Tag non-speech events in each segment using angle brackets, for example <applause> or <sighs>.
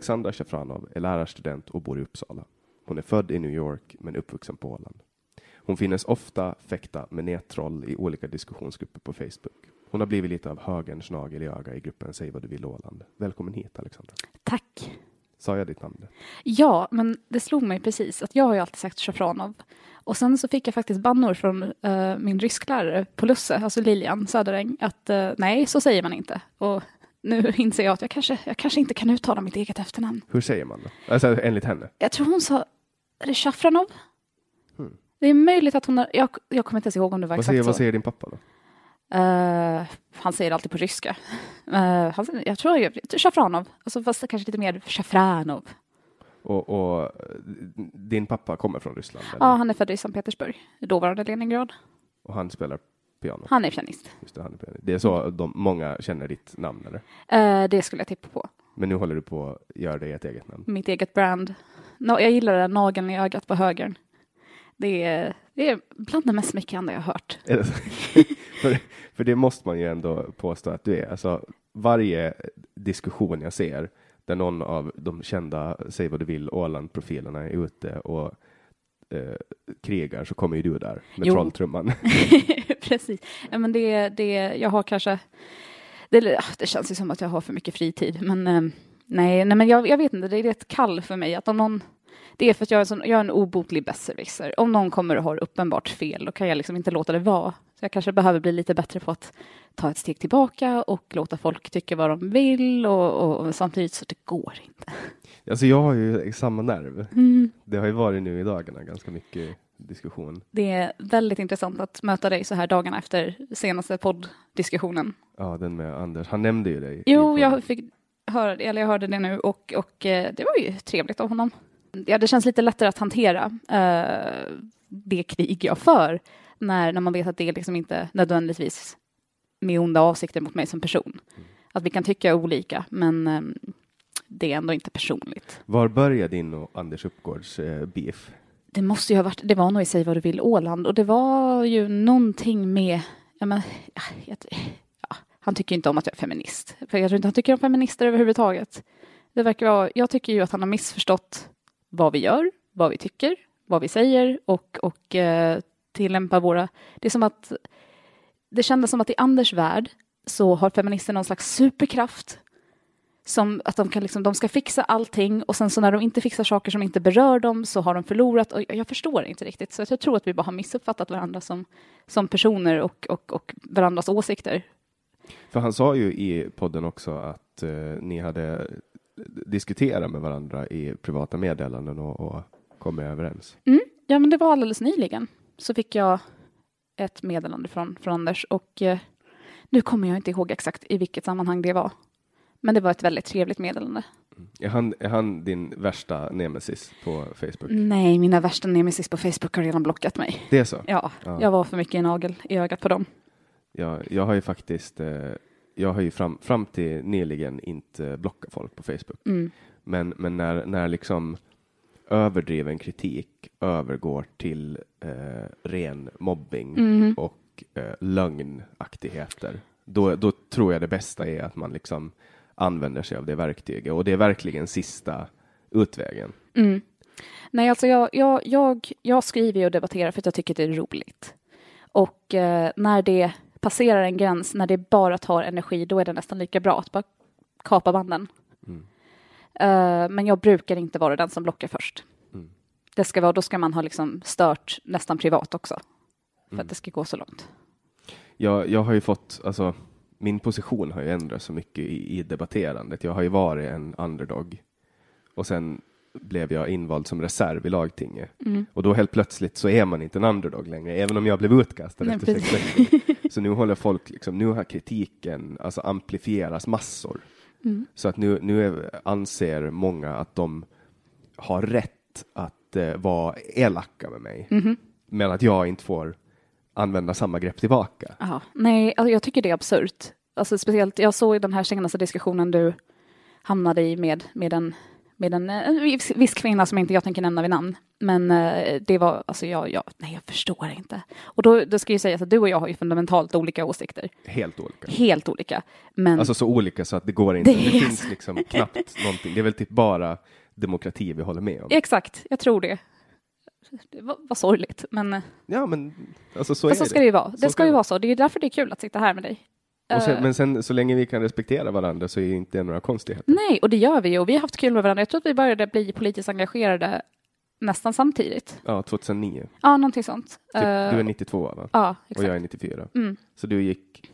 Alexandra Shafranov är lärarstudent och bor i Uppsala. Hon är född i New York men uppvuxen på Åland. Hon finnes ofta fäkta med nättroll i olika diskussionsgrupper på Facebook. Hon har blivit lite av högerns nagel i öga i gruppen Säg vad du vill Åland. Välkommen hit Alexandra. Tack. Sa jag ditt namn? Ja, men det slog mig precis att jag har ju alltid sagt Shafranov. Och sen så fick jag faktiskt bannor från eh, min rysklärare på Lusse, alltså Lilian Söderäng, att eh, nej, så säger man inte. Och nu <laughs> inser jag att jag kanske, jag kanske inte kan uttala mitt eget efternamn. Hur säger man då? Alltså enligt henne? Jag tror hon sa, är det Shafranov? Det är möjligt att hon har, jag, jag kommer inte ens ihåg om det var Vad exakt säger, så. vad säger din pappa då? Eh, han säger alltid på ryska. Uh, <laughs> han, jag tror jag, Shafranov, alltså fast kanske lite mer Shafranov. Och, och din pappa kommer från Ryssland? Ja, eller? han är född i Sankt Petersburg, dåvarande Leningrad. Och han spelar piano? Han är pianist. Just det, han är pianist. det är så de, många känner ditt namn eller? Eh, det skulle jag tippa på. Men nu håller du på att göra dig ett eget namn? Mitt eget brand. No, jag gillar det nageln i ögat på högern. Det är, det är bland det mest smickrande jag har hört. <laughs> För, för det måste man ju ändå påstå att du är. Alltså, varje diskussion jag ser där någon av de kända Säg vad du vill Åland-profilerna är ute och eh, krigar så kommer ju du där med Jo. trolltrumman. <laughs> <laughs> Precis. Ja, men det, det, jag har kanske... Det, det känns ju som att jag har för mycket fritid, men eh, nej, nej men jag, jag vet inte, det är ett kall för mig att om någon Det är för att jag är en, sån, jag är en obotlig besserwisser. Om någon kommer och har uppenbart fel, då kan jag liksom inte låta det vara. Så jag kanske behöver bli lite bättre på att ta ett steg tillbaka och låta folk tycka vad de vill och, och, och samtidigt så det går inte. Alltså jag har ju samma nerv. Mm. Det har ju varit nu i dagarna ganska mycket diskussion. Det är väldigt intressant att möta dig så här dagarna efter senaste podddiskussionen. Ja, den med Anders. Han nämnde ju dig. Jo, jag fick höra, eller jag hörde det nu och, och eh, det var ju trevligt av honom. Ja, det känns lite lättare att hantera eh, det krig jag för när, när man vet att det liksom inte nödvändigtvis med onda avsikter mot mig som person. Att vi kan tycka olika, men eh, det är ändå inte personligt. Var började din och Anders Uppgårds eh, beef? Det måste ju ha varit, det var nog i Säg vad du vill Åland och det var ju någonting med, ja men, ja, ja, han tycker inte om att jag är feminist. För jag tror inte han tycker om feminister överhuvudtaget. Det verkar vara, jag tycker ju att han har missförstått vad vi gör, vad vi tycker, vad vi säger och, och eh, tillämpar våra, det är som att, det kändes som att i Anders värld så har feminister någon slags superkraft som att de, kan liksom, de ska fixa allting och sen så när de inte fixar saker som inte berör dem så har de förlorat. Och jag förstår inte riktigt, så jag tror att vi bara har missuppfattat varandra som, som personer och, och, och varandras åsikter. För han sa ju i podden också att eh, ni hade diskuterat med varandra i privata meddelanden och, och kommit överens. Mm. Ja, men det var alldeles nyligen så fick jag ett meddelande från, från Anders och eh, nu kommer jag inte ihåg exakt i vilket sammanhang det var. Men det var ett väldigt trevligt meddelande. Är han, är han din värsta nemesis på Facebook? Nej, mina värsta nemesis på Facebook har redan blockat mig. Det är så? Ja, Ja. jag var för mycket i nagel i ögat på dem. Jag, jag har ju faktiskt, eh, jag har ju fram, fram till nyligen inte blockat folk på Facebook. Mm. Men, men när, när liksom överdriven kritik övergår till eh, ren mobbing Mm. och eh, lögnaktigheter, då, då tror jag det bästa är att man liksom använder sig av det verktyget och det är verkligen sista utvägen. Mm. Nej, alltså jag, jag, jag, jag skriver och debatterar för att jag tycker det är roligt. Och eh, när det passerar en gräns, när det bara tar energi, då är det nästan lika bra att bara kapa banden. Mm. Eh, men jag brukar inte vara den som blockar först. Mm. Det ska vara, då ska man ha liksom stört nästan privat också. För Mm. att det ska gå så långt. Jag, jag har ju fått, alltså min position har ju ändrats så mycket i, i debatterandet. Jag har ju varit en underdog och sen blev jag invald som reserv i lagtinget. Mm. Och då helt plötsligt så är man inte en underdog längre, även om jag blev utkastad Nej, efter sex veckor. Så nu håller folk, liksom, nu har kritiken alltså amplifieras massor. Mm. Så att nu, nu är, anser många att de har rätt att eh, vara elaka med mig, Mhm. men att jag inte får använda samma grepp tillbaka. Ja, nej, alltså jag tycker det är absurt. Alltså speciellt, jag såg i den här senaste diskussionen du hamnade i med, med en, med en, eh, en viss, viss kvinna som inte jag tänker nämna vid namn. Men eh, det var, alltså jag, jag, nej jag förstår inte. Och då, då ska ju sägas att du och jag har ju fundamentalt olika åsikter. Helt olika. Helt olika. Men Alltså så olika så att det går inte. Det Det, finns liksom knappt någonting. Det är väl typ bara demokrati vi håller med om. exakt, jag tror det. Det var, var sorgligt, men eh, Ja, men alltså så är så ska det ju vara. Så Det ska ju det. vara så. Det är därför det är kul att sitta här med dig. Sen, Eh, men sen så länge vi kan respektera varandra så är ju inte det några konstigheter. Nej, och det gör vi ju. Och vi har haft kul med varandra. Jag tror att vi började bli politiskt engagerade nästan samtidigt. Ja, 2009. Ja, någonting sånt. Typ, Eh, du är 92 va? Ja, Och exakt. jag är 94. Mm. Så du gick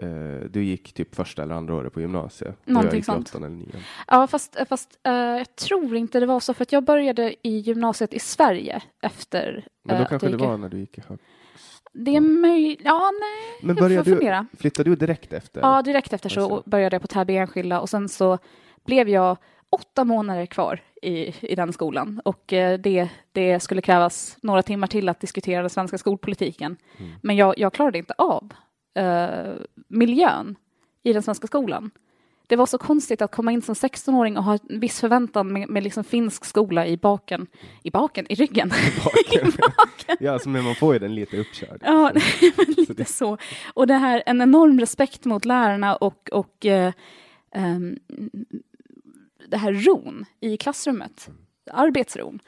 eh, du gick typ första eller andra året på gymnasiet. och Någonting jag gick sånt. åttan eller nian. Ja, fast, fast eh, jag tror inte det var så, för att jag började i gymnasiet i Sverige efter Men eh, då kanske det var när du gick i hög... Det är möjligt. Ja, nej. Men började du, flyttade du direkt efter? Ja, direkt efter så Alltså. började jag på Täby enskilda och sen så blev jag åtta månader kvar i, i den skolan och eh, det, det skulle krävas några timmar till att diskutera den svenska skolpolitiken. Mm. Men jag, jag klarade inte av eh, miljön i den svenska skolan. Det var så konstigt att komma in som 16-åring och ha en viss förväntan med, med liksom finsk skola i baken, i baken, i ryggen. <laughs> Baken. ja, alltså, men man får ju den lite uppkörd. Ja, <laughs> men lite så. Och det här, en enorm respekt mot lärarna och, och eh, ehm, det här ron i klassrummet, arbetsron.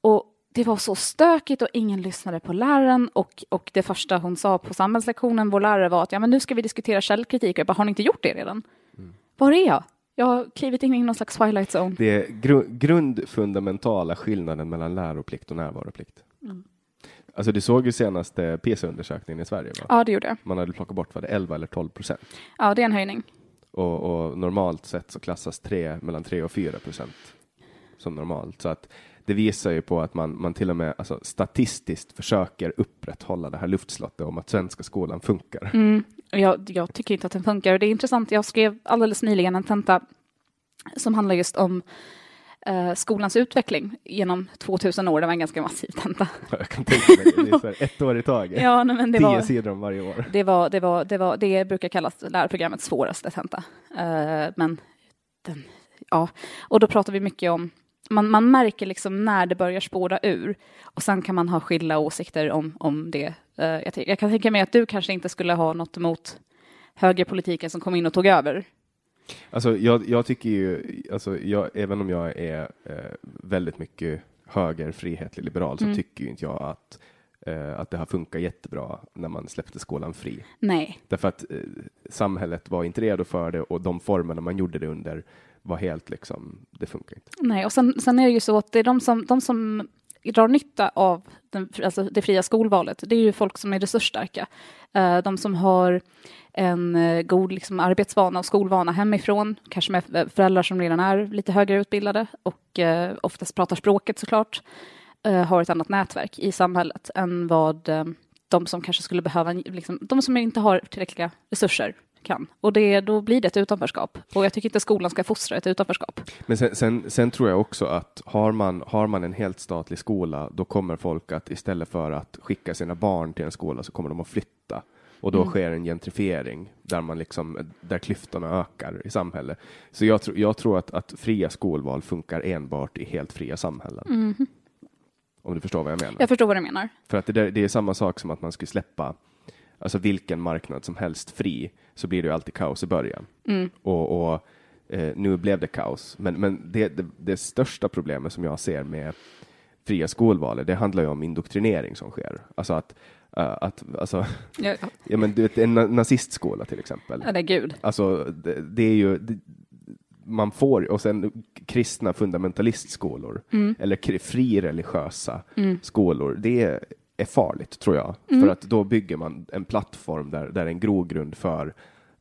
Och det var så stökigt och ingen lyssnade på läraren och, och det första hon sa på samhällslektionen, vår lärare, var att ja, men nu ska vi diskutera källkritik. Och jag bara, har ni inte gjort det redan? Var är jag? Jag har klivit in i någon slags twilight zone. Det är gru grundfundamentala skillnaden mellan läroplikt och närvaroplikt. Mm. Alltså du såg ju senaste PISA-undersökningen i Sverige. Va? Ja, det gjorde jag. Man hade plockat bort vad det 11 eller 12 procent. Ja, det är en höjning. Och, och normalt sett så klassas 3, mellan 3 och 4 procent som normalt. Så att det visar ju på att man, man till och med alltså, statistiskt försöker upprätthålla det här luftslottet om att svenska skolan funkar. Mm. Jag, jag tycker inte att den funkar. Det är intressant, jag skrev alldeles nyligen en tenta som handlar just om eh, skolans utveckling genom 2000 år. Det var en ganska massiv tenta. Jag kan tänka mig det. Är ett år i taget. Ja, nej, men det Tio var, sidor om varje år. det, var, det, var, det, var, det brukar kallas lärarprogrammets svåraste tenta. Eh, men den, ja, och då pratar vi mycket om man, man märker liksom när det börjar spåra ur och sen kan man ha skilda åsikter om, om det. Eh, jag, jag kan tänka mig att du kanske inte skulle ha något emot högerpolitiken som kom in och tog över. Alltså, jag, jag tycker ju, alltså, jag, även om jag är eh, väldigt mycket höger, frihetlig, liberal, så Mm. tycker ju inte jag att, eh, att det har funkat jättebra när man släppte skolan fri. Nej, Därför att eh, samhället var inte redo för det och de formerna man gjorde det under var helt liksom, det funkar inte. nej. och sen, sen är det ju så att det är de som, de som drar nytta av den, alltså det fria skolvalet, det är ju folk som är resursstarka. Eh, de som har en eh, god liksom, arbetsvana och skolvana hemifrån, kanske med eh, föräldrar som redan är lite högre utbildade och oftast pratar språket såklart, har ett annat nätverk i samhället än vad de som kanske skulle behöva, liksom, de som inte har tillräckliga resurser kan. Och det, då blir det ett utanförskap. Och jag tycker inte skolan ska fostra ett utanförskap. Men sen, sen, sen tror jag också att har man, har man en helt statlig skola, då kommer folk att istället för att skicka sina barn till en skola så kommer de att flytta. Och då Mm. sker en gentrifiering där, man liksom, där klyftorna ökar i samhället. Så jag, tro, jag tror att, att fria skolval funkar enbart i helt fria samhällen. Om du förstår vad jag menar. Jag förstår vad du menar. För att det, där, det är samma sak som att man skulle släppa alltså vilken marknad som helst fri, så blir det ju alltid kaos i början. Mm. Och, och eh, nu blev det kaos. Men, men det, det, det största problemet som jag ser med fria skolvalet, det handlar ju om indoktrinering som sker. Alltså att, eh, att alltså, Ja, ja, <laughs> men du vet, en na- nazistskola till exempel. ja, det är gud. Alltså, det, det är ju, det, man får, och sen kristna fundamentalistskolor, eller kri- frireligiösa skolor, det är, är farligt tror jag. För att då bygger man en plattform där, där en grogrund för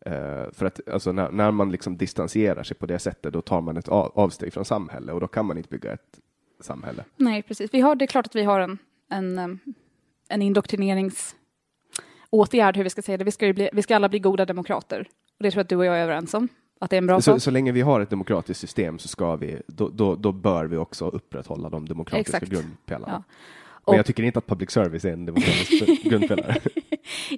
eh, för att alltså, när, när man liksom distanserar sig på det sättet, då tar man ett av, avsteg från samhället och då kan man inte bygga ett samhälle. Nej, precis. Vi har, det är klart att vi har en, en, en indoktrineringsåtgärd, hur vi ska säga det. Vi ska, ju bli, vi ska alla bli goda demokrater. Och det tror jag att du och jag är överens om. Att det är en bra Så, sak. så länge vi har ett demokratiskt system så ska vi, då, då, då bör vi också upprätthålla de demokratiska Exakt. grundpelarna. Ja. Men Och- jag tycker inte att public service är en demokratisk grundpelare. <laughs>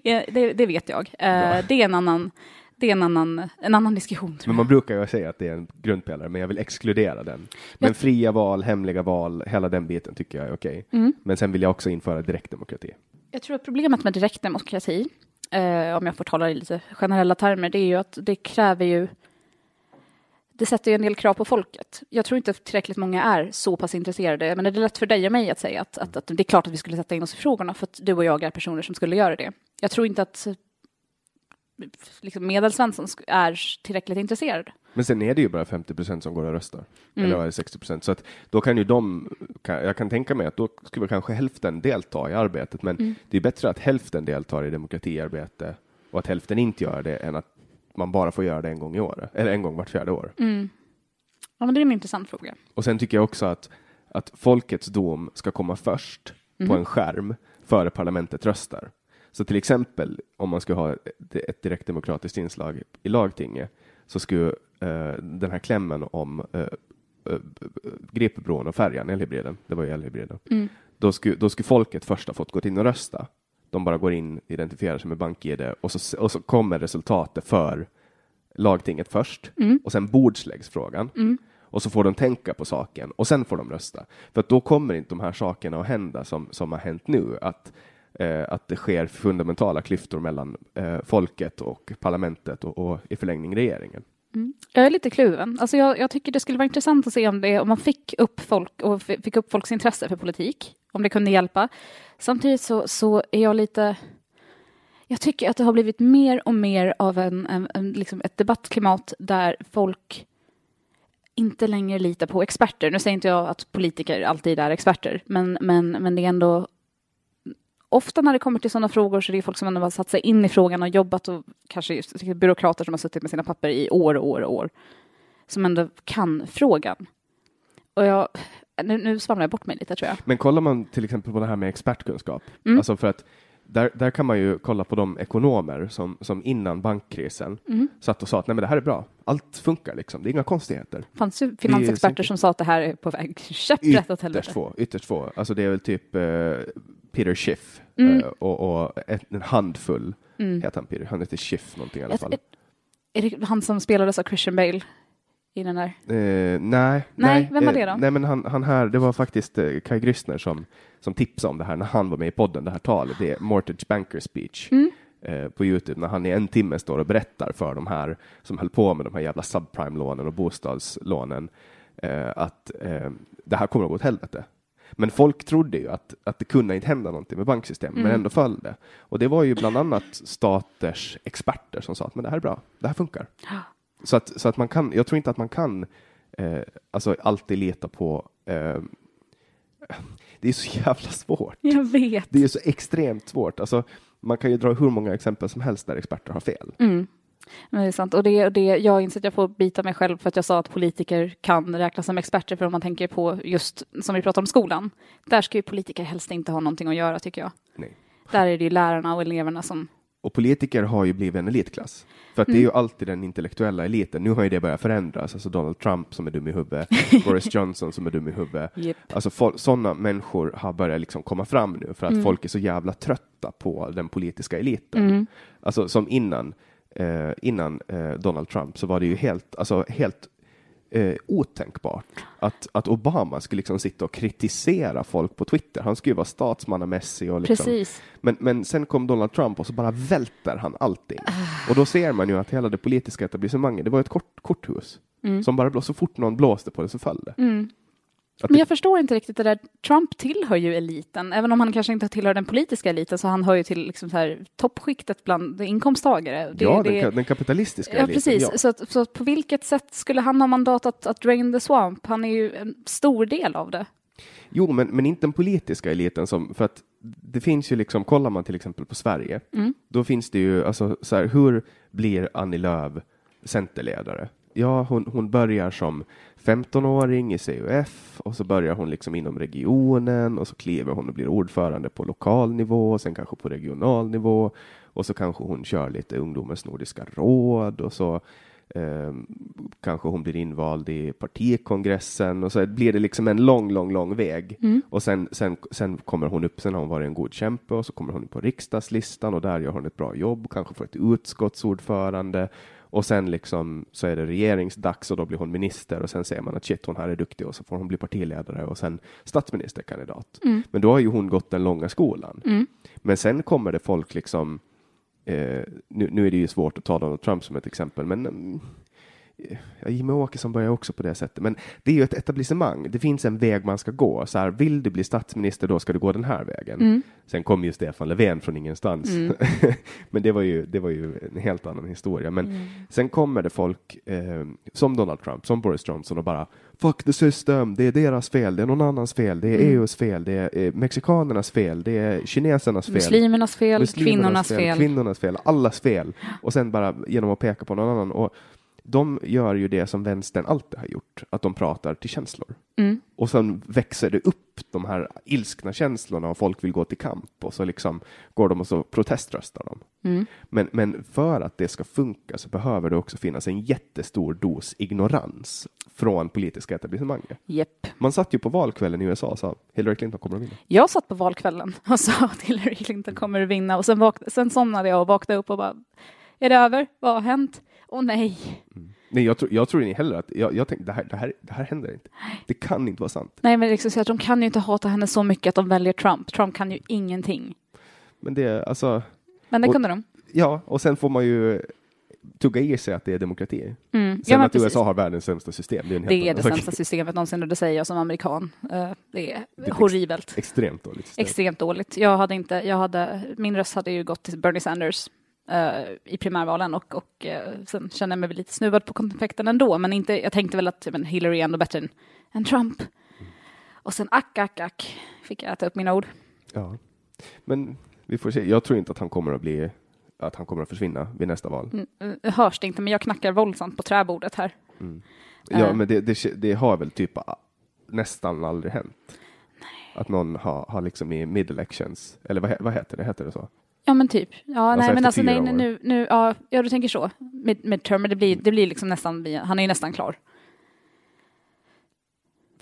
Ja, det, det vet jag. Bra. det är en annan, det är en annan, en annan diskussion. Men man brukar ju säga att det är en grundpelare, men jag vill exkludera den. Men fria val, hemliga val, hela den biten tycker jag är okej. Mm. Men sen vill jag också införa direktdemokrati. Jag tror att problemet med direktdemokrati, eh, om jag får tala i lite generella termer, det är ju att det kräver ju det sätter ju en del krav på folket. Jag tror inte tillräckligt många är så pass intresserade. Men det är lätt för dig och mig att säga att, att, att det är klart att vi skulle sätta in oss i frågorna för att du och jag är personer som skulle göra det. Jag tror inte att liksom, medelsvensson är tillräckligt intresserad. Men sen är det ju bara 50 procent som går och röstar. Mm. Eller var det 60 procent? Så att då kan ju de, kan, jag kan tänka mig att då skulle kanske hälften delta i arbetet. Men Mm. det är bättre att hälften deltar i demokratiarbete och att hälften inte gör det än att man bara får göra det en gång i år. Eller en gång vart fjärde år. Mm. Ja, men det är en intressant fråga. Och sen tycker jag också att, att folkets dom ska komma först på en skärm före parlamentet röstar. Så till exempel om man skulle ha ett, ett direktdemokratiskt inslag i lagtinget så skulle eh, den här klämmen om eh, eh, Gripebron och färjan, elhybriden, det var ju elhybriden, Mm. då, skulle, då skulle folket först ha fått gå in och rösta. De bara går in, identifierar sig med bank-id och så, och så kommer resultatet för lagtinget först Mm. och sen bordsläggs frågan. Och så får de tänka på saken och sen får de rösta. För då kommer inte de här sakerna att hända som, som har hänt nu. Att, eh, att det sker fundamentala klyftor mellan eh, folket och parlamentet och, och i förlängning regeringen. Mm. Jag är lite kluven. Alltså jag, jag tycker det skulle vara intressant att se om, det, om man fick upp folk och fick upp folks intresse för politik, om det kunde hjälpa. Samtidigt så, så är jag lite... Jag tycker att det har blivit mer och mer av en, en, en, liksom ett debattklimat där folk inte längre litar på experter. Nu säger inte jag att politiker alltid är experter, men, men, men det är ändå ofta när det kommer till sådana frågor så är det folk som ändå har satt sig in i frågan och jobbat och kanske just byråkrater som har suttit med sina papper i år och år och år som ändå kan frågan. Och jag, nu, nu svamlar jag bort mig lite tror jag. Men kollar man till exempel på det här med expertkunskap, Mm. alltså för att där, där kan man ju kolla på de ekonomer som, som innan bankkrisen Mm. satt och sa att nej men det här är bra, allt funkar liksom, det är inga konstigheter. Fanns ju finansexperter som sa att det här är på väg <laughs> käpprätt åt Ytterst helvete. få, ytterst få. Alltså det är väl typ eh, Peter Schiff Mm. eh, och, och en, en handfull, heter han Peter? Han heter Schiff någonting i alla fall. Är det han som spelades av Christian Bale i den där? Eh, nej, Nej, vem var eh, det då? Nej, men han, han här, det var faktiskt eh, Kai Grissner som, som tipsade om det här när han var med i podden, det här talet. Det är Mortgage Banker Speech Mm. eh, på Youtube när han i en timme står och berättar för de här som höll på med de här jävla subprime-lånen och bostadslånen eh, att eh, det här kommer att gå åt helvete. Men folk trodde ju att, att det kunde inte hända någonting med banksystemet, Mm. men ändå föll det. Och det var ju bland annat staters experter som sa att men det här är bra, det här funkar. Så att, så att man kan, jag tror inte att man kan eh, alltså alltid lita på eh, <laughs> det är så jävla svårt. Jag vet. Det är så extremt svårt. Alltså, man kan ju dra hur många exempel som helst där experter har fel. Mm. Men det är sant. Och det, och det, jag inser att jag får bita mig själv för att jag sa att politiker kan räknas som experter. För om man tänker på just som vi pratar om skolan. Där ska ju politiker helst inte ha någonting att göra tycker jag. Nej. Där är det ju lärarna och eleverna som... Och politiker har ju blivit en elitklass. För att det är ju alltid den intellektuella eliten. Nu har ju det börjat förändras. Alltså Donald Trump som är dum i huvudet, <laughs> Boris Johnson som är dum i huvudet. Japp. Alltså sådana människor har börjat liksom komma fram nu för att folk är så jävla trötta på den politiska eliten. Alltså som innan, eh, innan eh, Donald Trump så var det ju helt, alltså helt eh, otänkbart att, att Obama skulle liksom sitta och kritisera folk på Twitter. Han skulle ju vara statsmannamässig och liksom, Precis. men, men sen kom Donald Trump och så bara välter han allting. Och då ser man ju att hela det politiska etablissemanget, det var ett kort, korthus. Som bara blå, så fort någon blåste på det så föll det. Att Men jag förstår inte riktigt det där. Trump tillhör ju eliten. Även om han kanske inte tillhör den politiska eliten så han hör ju till liksom så här, toppskiktet bland inkomsttagare. Det, ja, det, den, den kapitalistiska Ja, eliten. precis. Ja. Så, att, så att på vilket sätt skulle han ha mandat att, att drain the swamp? Han är ju en stor del av det. Jo, men, men inte den politiska eliten som, för att det finns ju liksom, kollar man till exempel på Sverige, Mm. då finns det ju, alltså så här, hur blir Annie Lööf centerledare? Ja, hon, hon börjar som 15-åring i CUF och så börjar hon liksom inom regionen och så kliver hon och blir ordförande på lokal nivå och sen kanske på regional nivå och så kanske hon kör lite ungdomens nordiska råd och så eh, kanske hon blir invald i partikongressen och så blir det liksom en lång, lång, lång väg. Och sen, sen, sen kommer hon upp, sen har hon varit en god kämpe och så kommer hon upp på riksdagslistan och där gör hon ett bra jobb, kanske får ett utskottsordförande och sen liksom så är det regeringsdags och då blir hon minister och sen säger man att shit, hon här är duktig och så får hon bli partiledare och sen statsministerkandidat. Men då har ju hon gått den långa skolan. Men sen kommer det folk liksom Eh, nu, nu är det ju svårt att ta Donald Trump som ett exempel, men mm, Jimmie Åkesson börjar också på det sättet. Men det är ju ett etablissemang. Det finns en väg man ska gå. Så här, vill du bli statsminister, då ska du gå den här vägen. Sen kom ju Stefan Löfven från ingenstans. <laughs> men det var, ju, det var ju en helt annan historia. Men sen kommer det folk eh, som Donald Trump, som Boris Johnson och bara fuck the system, det är deras fel, det är någon annans fel, det är EUs fel, det är eh, mexikanernas fel, det är kinesernas fel. Muslimernas fel, Muslimernas kvinnornas fel. Kvinnornas fel, allas fel. Och sen bara genom att peka på någon annan. Och de gör ju det som vänstern alltid har gjort, att de pratar till känslor. Mm. Och sen växer det upp de här ilskna känslorna och folk vill gå till kamp och så liksom går de och så proteströstar de. Mm. Men, men för att det ska funka så behöver det också finnas en jättestor dos ignorans från politiska etablissemanget. Japp. Man satt ju på valkvällen i USA och sa Hillary Clinton kommer att vinna. Jag satt på valkvällen och sa att Hillary Clinton kommer att vinna och sen, vakna, sen somnade jag och vaknade upp och bara Är det över? Vad har hänt? Åh nej. Nej, jag, tror, jag tror inte heller att, jag, jag tänkte det här, det, här, det här händer inte. Det kan inte vara sant. Nej men liksom, så att de kan ju inte hata henne så mycket att de väljer Trump. Trump kan ju ingenting. Men det, är alltså, Men det Och- kunde de. ja, och sen får man ju tugga i sig att det är demokrati. Mm. Sen Ja, att precis. USA har världens sämsta system, det är Det är det sämsta systemet någonsin och det säger jag som amerikan. Eh, Det är ett ex- horribelt. Extremt dåligt system. Extremt dåligt. Jag hade inte, jag hade, min röst hade ju gått till Bernie Sanders. Eh, i primärvalen och, och eh, sen kände jag mig lite snuvad på konfekten ändå, men inte, jag tänkte väl att men Hillary är ändå bättre än, än Trump. Och sen ack, ack, ack, fick jag äta upp mina ord. Ja. Men vi får se. Jag tror inte att han kommer att bli att han kommer att försvinna vid nästa val. Mm, eh, hörs det inte, men jag knackar våldsamt på träbordet här. Ja, Eh. men det, det, det har väl typ nästan aldrig hänt. Att någon har, har liksom i mid-elections, eller vad, vad heter det? Heter det så? Ja men typ. Ja, Alltså nej men alltså nej, nu, nu, ja, ja du tänker så. Mid, midterm, men det blir, det blir liksom nästan, han är ju nästan klar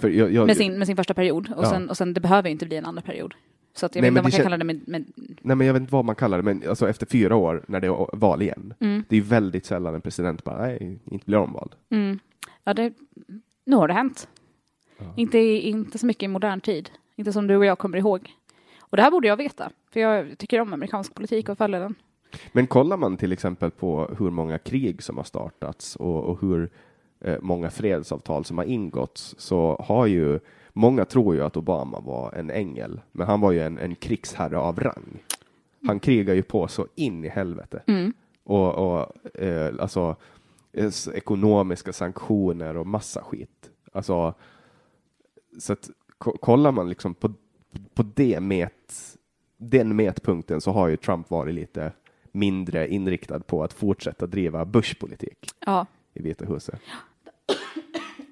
jag, jag, med sin, med sin första period. Och, Ja. sen, och sen, det behöver inte bli en andra period. Så att jag Nej, vet inte men om man kan kalla det med, med Nej, men jag vet inte vad man kallar det, men alltså efter fyra år när det är val igen. Mm. Det är ju väldigt sällan en president bara, nej, inte blir omvald. mm. Ja, det, nu har det hänt. Inte, inte så mycket i modern tid. Inte som du och jag kommer ihåg. Och det här borde jag veta, för jag tycker om amerikansk politik och följer den. Men kollar man till exempel på hur många krig som har startats och, och hur eh, många fredsavtal som har ingåtts så har ju många tror ju att Obama var en ängel, men han var ju en, en krigsherre av rang. Han krigar ju på så in i helvete. Och, och eh, alltså eh, ekonomiska sanktioner och massa skit. Alltså, så att ko- kollar man liksom på, på det met, den mätpunkten så har ju Trump varit lite mindre inriktad på att fortsätta driva Bush-politik Ja, i Vita huset.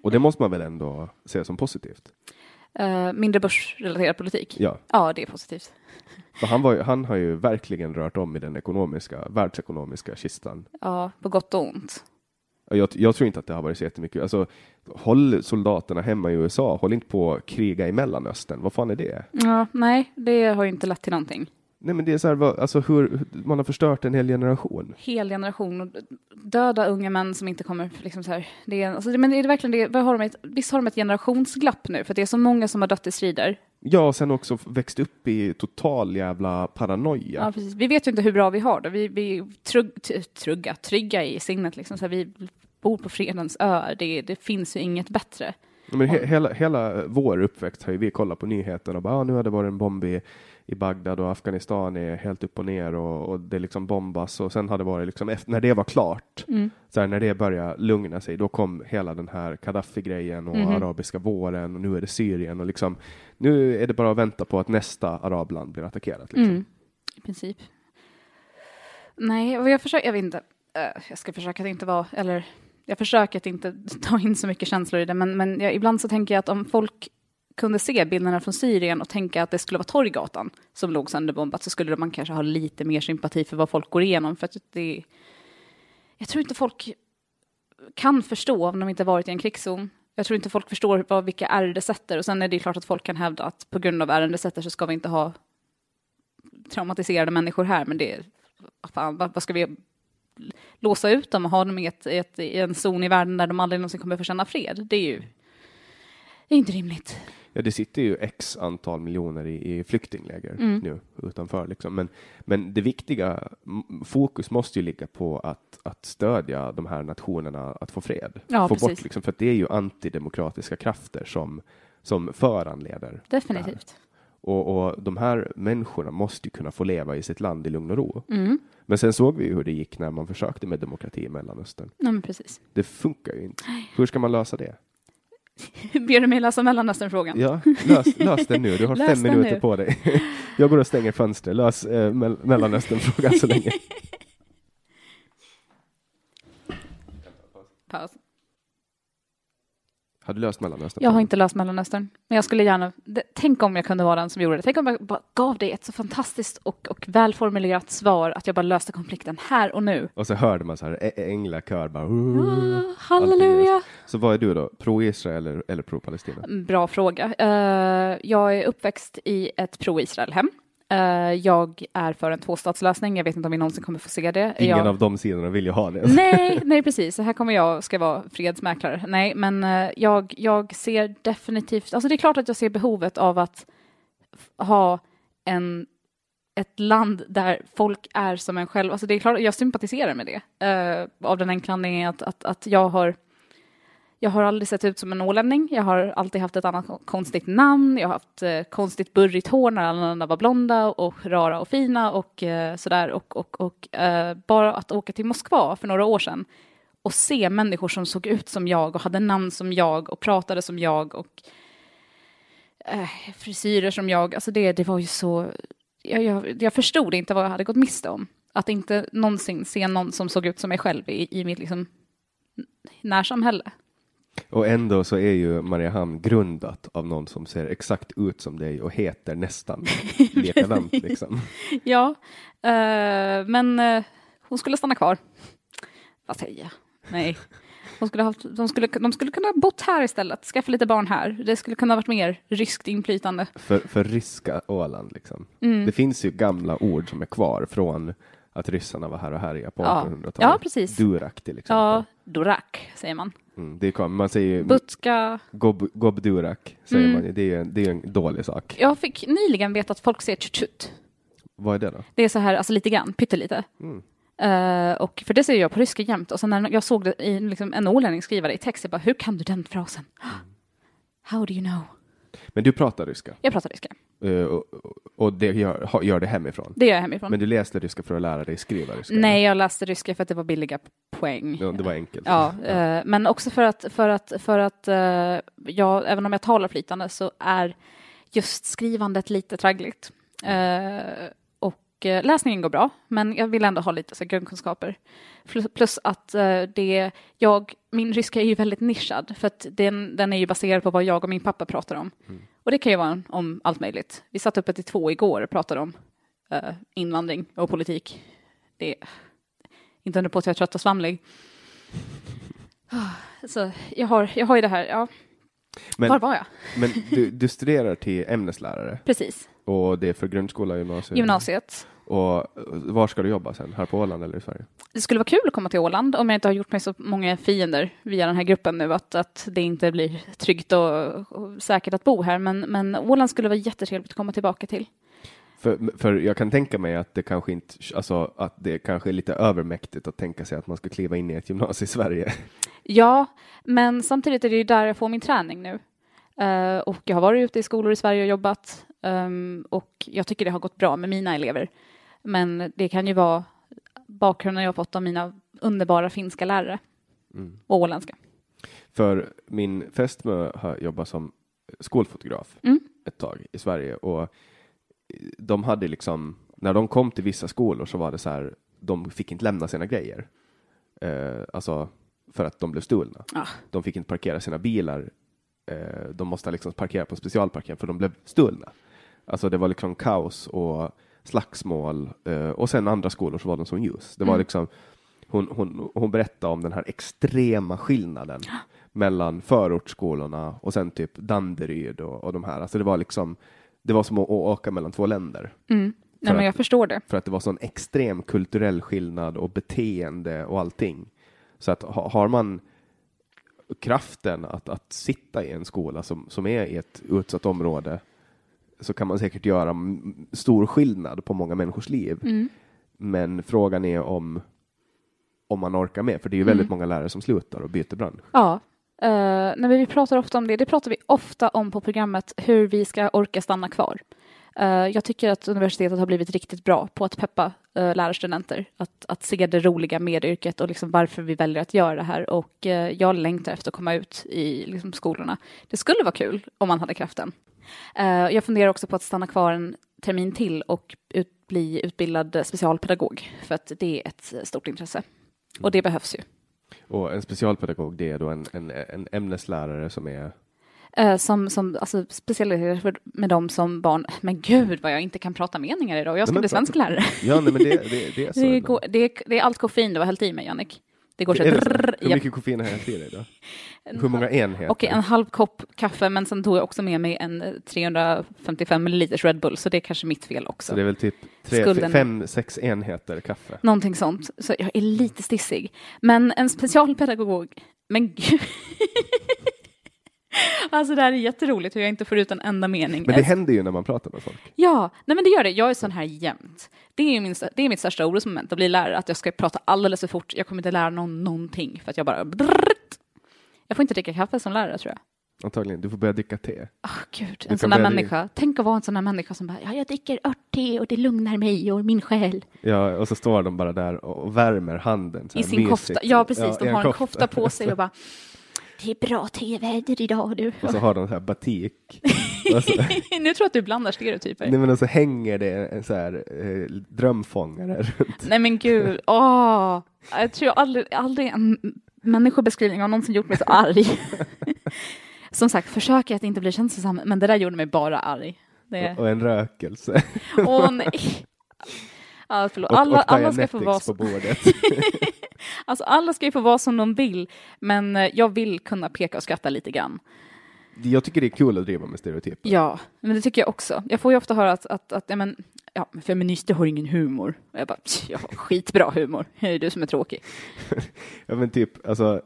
Och det måste man väl ändå se som positivt? eh, mindre börsrelaterad politik. Ja, Ja, det är positivt. för han, var ju, han har ju verkligen rört om i den ekonomiska, världsekonomiska kistan. Ja, på gott och ont. Jag, jag tror inte att det har varit så jättemycket. Alltså, håll soldaterna hemma i USA, håll inte på att kriga i Mellanöstern. Vad fan är det? Ja, nej, det har ju inte lett till någonting. Nej, men det är så här, alltså hur, man har förstört en hel generation. hel generation och döda unga män som inte kommer liksom så här. Det är, alltså, men är det verkligen det? Har de ett, visst har de ett generationsglapp nu? För det är så många som har dött i strider. Ja, och sen också växt upp i total jävla paranoia. Ja, precis. Vi vet ju inte hur bra vi har det. Vi, vi är trugg, trugga, trygga i sinnet. Liksom. Så här, vi bor på fredens ö. Det, det finns ju inget bättre. Men he, hela, hela vår uppväxt har ju vi kollat på nyheterna och bara, ah, nu har det varit en bomb i, i Bagdad och Afghanistan är helt upp och ner och, och det liksom bombas och sen har det varit liksom, efter, när det var klart, så här, när det började lugna sig, då kom hela den här Gaddafi-grejen och arabiska våren och nu är det Syrien och liksom, nu är det bara att vänta på att nästa arabland blir attackerat. Liksom. Mm. I princip. Nej, och jag försöker, jag vet inte. Eh, Jag ska försöka att inte vara, eller jag försöker att inte ta in så mycket känslor i det, men, men jag, ibland så tänker jag att om folk kunde se bilderna från Syrien och tänka att det skulle vara Torggatan som låg sönderbombat så skulle man kanske ha lite mer sympati för vad folk går igenom. För att det, jag tror inte folk kan förstå om de inte varit i en krigszon. Jag tror inte folk förstår vad, vilka ärr det sätter. Och sen är det ju klart att folk kan hävda att på grund av ärren det sätter så ska vi inte ha traumatiserade människor här. Men det, fan, vad, vad ska vi låsa ut dem och ha dem i, ett, i, ett, i en zon i världen där de aldrig någonsin kommer få känna fred? Det är ju det är inte rimligt. Ja, det sitter ju x antal miljoner i, i flyktingläger Mm. nu utanför. Liksom. Men, men det viktiga fokus måste ju ligga på att, att stödja de här nationerna att få fred. Ja, få precis. bort, liksom, för att det är ju antidemokratiska krafter som, som föranleder. Definitivt. Och, och de här människorna måste ju kunna få leva i sitt land i lugn och ro. Mm. Men sen såg vi ju hur det gick när man försökte med demokrati i Mellanöstern. Ja, men precis. Det funkar ju inte. Hur ska man lösa det? <laughs> Ber du mig läsa Mellanöstern-frågan? Ja, lös, lös den nu. Du har <laughs> Lös fem minuter nu. på dig. <laughs> Jag går och stänger fönstret. Lös eh, mell- Mellanöstern-frågan så länge. Paus. Har du löst Mellanöstern? Jag har inte löst Mellanöstern, men jag skulle gärna... det- Tänk om jag kunde vara den som gjorde det. Tänk om jag bara gav dig ett så fantastiskt och, och välformulerat svar att jag bara löste konflikten här och nu. Och så hörde man så här änglakör bara. Ah, halleluja! Så vad är du då? Pro-Israel eller, eller pro-Palestina? Bra fråga. Eh, jag är uppväxt i ett pro-Israel-hem. Eh, jag är för en tvåstatslösning. Jag vet inte om vi någonsin kommer få se det. Ingen jag... av de sidorna vill ju ha det. Nej, <laughs> nej precis. Så här kommer jag ska vara fredsmäklare. Nej, men eh, jag, jag ser definitivt, alltså det är klart att jag ser behovet av att ha en, ett land där folk är som en själv. Alltså det är klart, jag sympatiserar med det. eh, av den enkla anledningen att, att, att jag har jag har aldrig sett ut som en ålänning. Jag har alltid haft ett annat konstigt namn. Jag har haft eh, konstigt burrigt hår när alla andra var blonda och rara och fina och eh, sådär. Och, och, och eh, bara att åka till Moskva för några år sedan och se människor som såg ut som jag och hade namn som jag och pratade som jag och eh, frisyrer som jag. Alltså det, det var ju så... Jag, jag, jag förstod inte vad jag hade gått miste om. Att inte någonsin se någon som såg ut som mig själv i, i mitt liksom närsamhälle. Och ändå så är ju Mariehamn grundat av någon som ser exakt ut som dig och heter nästan <laughs> likadant liksom. Ja, eh, men eh, hon skulle stanna kvar. Vad säger jag? Nej. Hon skulle haft, de, skulle, de skulle kunna ha bott här istället, skaffa lite barn här. Det skulle kunna ha varit mer ryskt inflytande. För, för ryska Åland liksom. Mm. Det finns ju gamla ord som är kvar från att ryssarna var här och härjade på Ja. 1800-talet. Ja, precis. Durak till exempel. Ja, Dorak säger man. Mm, det kom- man säger Butska. gob, gob-durak, säger Mm. man. Det är det är en dålig sak. Jag fick nyligen veta att folk säger tjut Vad är det då? Det är så här, alltså lite grann, pyttelite. Mm. Eh, och för det säger jag på ryska jämt. Och sen när jag såg det i liksom, en ålänning skriva det i text, jag bara, hur kan du den frasen? How do you know? Men du pratar ryska Jag pratar ryska. Eh, och, det gör, gör det hemifrån. Det gör jag hemifrån. Men du läste ryska för att lära dig skriva ryska? Nej, jag läste ryska för att det var billiga poäng. Ja, det var enkelt. Ja, eh, men också för att, för att, för att eh, jag, även om jag talar flytande så är just skrivandet lite traggligt. Eh, och läsningen går bra, men jag vill ändå ha lite så, grundkunskaper. Plus, att det, jag, min ryska är ju väldigt nischad, för att den, den är ju baserad på vad jag och min pappa pratar om. Och det kan ju vara om, allt möjligt. Vi satt uppe till två igår och pratade om uh, invandring och politik. Det inte under på att jag är trött och svamlig. Ah, så jag har, jag har ju det här, ja, men, var var jag? men <laughs> du, du studerar till ämneslärare Precis, och det är för grundskola och gymnasium. gymnasiet. Och var ska du jobba sen? Här på Åland eller i Sverige? Det skulle vara kul att komma till Åland om jag inte har gjort mig så många fiender via den här gruppen nu, att, att det inte blir tryggt och, och säkert att bo här. Men, men Åland skulle vara jättetrevligt att komma tillbaka till. För, för jag kan tänka mig att det kanske inte, alltså att det kanske är lite övermäktigt att tänka sig att man ska kliva in i ett gymnasium i Sverige. Ja, men samtidigt är det ju där jag får min träning nu. Eh, och jag har varit ute i skolor i Sverige och jobbat. ehm, och jag tycker det har gått bra med mina elever. Men det kan ju vara bakgrunden jag har fått av mina underbara finska lärare. Och åländska. För min fästmö har jobbat som skolfotograf Mm. ett tag i Sverige och de hade liksom, när de kom till vissa skolor så var det så här, de fick inte lämna sina grejer. Eh, alltså för att de blev stulna. Ah. De fick inte parkera sina bilar. Eh, de måste liksom parkera på specialparkering för de blev stulna. Alltså det var liksom kaos och slagsmål eh, och sen andra skolor så var de som ljus. Det var Mm. liksom, hon, hon, hon berättade om den här extrema skillnaden mellan förortsskolorna och sen typ Danderyd och, och de här. Alltså det var liksom, det var som att, att åka mellan två länder. Mm. Nej, men att- jag förstår det. För att det var sån extrem kulturell skillnad och beteende och allting. Så att ha, har man kraften att, att sitta i en skola som, som är i ett utsatt område så kan man säkert göra stor skillnad på många människors liv. Mm. Men frågan är om, om man orkar med, för det är ju Mm. väldigt många lärare som slutar och byter bransch. Ja. Uh, nej, men vi pratar ofta om det. Det pratar vi ofta om på programmet, hur vi ska orka stanna kvar. Eh, jag tycker att universitetet har blivit riktigt bra på att peppa uh, lärarstudenter, att, att se det roliga med yrket och liksom varför vi väljer att göra det här. Och eh, jag längtar efter att komma ut i liksom, skolorna. Det skulle vara kul om man hade kraften. Eh, jag funderar också på att stanna kvar en termin till och ut, bli utbildad specialpedagog, för att det är ett stort intresse. Och det behövs ju. Och en specialpedagog, det är då en, en, en ämneslärare som är Eh, som, som alltså, specialiserar med dem som barn. Men gud vad jag inte kan prata meningar idag. Jag ska Nej, bli svensk lärare. Ja, nej, men det, det, det är <laughs> så. Det, går, det, det är allt koffein du har hällt i mig, Jannik. Det går så det så? drrrr, Hur mycket koffein har jag i dig då? Hur många enheter? Och en halv kopp kaffe, men sen tog jag också med mig en eh, 355 milliliters Red Bull, så det är kanske mitt fel också. Så det är väl typ tre, Skulden. fem, sex enheter kaffe. Någonting sånt. Så jag är lite stissig. Men en specialpedagog, men gud. <laughs> <laughs> Alltså det här är jätteroligt hur jag inte får ut en enda mening. Men det händer ju när man pratar med folk. Ja, nej men det gör det. Jag är sån här jämt. Det är, min, det är mitt största orosmoment att bli lärare, att jag ska prata alldeles för fort. Jag kommer inte lära någon någonting för att jag bara... Brrrt. Jag får inte dricka kaffe som lärare tror jag. Antagligen. Du får börja dricka te. Ah, gud, Du en sån där människa. Tänk att vara en sån där människa som bara, ja, jag dricker örtte och det lugnar mig och min själ. Ja, och så står de bara där och värmer handen. I sin mysigt. kofta. Ja, precis. i de har en kofta på sig och bara, <laughs> det är bra teväder idag du. Och så har de så här batik. och <laughs> så, nu tror jag att du blandar stereotyper. nej, men och så hänger det en så här eh, drömfångare runt. Nej men gud, åh. Jag tror aldrig, aldrig en människobeskrivning har någonsin gjort mig så arg. <laughs> Som sagt, försöker att inte bli känslosam, men det där gjorde mig bara arg. Det... Och en rökelse. Åh nej. <laughs> Ja, förlåt. Och, Alla, och alla, ska få vara på bordet. <laughs> alltså, alla ska ju få vara som de vill, men eh, jag vill kunna peka och skratta lite grann. Jag tycker det är kul att driva med stereotyper. Ja, men det tycker jag också. Jag får ju ofta höra att, att, att ja, men, ja, feminister har ingen humor. Och jag bara, "Pff, jag har skitbra humor. <laughs> Det är du som är tråkig. <laughs> Ja, men typ, alltså,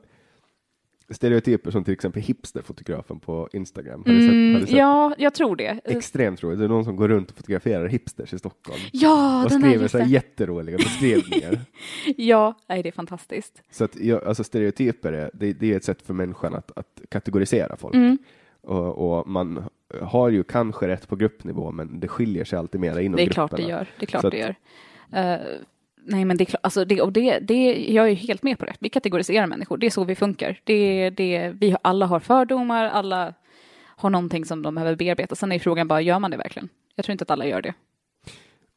stereotyper som till exempel hipsterfotografen på Instagram. Har du sett, har Mm, du sett? ja, jag tror det. Extremt roligt. Det är någon som går runt och fotograferar hipsters i Stockholm. Ja, och den skriver så här jätteroliga beskrivningar. <laughs> Ja, nej, det är fantastiskt. så att, jag, alltså stereotyper är, det, det är ett sätt för människan att, att kategorisera folk. Mm. Och, och man har ju kanske rätt på gruppnivå, men det skiljer sig alltid mera inom Det är grupperna. klart det gör. Det är klart Så det att- gör. Eh, nej, men det är klart, alltså det, och det, det, jag är helt med på det. Vi kategoriserar människor, det är så vi funkar. Det, det, vi alla har fördomar, alla har någonting som de behöver bearbeta. Sen är frågan bara, gör man det verkligen? Jag tror inte att alla gör det.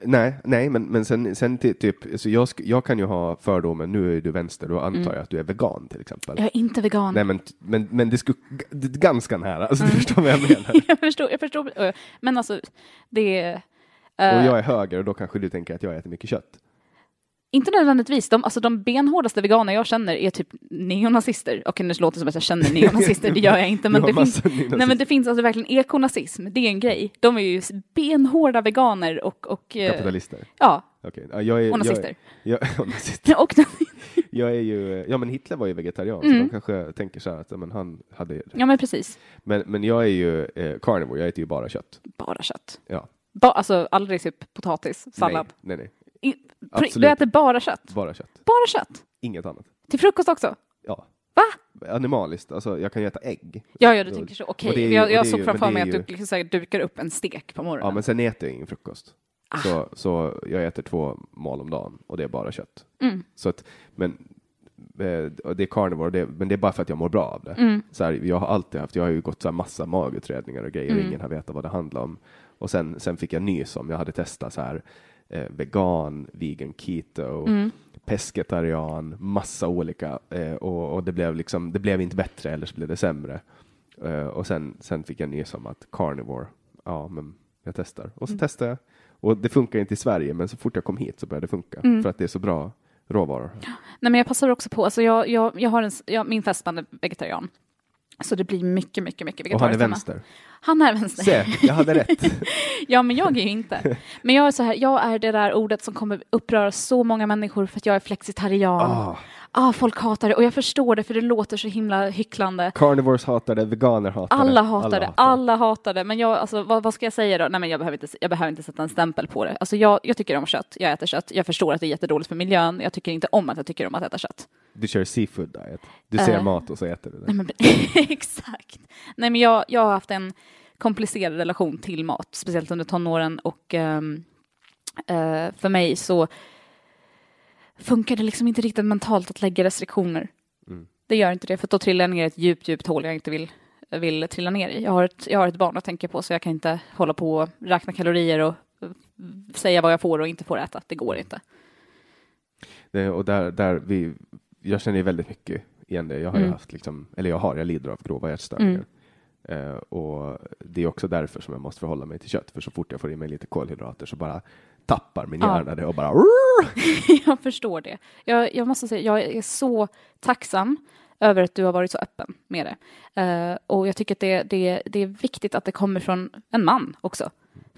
Nej, nej, men, men sen, sen typ, alltså jag, jag kan ju ha fördomen, nu är du vänster, då antar jag att du är vegan till exempel. Mm. Jag är inte vegan. Nej, men, men, men det skulle, det är ganska nära, alltså, du förstår vad jag <laughs> menar. jag förstår, jag förstår. Men alltså, det är... Och eh, jag är höger och då kanske du tänker att jag äter mycket kött. Inte nödvändigtvis. De, alltså, de benhårdaste veganer jag känner är typ neonazister. Och nu låter det som att jag känner neonazister, det gör jag inte. <laughs> Men det finns, nej, men det finns alltså verkligen ekonazism, det är en grej. De är ju benhårda veganer och... och eh, Kapitalister. ja, Okej. Ja, jag är, <laughs> <laughs> och nazister. Jag, jag, och nazister. och, Jag är ju, ja men Hitler var ju vegetarian, så Mm. de kanske tänker så här att ja, men han hade, ja, men precis. men, men jag är ju eh, carnivore, jag äter ju bara kött. Bara kött. Ja. Ba, alltså aldrig typ potatis, sallad. Nej, nej, nej, Absolut. du äter bara kött? bara kött. Bara kött? Inget annat. Till frukost också? Ja. Va? Animaliskt, alltså jag kan ju äta ägg. Ja, ja, du tänker så. Okej, ju- jag, jag såg framför mig att du liksom här dukar upp en stek på morgonen. Ja, men sen äter jag ingen frukost. Ah. Så, så jag äter två mål om dagen och det är bara kött. Mm. Så att, men eh, det är carnivore, men det är bara för att jag mår bra av det. Mm. Så här, jag har alltid haft, jag har ju gått så här massa magutredningar och grejer Mm. ingen har vetat vad det handlar om. Och sen, sen fick jag nys om, jag hade testat så här eh, vegan, vegan, keto, Mm. pescetarian, massa olika eh, och, och det blev liksom, det blev inte bättre eller så blev det sämre. Eh, och sen, sen fick jag nys om att carnivore, ja men jag testar. Och så Mm. testade jag. Och det funkar inte i Sverige, men så fort jag kom hit så började det funka. Mm. För att det är så bra råvaror. Nej, men jag passar också på, alltså jag, jag, jag har en, jag, min fästman är vegetarian. Så det blir mycket, mycket, mycket Och han är vegetariskt hemma. Han är vänster. Se, jag hade rätt. <laughs> Ja, men jag är ju inte. Men jag är så här, jag är det där ordet som kommer uppröra så många människor för att jag är flexitarian. Ah, Ah, folk hatar det och jag förstår det för det låter så himla hycklande. carnivores hatar det, veganer hatar Alla det. hatar det, alla hatar det. Men jag, alltså, vad, vad ska jag säga då? Nej, men jag behöver inte, jag behöver inte sätta en stämpel på det. Alltså, jag, jag tycker om kött, jag äter kött. Jag förstår att det är jättedåligt för miljön. Jag tycker inte om att jag tycker om att äta kött. Du kör seafood diet. Du ser Eh. mat och så äter du det. Nej, men, <laughs> exakt. Nej, men jag, jag har haft en komplicerad relation till mat, speciellt under tonåren och ehm, eh, för mig så funkar det liksom inte riktigt mentalt att lägga restriktioner. Mm. Det gör inte det, för då trillar jag ner i ett djupt, djupt hål jag inte vill, vill trilla ner i. Jag har, ett, jag har ett barn att tänka på, så jag kan inte hålla på och räkna kalorier och eh, säga vad jag får och inte får äta. Det går inte. det och där, där vi, jag känner ju väldigt mycket igen det. Jag har Mm. haft, liksom, eller jag har, jag lider av grova hjärtstörningar. Eh, och det är också därför som jag måste förhålla mig till kött, för så fort jag får i mig lite kolhydrater så bara tappar min Ja. hjärna det och bara <laughs> jag förstår det. Jag, jag måste säga, jag är så tacksam över att du har varit så öppen med det. Eh, och jag tycker att det, det, det är viktigt att det kommer från en man också.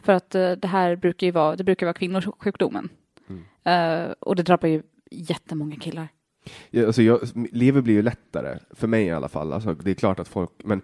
För att eh, det här brukar ju vara, det brukar vara kvinnosjukdomen. Eh, och det drabbar ju jättemånga killar. Ja, alltså jag, livet blir ju lättare, för mig i alla fall. Alltså, det är klart att folk, men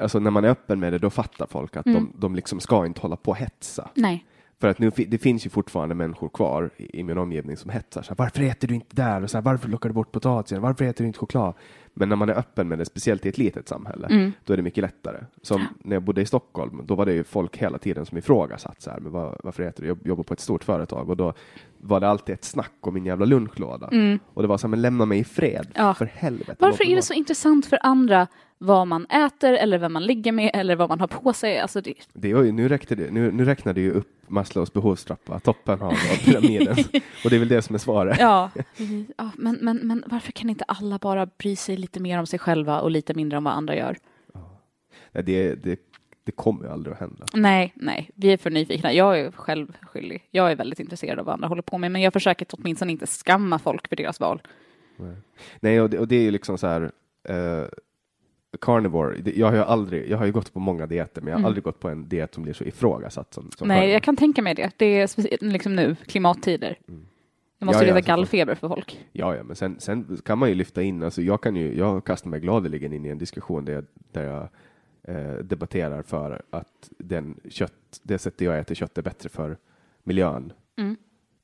alltså, när man är öppen med det, då fattar folk att Mm. de, de liksom ska inte hålla på och hetsa. Nej. För att nu, det finns ju fortfarande människor kvar i, i min omgivning som hetsar. Så här, varför äter du inte där? Och så här, varför lockar du bort potatisen? Varför äter du inte choklad? Men när man är öppen med det, speciellt i ett litet samhälle, Mm. då är det mycket lättare. Som när jag bodde i Stockholm, då var det ju folk hela tiden som ifrågasatt så här, men var, varför äter du? Jag jobbar på ett stort företag och då var det alltid ett snack om min jävla lunchlåda. Och det var så här, men lämna mig i fred, Mm. Ja. för helvete. Varför är vara." det så intressant för andra vad man äter eller vem man ligger med eller vad man har på sig? Alltså det, Det ju, nu, räckte det, nu, nu räknade ju upp Maslows behovstrappa, toppen av, av pyramiden. <laughs> och det är väl det som är svaret. ja, <laughs> ja men, men, men varför kan inte alla bara bry sig lite mer om sig själva och lite mindre om vad andra gör? Nej, Det, det, det kommer ju aldrig att hända. Nej, nej, vi är för nyfikna. Jag är själv skyldig. Jag är väldigt intresserad av vad andra håller på med, men jag försöker åtminstone inte skamma folk för deras val. Nej, och det, och det är ju liksom så här. Eh, carnivore, det, jag har ju aldrig, jag har ju gått på många dieter, men jag har Mm. aldrig gått på en diet som blir så ifrågasatt som, som Nej, carnivore. jag kan tänka mig det. Det är speciellt liksom nu, klimattider. Jag måste Mm. Ja, ja, reda alltså, gallfeber för folk. Ja, ja, men sen, sen kan man ju lyfta in, alltså jag kan ju, jag kastar mig gladeligen in i en diskussion där jag, där jag eh, debatterar för att den kött, det sättet jag äter kött är bättre för miljön Mm.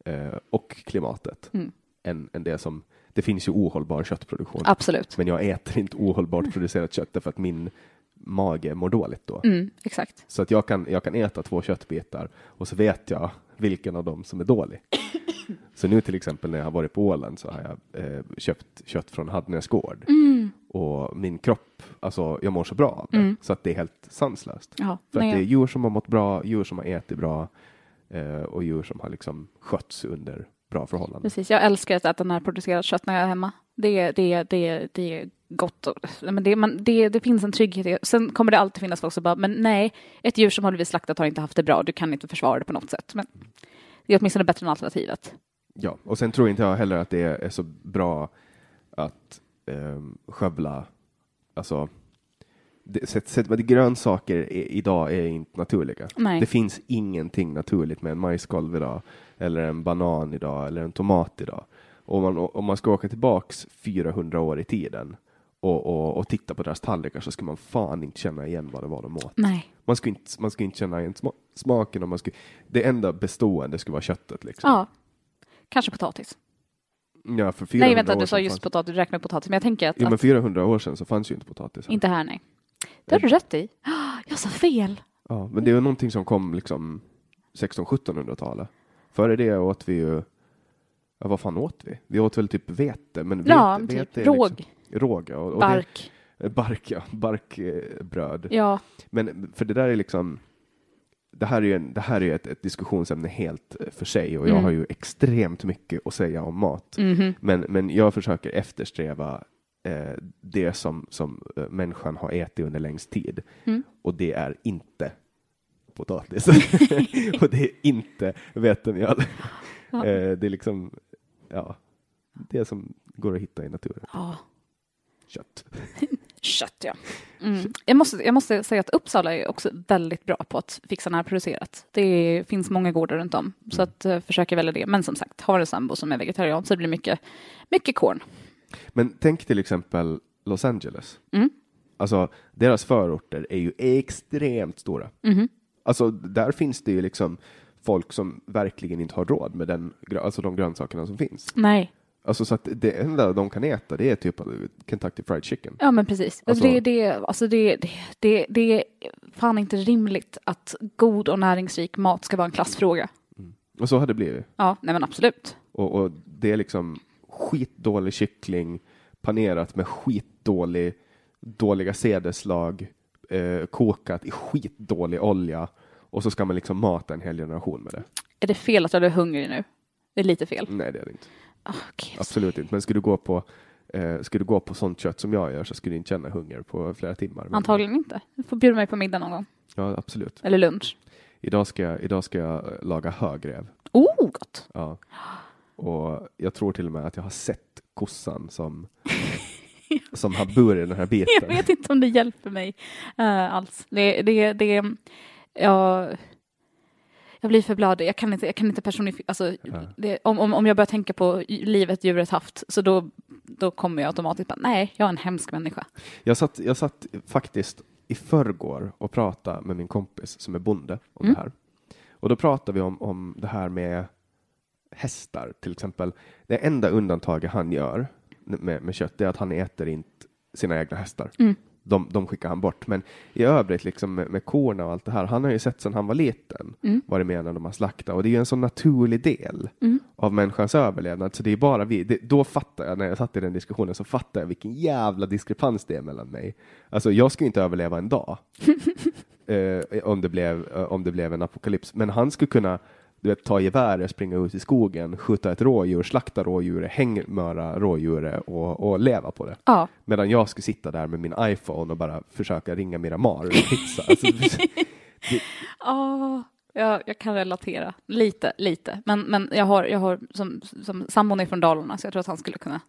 eh, och klimatet Mm. än, än det som, det finns ju ohållbar köttproduktion. Absolut. Men jag äter inte ohållbart producerat kött därför att min mage mår dåligt då. Mm, exakt. Så att jag kan, jag kan äta två köttbitar och så vet jag vilken av dem som är dålig. Så nu till exempel när jag har varit på Åland så har jag eh, köpt kött från Hadnäs gård Mm. och min kropp, alltså jag mår så bra av det så att det är helt sanslöst. Ja, För nej, att det är djur som har mått bra, djur som har ätit bra eh, och djur som har liksom skötts under bra förhållanden. Precis, jag älskar att äta närproducerat kött när jag är hemma. Det, är- det, det, det är gott. Och, men det, man, det, det finns en trygghet. Sen kommer det alltid finnas folk som bara, men nej, ett djur som har blivit slaktat har inte haft det bra. Du kan inte försvara det på något sätt. Men det är åtminstone bättre än alternativet. Ja, och sen tror inte jag heller att det är så bra att um, skövla, alltså det, sätt, sätt, det, grönsaker är, idag är inte naturliga. Nej. Det finns ingenting naturligt med en majskolv idag, eller en banan idag, eller en tomat idag. Om man, om man ska åka tillbaks 400 år i tiden och, och, och titta på deras tallrikar så ska man fan inte känna igen vad det var de åt. Nej. Man ska inte, man ska inte känna igen sma, smaken och man ska, det enda bestående skulle vara köttet. Liksom. Ja, kanske potatis. Ja, för 400 Nej, vänta, år du sa just fanns- potatis, du räknar med potatis. Men jag tänker att, Jo, men att 400 år sedan så fanns ju inte potatis. här. inte här, nej. Det har du rätt i. <gasps> Jag sa fel. Ja, men det är någonting som kom liksom 1600-1700-talet. Före det åt vi ju, ja vad fan åt vi? Vi åt väl typ vete, men vete, Ja, vete typ är råg, Liksom, råg, ja. Och och bark. Det, bark, ja. Barkbröd. Ja, Men för det där är liksom, det här är ju en, det här är ett, ett diskussionsämne helt eh, för sig och jag Mm. har ju extremt mycket att säga om mat. mhm. Men, men jag försöker eftersträva eh, det som, som eh, människan har ätit under längst tid. Mm. Och det är inte potatis. <laughs> och det är inte vetemjöl. Ja. eh, det är liksom, ja, det som går att hitta i naturen. ja. Kött. <laughs> Kött, ja. Mm. Jag, måste, jag måste säga att Uppsala är också väldigt bra på att fixa närproducerat. Det finns många gårdar runt om, så att uh, försöker välja det. Men som sagt, har en sambo som är vegetarian så det blir mycket, mycket korn. Men tänk till exempel Los Angeles. Mm. Alltså, deras förorter är ju extremt stora. Mhm. Alltså, där finns det ju liksom folk som verkligen inte har råd med den, alltså de grönsakerna som finns. Nej, Alltså så att det enda de kan äta det är typ Kentucky Fried Chicken. ja men precis. Alltså- det, det, alltså det, det, det, det är fan inte rimligt att god och näringsrik mat ska vara en klassfråga. Och så har det blivit. Ja, nej men absolut. Och, och det är liksom skitdålig kyckling panerat med skitdålig, dåliga sädeslag, eh, kokat i skitdålig olja och så ska man liksom mata en hel generation med det. Är det fel att jag är hungrig nu? Det är lite fel. Nej, det är det inte. Ah, okej. Absolut inte. Men skulle du gå på eh, skulle du gå på sånt kött som jag gör så skulle du inte känna hunger på flera timmar. Men- Antagligen inte. Du får bjuda mig på middag någon gång. Ja, absolut. Eller lunch. Idag ska jag, idag ska jag eh, laga högrev. Oh, gott! Ja. Och jag tror till och med att jag har sett kossan som, <laughs> som har burit den här biten. Jag vet inte om det hjälper mig eh, alls. Det, det, det, jag, jag blir för blödig. Jag kan inte, jag kan inte personifiera, alltså, det, om, om, om jag börjar tänka på livet djuret haft, så då, då kommer jag automatiskt bara, nej, jag är en hemsk människa. Jag satt, jag satt faktiskt i förrgår och pratade med min kompis som är bonde om Mm. det här. Och då pratar vi om, om det här med hästar till exempel. Det enda undantaget han gör med, med kött är att han äter inte sina egna hästar. Mm. De, de skickar han bort. Men i övrigt liksom med, med korna och allt det här. Han har ju sett sedan han var liten Mm. vad det med när de har slaktat och det är ju en så naturlig del Mm. av människans överlevnad. Så det är bara vi. Det, då fattar jag när jag satt i den diskussionen så fattar jag vilken jävla diskrepans det är mellan mig. Alltså jag skulle inte överleva en dag <laughs> eh, om, det blev, eh, om det blev en apokalyps. Men han skulle kunna du vet, ta geväret, springa ut i skogen, skjuta ett rådjur, slakta rådjuret, hängmöra rådjuret och, och leva på det. Ja, Medan jag skulle sitta där med min iPhone och bara försöka ringa Miramar och pizza. <laughs> Alltså, Ja, jag, kan relatera. Lite, lite. Men, men jag har, jag har som, som sambon är från Dalarna, så jag tror att han skulle kunna,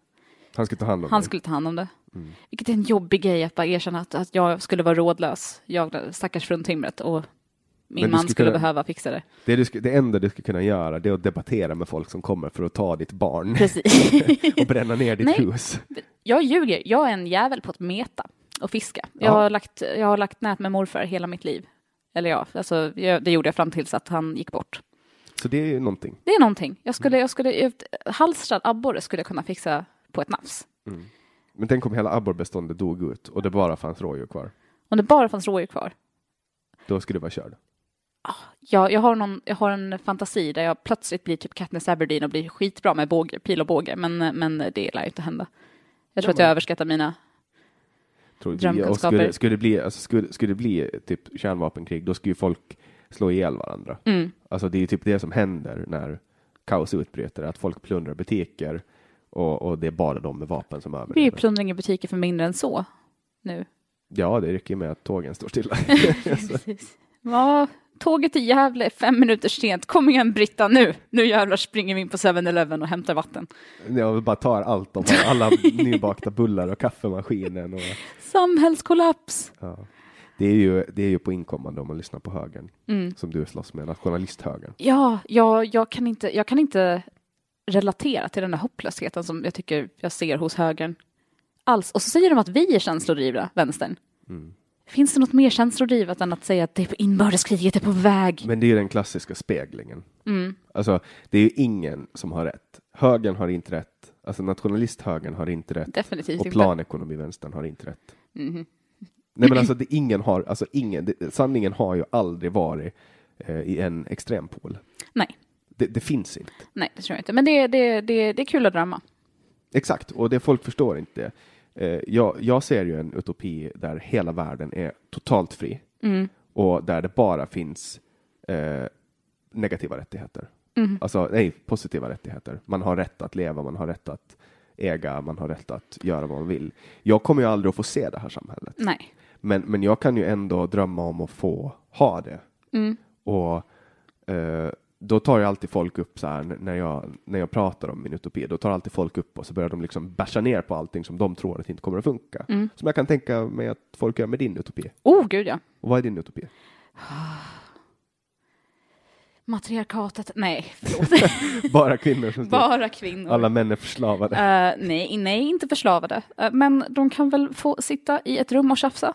han skulle ta hand om han det. skulle ta hand om det. Mm. Vilket är en jobbig grej att bara erkänna att, att jag skulle vara rådlös, jag stackars fruntimret, och min Men du man skulle skulle kunna- behöva fixa det. Det, du ska, det enda du ska kunna göra det är att debattera med folk som kommer för att ta ditt barn <laughs> och bränna ner ditt Nej. hus. jag ljuger, jag är en jävel på att meta och fiska. Jag, Ja. har, lagt, jag har lagt nät med morfar hela mitt liv. Eller ja, alltså, jag, det gjorde jag fram tills att han gick bort. Så det är ju någonting. Det är någonting. Jag skulle, jag skulle, halstrad abborre skulle jag kunna fixa på ett nafs. Men tänk om hela abborrbeståndet dog ut och det bara fanns rådjur kvar. Om det bara fanns rådjur kvar. Då skulle det vara körd. Jag, jag, har någon, jag har en fantasi där jag plötsligt blir typ Katniss Everdeen och blir skitbra med båge, pil och båge, men, men det lär ju inte hända. Jag tror Ja, att jag överskattar mina... Drömkunskaper. skulle, skulle, det bli, alltså, skulle, skulle det bli typ kärnvapenkrig, då skulle ju folk slå ihjäl varandra. Mm. Alltså det är ju typ det som händer när kaos utbryter, att folk plundrar butiker och, och det är bara de med vapen som Det blir ju överlever. plundring i butiker för mindre än så nu. Ja, det räcker med att tågen står stilla. <laughs> <laughs> Ja, tåget till Gävle är fem minuter sent. Kom igen Britta nu! Nu jävlar springer vi in på 7-Eleven och hämtar vatten. Jag bara tar allt de har, alla nybakta bullar och kaffemaskinen. Och, Samhällskollaps! ja. det, är ju, det är ju på inkommande om man lyssnar på högern, Mm. som du slåss med, nationalisthögern. Ja, jag, jag, kan inte, jag kan inte relatera till den där hopplösheten som jag tycker jag ser hos högern. Alls. Och så säger de att vi är känslodrivna, vänstern. Mm. Finns det något mer känslodrivet än att säga att det är på inbördeskriget är på väg? Men det är ju den klassiska speglingen. Mm. Alltså, det är ju ingen som har rätt. Högern har inte rätt. Alltså nationalisthögern har inte rätt. Definitivt Och planekonomivänstern har inte rätt. Mhm. Nej men alltså, det, ingen har, alltså ingen, det, sanningen har ju aldrig varit eh, i en extrempol. Nej, Det, det finns inte. nej, det tror jag inte. Men det, det, det, det är kul att drömma. Exakt, och det folk förstår inte. Eh, jag, jag ser ju en utopi där hela världen är totalt fri Mm. och där det bara finns eh, negativa rättigheter. Mm. Alltså, nej, positiva rättigheter. Man har rätt att leva, man har rätt att äga, man har rätt att göra vad man vill. Jag kommer ju aldrig att få se det här samhället. Nej. Men, men jag kan ju ändå drömma om att få ha det. Mm. Och eh, då tar ju alltid folk upp så här när jag, när jag pratar om min utopi, då tar alltid folk upp och så börjar de liksom basha ner på allting som de tror att inte kommer att funka. Mm. Som jag kan tänka mig att folk gör med din utopi. Oh, gud ja. Och vad är din utopi? <sighs> Matriarkatet. Nej, förlåt. <laughs> Bara kvinnor som. <laughs> Bara kvinnor. Alla män är förslavade. Eh, nej, nej, inte förslavade. Eh, men de kan väl få sitta i ett rum och tjafsa?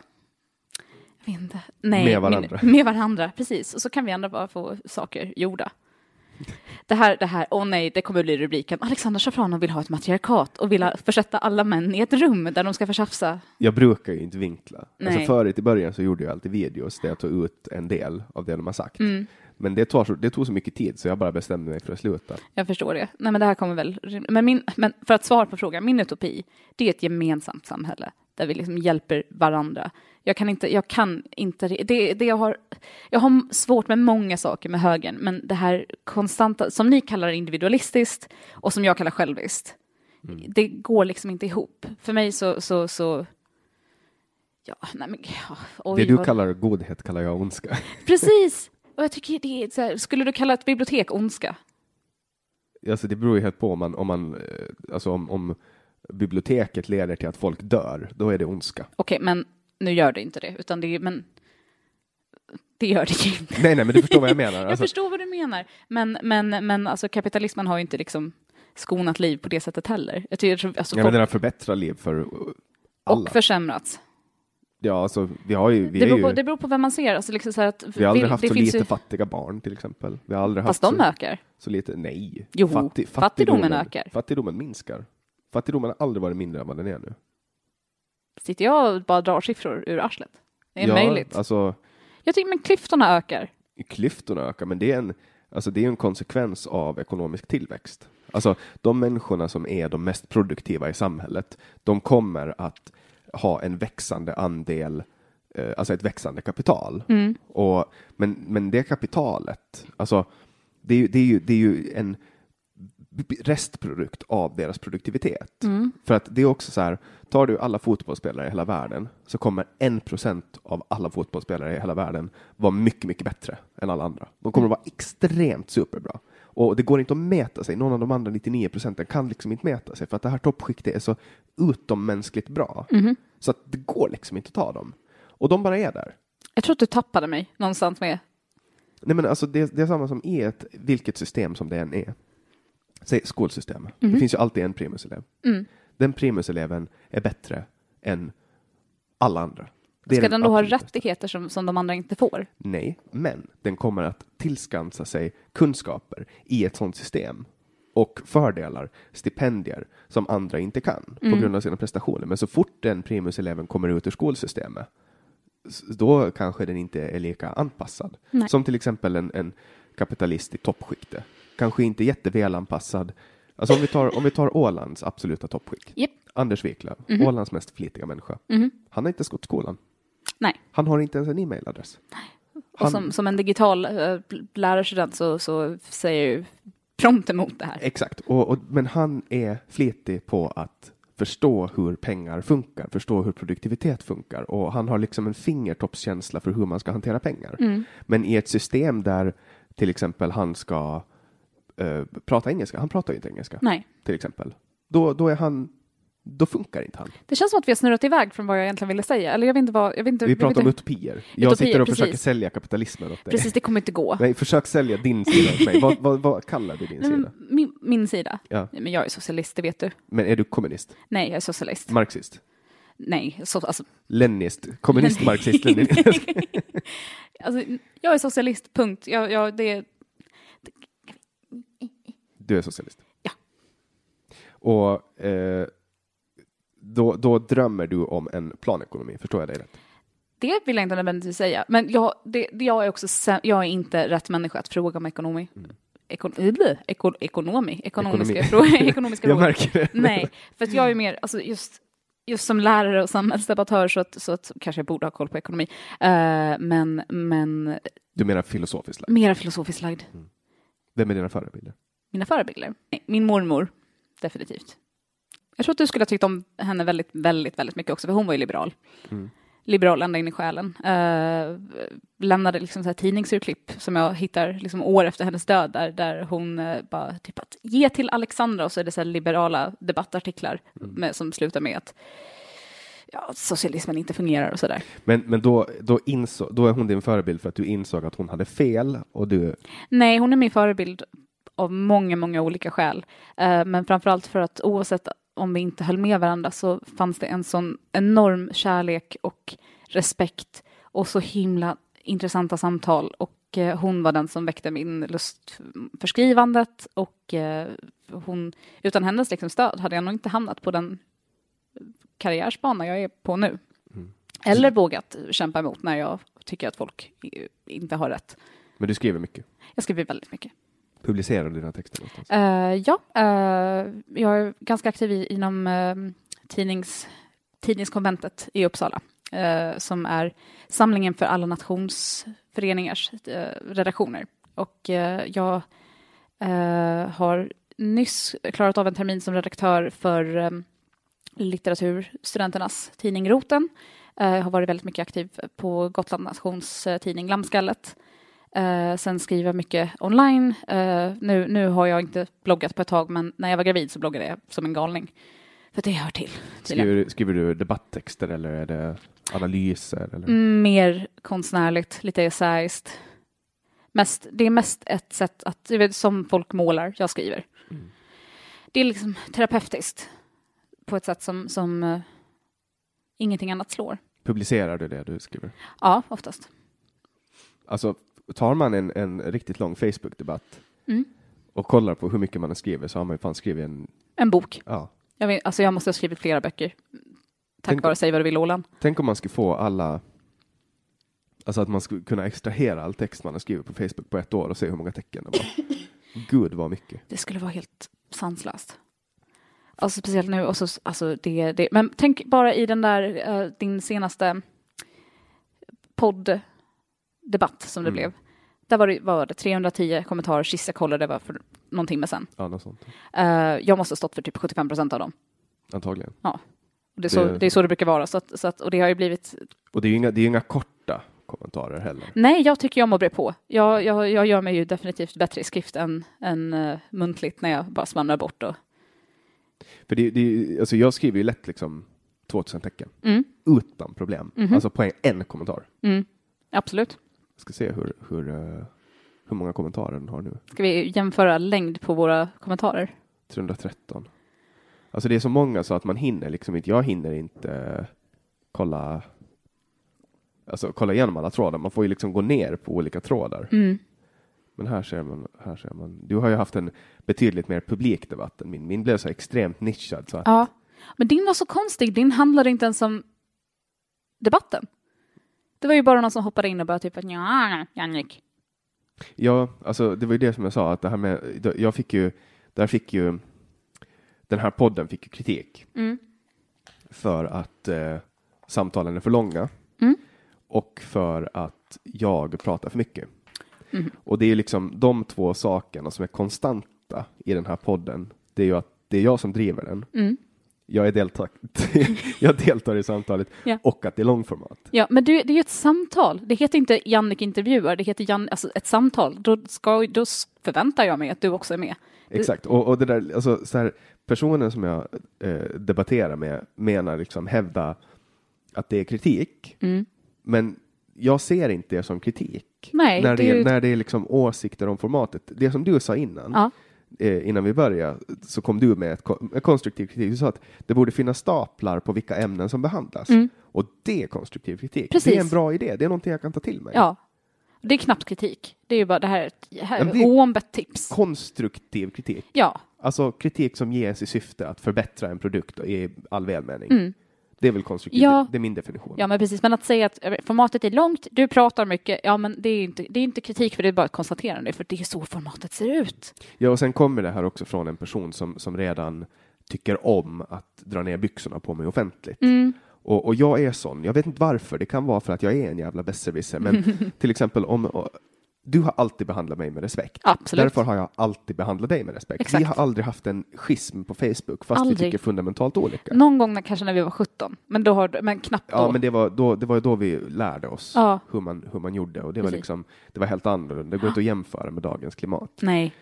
Inte. Nej, Med varandra. Min, <laughs> med varandra, precis. Och så kan vi andra bara få saker gjorda. Det här, det här, åh nej, det kommer bli rubriken. Alexander Shafranov vill ha ett matriarkat och vill försätta alla män i ett rum där de ska få tjafsa. Jag brukar ju inte vinkla. Alltså förut i början så gjorde jag alltid videos där jag tog ut en del av det de har sagt. Mm. Men det, tar så, det tog så mycket tid så jag bara bestämde mig för att sluta. Jag förstår det. Nej, men det här kommer väl... Men, min, men för att svara på frågan, min utopi, det är ett gemensamt samhälle där vi liksom hjälper varandra. Jag kan inte, jag kan inte, det, det jag har, jag har svårt med många saker med högern, men det här konstanta, som ni kallar individualistiskt och som jag kallar själviskt, det går liksom inte ihop. För mig så, så, så ja, nej men, ja, oj, det du vad- kallar godhet kallar jag ondska. <laughs> Precis! Och jag tycker det är så här, skulle du kalla ett bibliotek ondska? Alltså det beror ju helt på om man, om man eh, alltså om, om biblioteket leder till att folk dör, då är det ondska. Okej, men nu gör det inte det, utan det men det gör det ju inte. Nej, nej, men du förstår vad jag menar. <laughs> Jag Alltså, förstår vad du menar, men, men, men alltså kapitalismen har ju inte liksom skonat liv på det sättet heller. Jag tycker, alltså, ja, men folk, den har förbättrat liv för alla. och försämrats. Ja, alltså vi har ju... Vi Det beror, på, ju det beror på vem man ser. Alltså liksom så att vi har aldrig vill- haft så lite ju- fattiga barn till exempel. Vi har aldrig Fast haft de så, ökar. så lite, nej. Jo, Fatti- fattigdomen ökar. Fattigdomen minskar. Fattigdomen har aldrig varit mindre än vad den är nu. Sitter jag och bara drar siffror ur arslet? Det är ja, möjligt. Alltså, Jag tycker men klyftorna ökar. klyftorna ökar, men det är en, alltså det är en konsekvens av ekonomisk tillväxt. Alltså de människorna som är de mest produktiva i samhället, de kommer att ha en växande andel, eh, alltså ett växande kapital. Mm. Och, men, men det kapitalet, alltså det är, ju- det är, ju, det är ju en restprodukt av deras produktivitet. Mm. För att det är också så här, tar du alla fotbollsspelare i hela världen så kommer en procent av alla fotbollsspelare i hela världen vara mycket, mycket bättre än alla andra. De kommer att vara extremt superbra. Och det går inte att mäta sig. Någon av de andra 99 procenten kan liksom inte mäta sig för att det här toppskiktet är så utommänskligt bra. Mhm. Så att det går liksom inte att ta dem. Och de bara är där. Jag tror att du tappade mig någonstans med. Nej, men alltså det, det är samma som i ett, vilket system som det än är. Säg skolsystem. Det finns ju alltid en primuselev. Mm. Den primuseleven är bättre än alla andra. Det Ska den då ha rättigheter som, som de andra inte får? Nej, men den kommer att tillskansa sig kunskaper i ett sådant system och fördelar, stipendier, som andra inte kan Mm. på grund av sina prestationer. Men så fort den primuseleven kommer ut ur skolsystemet, då kanske den inte är lika anpassad. Nej. Som till exempel en, en kapitalist i toppskiktet. Kanske inte jättevälanpassad. Alltså om vi tar, om vi tar Ålands absoluta toppskikt. Japp. Anders Wiklöf, Mhm. Ålands mest flitiga människa. Mhm. Han har inte gått skolan. Nej. Han har inte ens en e-mailadress. Och Han- som, som en digital uh, lärarstudent så, så säger ju prompt emot det här. Exakt, och, och, men han är flitig på att förstå hur pengar funkar, förstå hur produktivitet funkar och han har liksom en fingertoppskänsla för hur man ska hantera pengar. Mm. Men i ett system där till exempel han ska eh, prata engelska, han pratar ju inte engelska Nej. till exempel, då, då är han då funkar inte han. Det känns som att vi har snurrat iväg från vad jag egentligen ville säga. Eller jag vet inte vad... Jag vet inte, Vi pratar om utopier. Jag Utopier, sitter och precis. försöker sälja kapitalismen åt dig. Precis, det kommer inte gå. Nej, försök sälja din sida åt mig. Vad, vad, vad kallar du din Nej, sida? Min, min sida? Ja. Men jag är socialist, det vet du. Men är du kommunist? Nej, jag är socialist. Marxist? Nej, så, alltså, Leninist? Kommunist, marxist, <laughs> leninist? alltså, jag är socialist, punkt. Jag, jag, det, Du är socialist? Ja. Och eh, då, då drömmer du om en planekonomi, förstår jag dig rätt? det vill jag inte nödvändigtvis säga. Men jag, det, jag är också jag är inte rätt människa att fråga om ekonomi. Ekon, äh, eko, ekonomi, ekonomiska, Ekonomi. frågor, ekonomiska <laughs> Jag frågor. märker det. Nej, för att jag är mer, alltså just, just som lärare och samhällsdebattör så att, så att kanske jag borde ha koll på ekonomi. Eh, men, men Du menar filosofiskt lagd. mera filosofiskt lagd. Vem är dina förebilder? Mina förebilder? Min mormor, definitivt. Jag tror att du skulle ha tyckt om henne väldigt, väldigt, väldigt mycket också, för hon var ju liberal. Mm. Liberal ända in i själen. Uh, lämnade liksom så här tidningsurklipp som jag hittar liksom år efter hennes död, där, där hon eh, bara typ att ge till Alexandra och så är det så liberala debattartiklar Mm. med, som slutar med att ja, socialismen inte fungerar och sådär. Men, men då, då, inså, då är hon din förebild för att du insåg att hon hade fel och du... Nej, hon är min förebild av många, många olika skäl. Eh, men framförallt för att oavsett om vi inte höll med varandra så fanns det en sån enorm kärlek och respekt och så himla intressanta samtal. Och eh, hon var den som väckte min lust för skrivandet och eh, hon, utan hennes liksom stöd hade jag nog inte hamnat på den karriärsbana jag är på nu. Eller vågat kämpa emot när jag tycker att folk inte har rätt. Men du skriver mycket. Jag skriver väldigt mycket. Publicerar du dina texter någonstans? Eh, ja, eh, jag är ganska aktiv i, inom eh, tidnings, tidningskonventet i Uppsala, som är samlingen för alla nationsföreningars redaktioner. Och jag har nyss klarat av en termin som redaktör för litteraturstudenternas tidning Roten. Jag har varit väldigt mycket aktiv på Gotland Nations tidning Lammskallet. Eh, sen skriver jag mycket online. Eh, nu, nu har jag inte bloggat på ett tag, men när jag var gravid så bloggade jag som en galning. För det hör till. Skriver, skriver du debatttexter eller är det analyser? Eller? Mm, mer konstnärligt, lite essäiskt. Mest, det är mest ett sätt att, du vet, som folk målar, jag skriver. Det är liksom terapeutiskt på ett sätt som, som eh, ingenting annat slår. Publicerar du det du skriver? Ja, oftast. Alltså, tar man en, en riktigt lång Facebook-debatt Mm. och kollar på hur mycket man har skrivit så har man ju fan skrivit en, En bok. ja. Jag, vet, alltså jag måste ha skrivit flera böcker. Tack Tänk- vare Säg vad du vill, Åland. Tänk om man skulle få alla, alltså att man skulle kunna extrahera all text man har skrivit på Facebook på ett år och se hur många tecken det var. <laughs> Gud vad mycket. Det skulle vara helt sanslöst. Alltså speciellt nu. Och så, alltså det, det. Men tänk bara i den där, eh, din senaste podddebatt som det Mm. blev. Där var det, var det 310 kommentarer sist jag kollade, det var för någon timme sedan. Ja, något sånt. Eh, jag måste ha stått för typ 75 procent av dem. Antagligen. Och Det är, så, Det- det är så det brukar vara. Så att, så att, och det har ju blivit... Och det är ju inga, det är inga korta kommentarer heller. Nej, jag tycker jag att bre på. Jag, jag, jag gör mig ju definitivt bättre i skrift än, än uh, muntligt när jag bara svamlar bort. Och, För det, det, alltså jag skriver ju lätt liksom 2000 tecken. mm, Utan problem. Mhm. Alltså på en, en kommentar. mm, absolut. Jag ska se hur, hur, eh, hur många kommentarer den har nu. Ska vi jämföra längd på våra kommentarer? 313. Alltså det är så många så att man hinner liksom inte, jag hinner inte kolla Alltså kolla igenom alla trådar, man får ju liksom gå ner på olika trådar. Mm. Men här ser man, här ser man, du har ju haft en betydligt mer publik debatt än min. Min blev så extremt nischad så att, Ja, men din var så konstig. Din handlade inte ens om debatten. Det var ju bara någon som hoppade in och bara typ ja, Jannik. Ja, alltså det var ju det som jag sa, att det här med, jag fick ju, där fick ju, den här podden fick ju kritik Mm. för att eh, samtalen är för långa Mm. och för att jag pratar för mycket. Mm. Och det är liksom de två sakerna som är konstanta i den här podden. Det är ju att det är jag som driver den. Jag, är deltag <laughs> jag deltar i samtalet Ja. och att det är långformat. Ja, men du, det är ett samtal. Det heter inte Jannik intervjuar, det heter Jan, alltså ett samtal. Då, ska, då förväntar jag mig att du också är med. Du- Exakt, och, och det där, alltså, så här, personen som jag eh, debatterar med menar liksom hävda att det är kritik, Mm. men jag ser inte det som kritik. Nej, när, det det, är ju- när det är liksom åsikter om formatet. Det som du sa innan, Ja. Eh, innan vi började, så kom du med ett, en konstruktiv kritik. Du sa att det borde finnas staplar på vilka ämnen som behandlas. Mm. Och det är konstruktiv kritik. Precis. Det är en bra idé, det är någonting jag kan ta till mig. Ja. Det är knappt kritik. Det är ju bara det här, är ett- här är tips. Konstruktiv kritik. Ja. Alltså kritik som ges i syfte att förbättra en produkt i all välmening. Mm. Det är väl konstruktiv, Ja. det är min definition. ja, men precis. Men att säga att eh, formatet är långt, du pratar mycket, ja men det är inte, det är inte kritik för det är bara ett konstaterande, för det är så formatet ser ut. Ja, och sen kommer det här också från en person som, som redan tycker om att dra ner byxorna på mig offentligt. Mm. Och, och jag är sån, jag vet inte varför, det kan vara för att jag är en jävla besserwisser, men <laughs> till exempel om du har alltid behandlat mig med respekt. Absolut. Därför har jag alltid behandlat dig med respekt. Exakt. Vi har aldrig haft en schism på Facebook, fast Aldrig. vi tycker fundamentalt olika. Någon gång när, kanske när vi var 17, men, då har, men knappt då. Ja, men det var då, det var då vi lärde oss Ja. hur, man, hur man gjorde och det var liksom, det var helt annorlunda. Det går inte att jämföra med dagens klimat. Nej.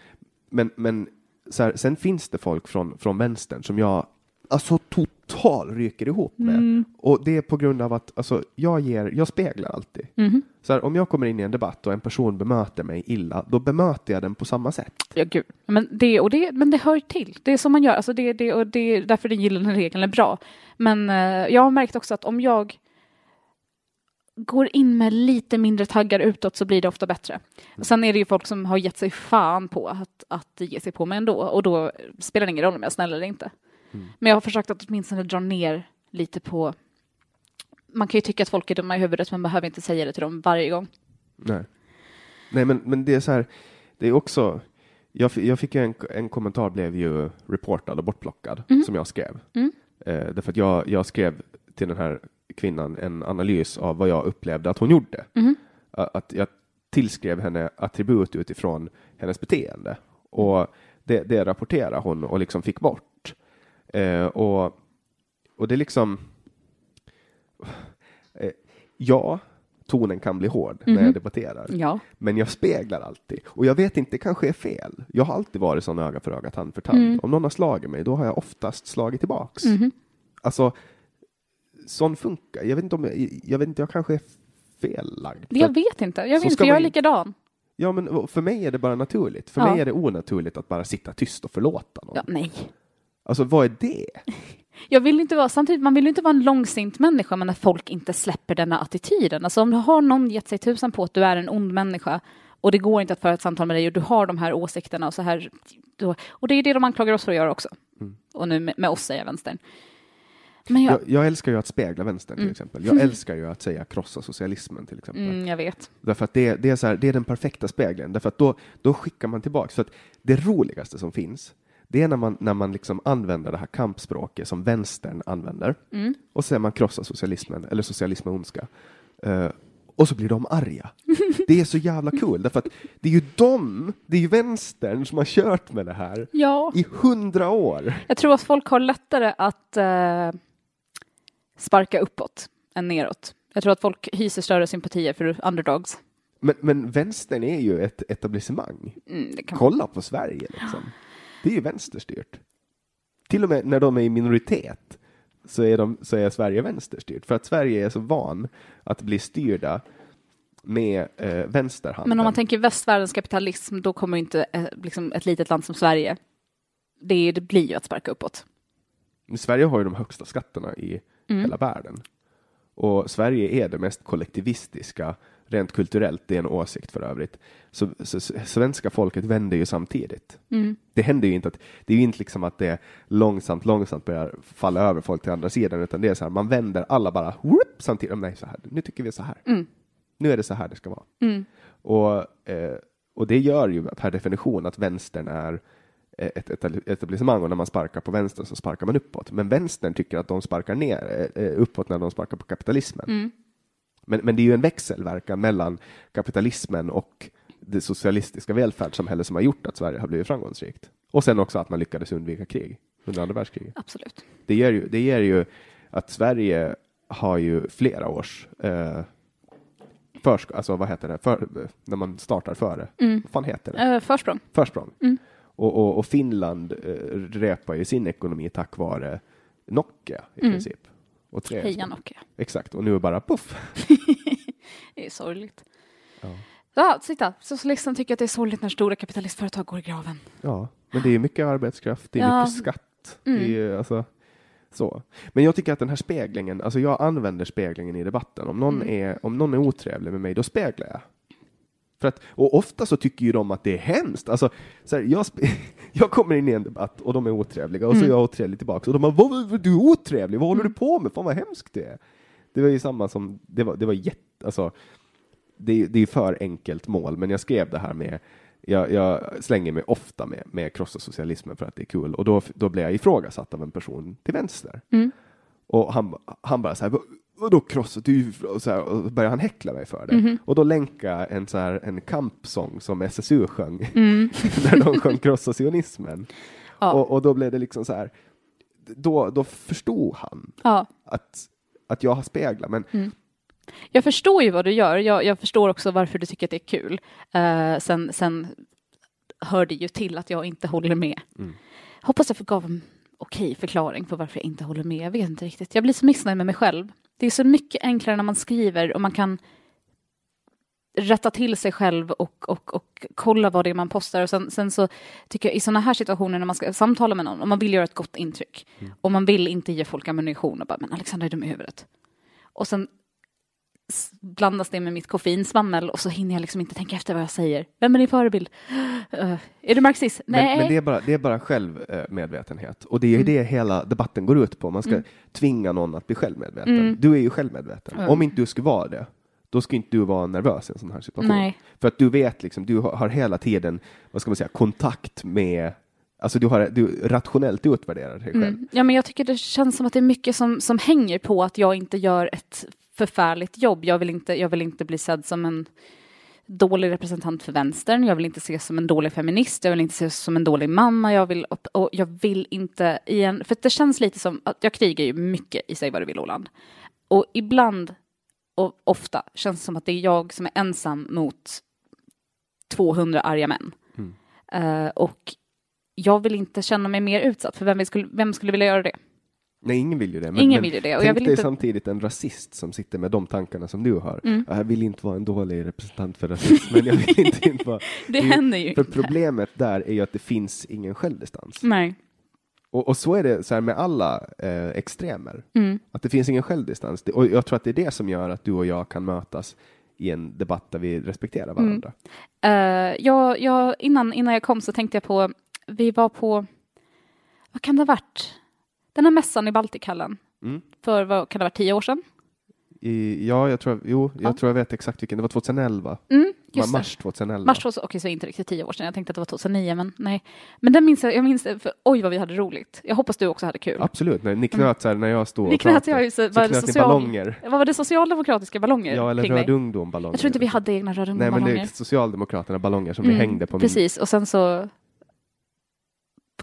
Men, men så här, sen finns det folk från, från vänstern som jag alltså total ryker ihop med. Mm. Och det är på grund av att alltså, jag, ger, jag speglar alltid. Mhm. Så här, om jag kommer in i en debatt och en person bemöter mig illa, då bemöter jag den på samma sätt. Ja, gud. Men det, och det, men det hör till. Det är som man gör. Alltså det, det, och det är därför den gyllene regeln är bra. Men eh, jag har märkt också att om jag går in med lite mindre taggar utåt så blir det ofta bättre. Sen är det ju folk som har gett sig fan på att, att ge sig på mig ändå och då spelar det ingen roll om jag är snäll eller inte. Men jag har försökt att åtminstone dra ner lite på man kan ju tycka att folk är dumma i huvudet men behöver inte säga det till dem varje gång. Nej, Nej men, men det är så här, det är också, jag, jag fick ju en, en kommentar blev ju reportad och bortplockad som jag skrev. Mm. Eh, därför att jag, jag skrev till den här kvinnan en analys av vad jag upplevde att hon gjorde. A- Att jag tillskrev henne attribut utifrån hennes beteende. Och det, det rapporterade hon och liksom fick bort. Eh, och, och det är liksom, eh, ja, tonen kan bli hård när jag debatterar. Ja. Men jag speglar alltid. Och jag vet inte, det kanske är fel. Jag har alltid varit sån öga för öga, tand för tand. Mm. Om någon har slagit mig, då har jag oftast slagit tillbaks. Mhm. Alltså, sån funkar. Jag vet inte om jag, jag vet inte, jag kanske är fellagd. Jag vet inte. Jag vet inte, jag är likadan. Ja, men för mig är det bara naturligt. För Ja. mig är det onaturligt att bara sitta tyst och förlåta någon. Ja, nej. Alltså, vad är det? <laughs> Jag vill inte vara, samtidigt, man vill ju inte vara en långsint människa men när folk inte släpper denna attityden. Alltså om du har någon gett sig tusan på att du är en ond människa och det går inte att föra ett samtal med dig och du har de här åsikterna och så här. Då, och det är det de anklagar oss för att göra också. Mm. Och nu med, med oss säger vänstern. Men jag, Jag, jag älskar ju att spegla vänstern till exempel. Jag <laughs> älskar ju att säga krossa socialismen till exempel. mm, jag vet. Därför att det, det, är så här, det är den perfekta spegeln. Därför att då, då skickar man tillbaka. Så att det roligaste som finns, det är när man, när man liksom använder det här kampspråket som vänstern använder. Och så säger man krossa socialismen, eller socialism är ondska. Eh, och så blir de arga. <laughs> Det är så jävla kul, därför att det är ju de, det är ju vänstern som har kört med det här Ja, i hundra år. jag tror att folk har lättare att eh, sparka uppåt än neråt. Jag tror att folk hyser större sympatier för underdogs. Men, men vänstern är ju ett etablissemang. Mm, Kolla på Sverige liksom. Det är ju vänsterstyrt. Till och med när de är i minoritet så är, de, så är Sverige vänsterstyrt. För att Sverige är så van att bli styrda med eh, vänsterhanden. Men om man tänker västvärldens kapitalism, då kommer inte eh, liksom ett litet land som Sverige, det, det blir ju att sparka uppåt. Sverige har ju de högsta skatterna i Mm. hela världen. Och Sverige är det mest kollektivistiska, rent kulturellt, det är en åsikt för övrigt. Så, så, så svenska folket vänder ju samtidigt. Mm. Det händer ju inte att, det är ju inte liksom att det långsamt, långsamt börjar falla över folk till andra sidan, utan det är så här, man vänder alla bara whoop, samtidigt. Nej, så här, nu tycker vi så här. Mm. Nu är det så här det ska vara. Mm. Och, eh, och det gör ju per definition att vänstern är ett ett etablissemang och när man sparkar på vänstern så sparkar man uppåt. Men vänstern tycker att de sparkar ner eh, uppåt när de sparkar på kapitalismen. Mm. Men, men det är ju en växelverkan mellan kapitalismen och det socialistiska välfärdssamhälle som har gjort att Sverige har blivit framgångsrikt. Och sen också att man lyckades undvika krig under andra världskriget. Absolut. Det ger ju, det ger ju att Sverige har ju flera års eh, försk- alltså vad heter det, för, när man startar före. Mm. Vad fan heter det? Eh, försprång. Försprång. Mm. Och, och, och Finland eh, repar ju sin ekonomi tack vare Nokia i Mm. princip. Och tre, Heja Nokia. Exakt, och nu är bara puff. <laughs> Det är sorgligt. Ja. Ja, titta. Socialisten tycker att det är sorgligt när stora kapitalistföretag går i graven. Ja, men det är mycket arbetskraft, det är Ja. mycket skatt. Mm. Det är, ju, alltså, så. Men jag tycker att den här speglingen, alltså jag använder speglingen i debatten. Om någon, Mm. är, om någon är otrevlig med mig, då speglar jag. För att, och ofta så tycker ju de att det är hemskt. Alltså, så här, jag, <laughs> jag kommer in i en debatt och de är otrevliga och så är Mm. jag otrevlig tillbaka. Och de bara, vad, du är otrevlig, vad håller du på med? Fan vad hemskt det är. Det var ju samma som, det var, det var jätte, alltså, det, det är för enkelt mål, men jag skrev det här med jag, jag slänger mig ofta med, med krossa socialismen för att det är kul och då, då blir jag ifrågasatt av en person till vänster. Mm. Och han, han bara så här, "Vad- vadå krossa? Du, och så, här, och så börjar han häckla mig för det. Mhm. Och då länkar jag en, så här, en kampsång som SSU sjöng Mm. <laughs> när de sjöng krossa sionismen. Ja. Och, och då blev det liksom så här, då, då förstod han Ja. att, att jag har speglat, men Jag förstår ju vad du gör. Jag, jag förstår också varför du tycker att det är kul. Eh, sen, sen hör det ju till att jag inte håller med. Mm. Hoppas jag gav en okej förklaring på varför jag inte håller med. Jag vet inte riktigt. Jag blir så missnöjd med mig själv. Det är så mycket enklare när man skriver och man kan rätta till sig själv och, och, och kolla vad det är man postar. Och sen, sen så tycker jag i sådana här situationer när man ska samtala med någon, om man vill göra ett gott intryck och man vill inte ge folk ammunition och bara, men Alexandra är dum i huvudet. Och sen blandas det med mitt koffeinsvammel och så hinner jag liksom inte tänka efter vad jag säger. Vem är din förebild? Eh, är du marxist? Nej. Men, men det, är bara, det är bara självmedvetenhet. Och det är Mm. det hela debatten går ut på. Man ska tvinga någon att bli självmedveten. Mm. Du är ju självmedveten. Mm. Om inte du skulle vara det, då ska inte du vara nervös i en sån här situation. Nej. För att du vet, liksom, du har, har hela tiden, vad ska man säga, kontakt med Alltså du, har, du rationellt utvärderar dig själv. Mm. Ja, men jag tycker det känns som att det är mycket som, som hänger på att jag inte gör ett förfärligt jobb. Jag vill, inte, jag vill inte bli sedd som en dålig representant för vänstern. Jag vill inte ses som en dålig feminist. Jag vill inte ses som en dålig mamma. Jag vill, och, jag vill inte igen, för det känns lite som att jag krigar ju mycket i Säg vad du vill Åland. Och ibland och ofta känns det som att det är jag som är ensam mot 200 arga män. Mm. Eh, och jag vill inte känna mig mer utsatt, för vem, skulle, vem skulle vilja göra det? Nej, ingen vill ju det. Ingen vill ju det, och tänk jag vill dig inte- samtidigt en rasist som sitter med de tankarna som du har. Mm. Jag vill inte vara en dålig representant för rasism, men jag vill inte, inte vara... <laughs> Det ju- händer ju För inte. problemet där är ju att det finns ingen självdistans. Nej. Och, och så är det så här med alla eh, extremer. Mm. Att det finns ingen självdistans. Det- Och jag tror att det är det som gör att du och jag kan mötas i en debatt där vi respekterar Mm. varandra. Eh, jag, jag, innan, innan jag kom så tänkte jag på, vi var på, vad kan det ha varit? Den här mässan i Baltikhallen. Mm. För vad kan det varit, tio år sedan? I, ja, jag tror, jo, jag Ja. tror jag vet exakt vilken. Det var 2011. Mm, det. Mars 2011. Mars 2000, okej så inte riktigt tio år sedan, jag tänkte att det var 2009 men nej. Men den minns jag, jag minns för oj vad vi hade roligt. Jag hoppas du också hade kul. Absolut, när ni knöt så här, när jag stod och knöt pratade, jag så, så var knöt ni social, ballonger. Vad var det socialdemokratiska ballonger Ja, eller? Röd ungdom-ballonger. Jag tror inte vi hade egna Röd Nej, men det ungdom-ballonger. är Socialdemokraterna ballonger som Mm, vi hängde på min... Precis, och sen så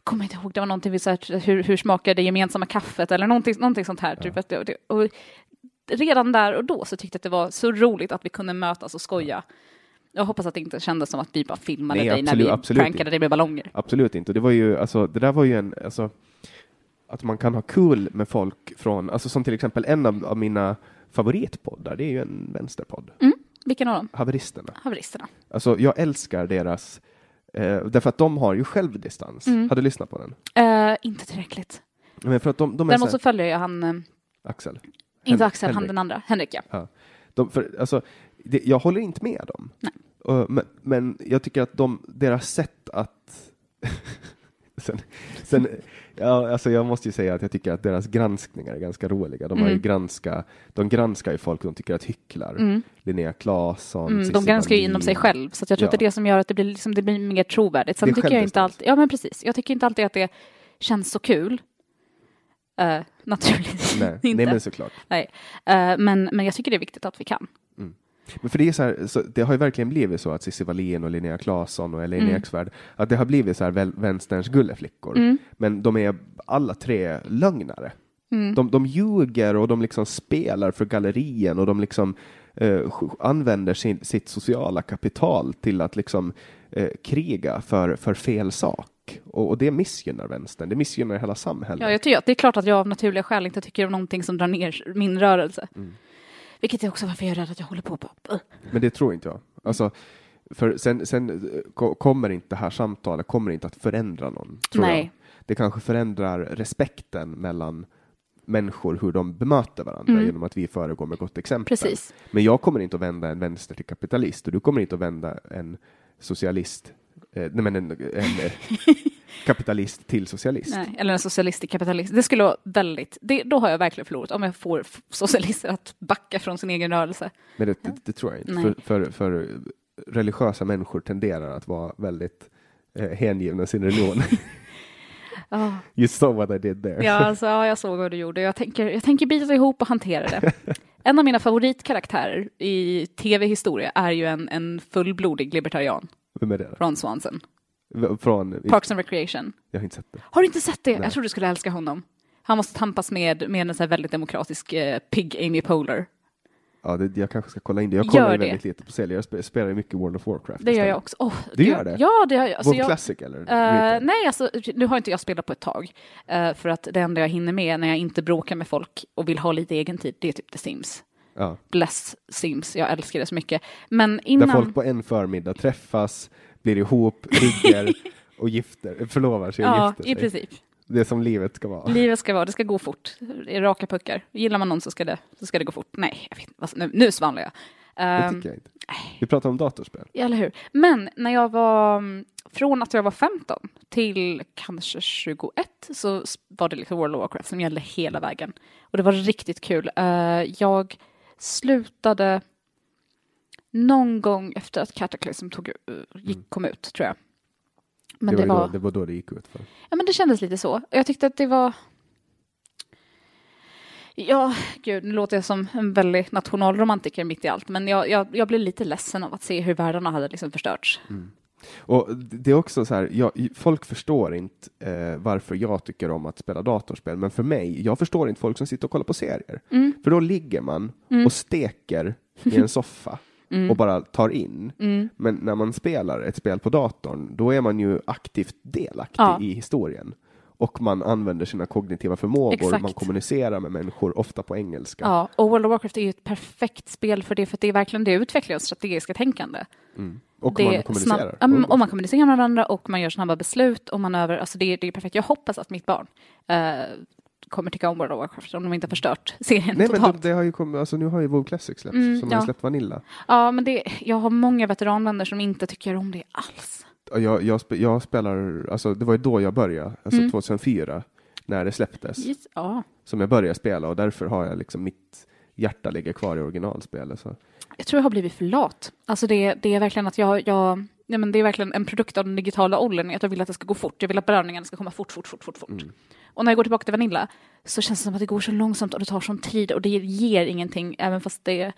kommer inte ihåg, det var någonting vi sa, hur, hur smakar det gemensamma kaffet eller någonting, någonting sånt här. Typ att det, det, och redan där och då så tyckte jag att det var så roligt att vi kunde mötas och skoja. Jag hoppas att det inte kändes som att vi bara filmade Nej, dig absolut- när vi absolut prankade inte. dig med ballonger. Absolut inte. Det var ju, alltså, det där var ju en, alltså, att man kan ha kul med folk från, alltså som till exempel en av, av mina favoritpoddar, det är ju en vänsterpodd, Vilken av dem? Haveristerna. Haveristerna. Alltså jag älskar deras, eh, därför att de har ju självdistans. Mm. Har du lyssnat på den? Eh, inte tillräckligt. Men för att de, de är Däremot så så följer jag han, eh, Axel. inte Hen- Axel, han Henrik. den andra, Henrik ja. Ja. De, för, alltså, det, jag håller inte med dem. Och, men, men jag tycker att de, deras sätt att... <laughs> sen, sen, ja, alltså jag måste ju säga att jag tycker att deras granskningar är ganska roliga. De, har ju Mm. granska, de granskar ju folk de tycker att hycklar. Mm. Linnea Claesson, Mm, de granskar ju inom sig själv, så jag tror Ja. att det är det som gör att det blir, liksom, det blir mer trovärdigt. Sen tycker jag inte alltid, ja men precis, jag tycker inte alltid att det känns så kul. Uh, naturligtvis Nej, <laughs> inte. nej, men såklart. Nej. Eh, men, men jag tycker det är viktigt att vi kan. Men för det, är så här, så det har ju verkligen blivit så att Cissi Wallin och Linnea Claesson och Elaine Mm. Eksvärd, att det har blivit så här väl, vänsterns gulleflickor. Mm. Men de är alla tre lögnare. De, de ljuger och de liksom spelar för gallerien och de liksom eh, använder sin, sitt sociala kapital till att liksom eh, kriga för, för fel sak. Och, och det missgynnar vänstern, det missgynnar hela samhället. Ja, jag tycker det är klart att jag av naturliga skäl inte tycker om någonting som drar ner min rörelse. Mm. Vilket är också varför jag är rädd att jag håller på. på. Men det tror inte jag. Alltså, för sen, sen eh, ko- kommer inte det här samtalet kommer inte att förändra någon. Tror Nej. Jag. Det kanske förändrar respekten mellan människor, hur de bemöter varandra Mm. genom att vi föregår med gott exempel. Precis. Men jag kommer inte att vända en vänster till kapitalist och du kommer inte att vända en socialist, eh, nej men en, en eh, <laughs> kapitalist till socialist. Nej, eller en socialistisk kapitalist. Det skulle vara väldigt, det, då har jag verkligen förlorat om jag får socialister att backa från sin egen rörelse. Men det, det, det tror jag inte. För, för, för religiösa människor tenderar att vara väldigt eh, hängivna sin religion. <laughs> Ja, You saw what I did there. ja, alltså, ja, jag såg vad du gjorde. Jag tänker, jag tänker bita ihop och hantera det. <laughs> En av mina favoritkaraktärer i tv-historia är ju en, en fullblodig libertarian, Vem är det? Ron Swanson. V- Från? Parks and Recreation. Jag har inte sett det. Har du inte sett det? Nej. Jag tror du skulle älska honom. Han måste tampas med, med en så här väldigt demokratisk eh, pig Amy Poehler. Ja, det, jag kanske ska kolla in det. Jag Gör kollar ju det. väldigt lite på serier. Jag spe- spelar ju mycket World of Warcraft. Det gör istället. jag också. Oh, Du gör det? Ja, det gör jag. Alltså, WoW jag Classic eller? Retail? nej, alltså, nu har inte jag spelat på ett tag. Eh, för att det enda jag hinner med när jag inte bråkar med folk och vill ha lite egen tid, det är typ The Sims. Ja. Bless Sims, jag älskar det så mycket. Men Där innan... folk på en förmiddag träffas, blir ihop, ligger <laughs> och gifter, förlovar sig och Ja, gifter sig. i princip. Det är som livet ska vara. Livet ska vara, det ska gå fort. Raka puckar. Gillar man någon så ska det, så ska det gå fort. Nej, jag vet, inte nu, nu svamlar jag. Det Ehm, tycker jag inte. Vi pratar om datorspel. Eller hur? Men när jag var, från att jag var 15 till kanske 21 så var det liksom World of Warcraft som gällde hela vägen. Och det var riktigt kul. Eh, jag slutade någon gång efter att Cataclysm tog, uh, gick, kom ut, tror jag. Men det, ju var, Då, det var då det gick ut för. ja, men det kändes lite så. Jag tyckte att det var... Ja, gud, nu låter jag som en väldigt nationalromantiker mitt i allt, men jag, jag, jag blev lite ledsen av att se hur världarna hade liksom förstörts. Och det är också så här, jag, folk förstår inte eh, varför jag tycker om att spela datorspel, men för mig, jag förstår inte folk som sitter och kollar på serier. Mm. För då ligger man och steker i en soffa <laughs> Mm. och bara tar in. Men när man spelar ett spel på datorn, då är man ju aktivt delaktig Ja. i historien. Och man använder sina kognitiva förmågor, Exakt. man kommunicerar med människor, ofta på engelska. Ja, och World of Warcraft är ju ett perfekt spel för det, för det är verkligen det utvecklar strategiska tänkande. Och det man kommunicerar. Snabb, men om man kommunicerar med varandra och man gör snabba beslut och man över, alltså det, det är perfekt. Jag hoppas att mitt barn eh, kommer tycka om World of Warcraft om de inte har förstört serien Nej men totalt. det, det har ju kommit, alltså nu har ju WoW Classic släppts, Mm, som ja. har släppt Vanilla. Ja, men det, jag har många veteranvänner som inte tycker om det alls. Och Jag, jag, spe, jag spelar, alltså det var ju då jag började, alltså Mm. 2004, när det släpptes, Yes, Ja, som jag började spela och därför har jag liksom mitt hjärta ligger kvar i originalspelet. Så. jag tror jag har blivit för lat. Alltså det, det är verkligen att jag, jag ja, men det är verkligen en produkt av den digitala åldern, att jag vill att det ska gå fort. Jag vill att belöningarna ska komma fort, fort, fort, fort, fort. Mm. Och när jag går tillbaka till Vanilla så känns det som att det går så långsamt och det tar sån tid och det ger ingenting, även fast det,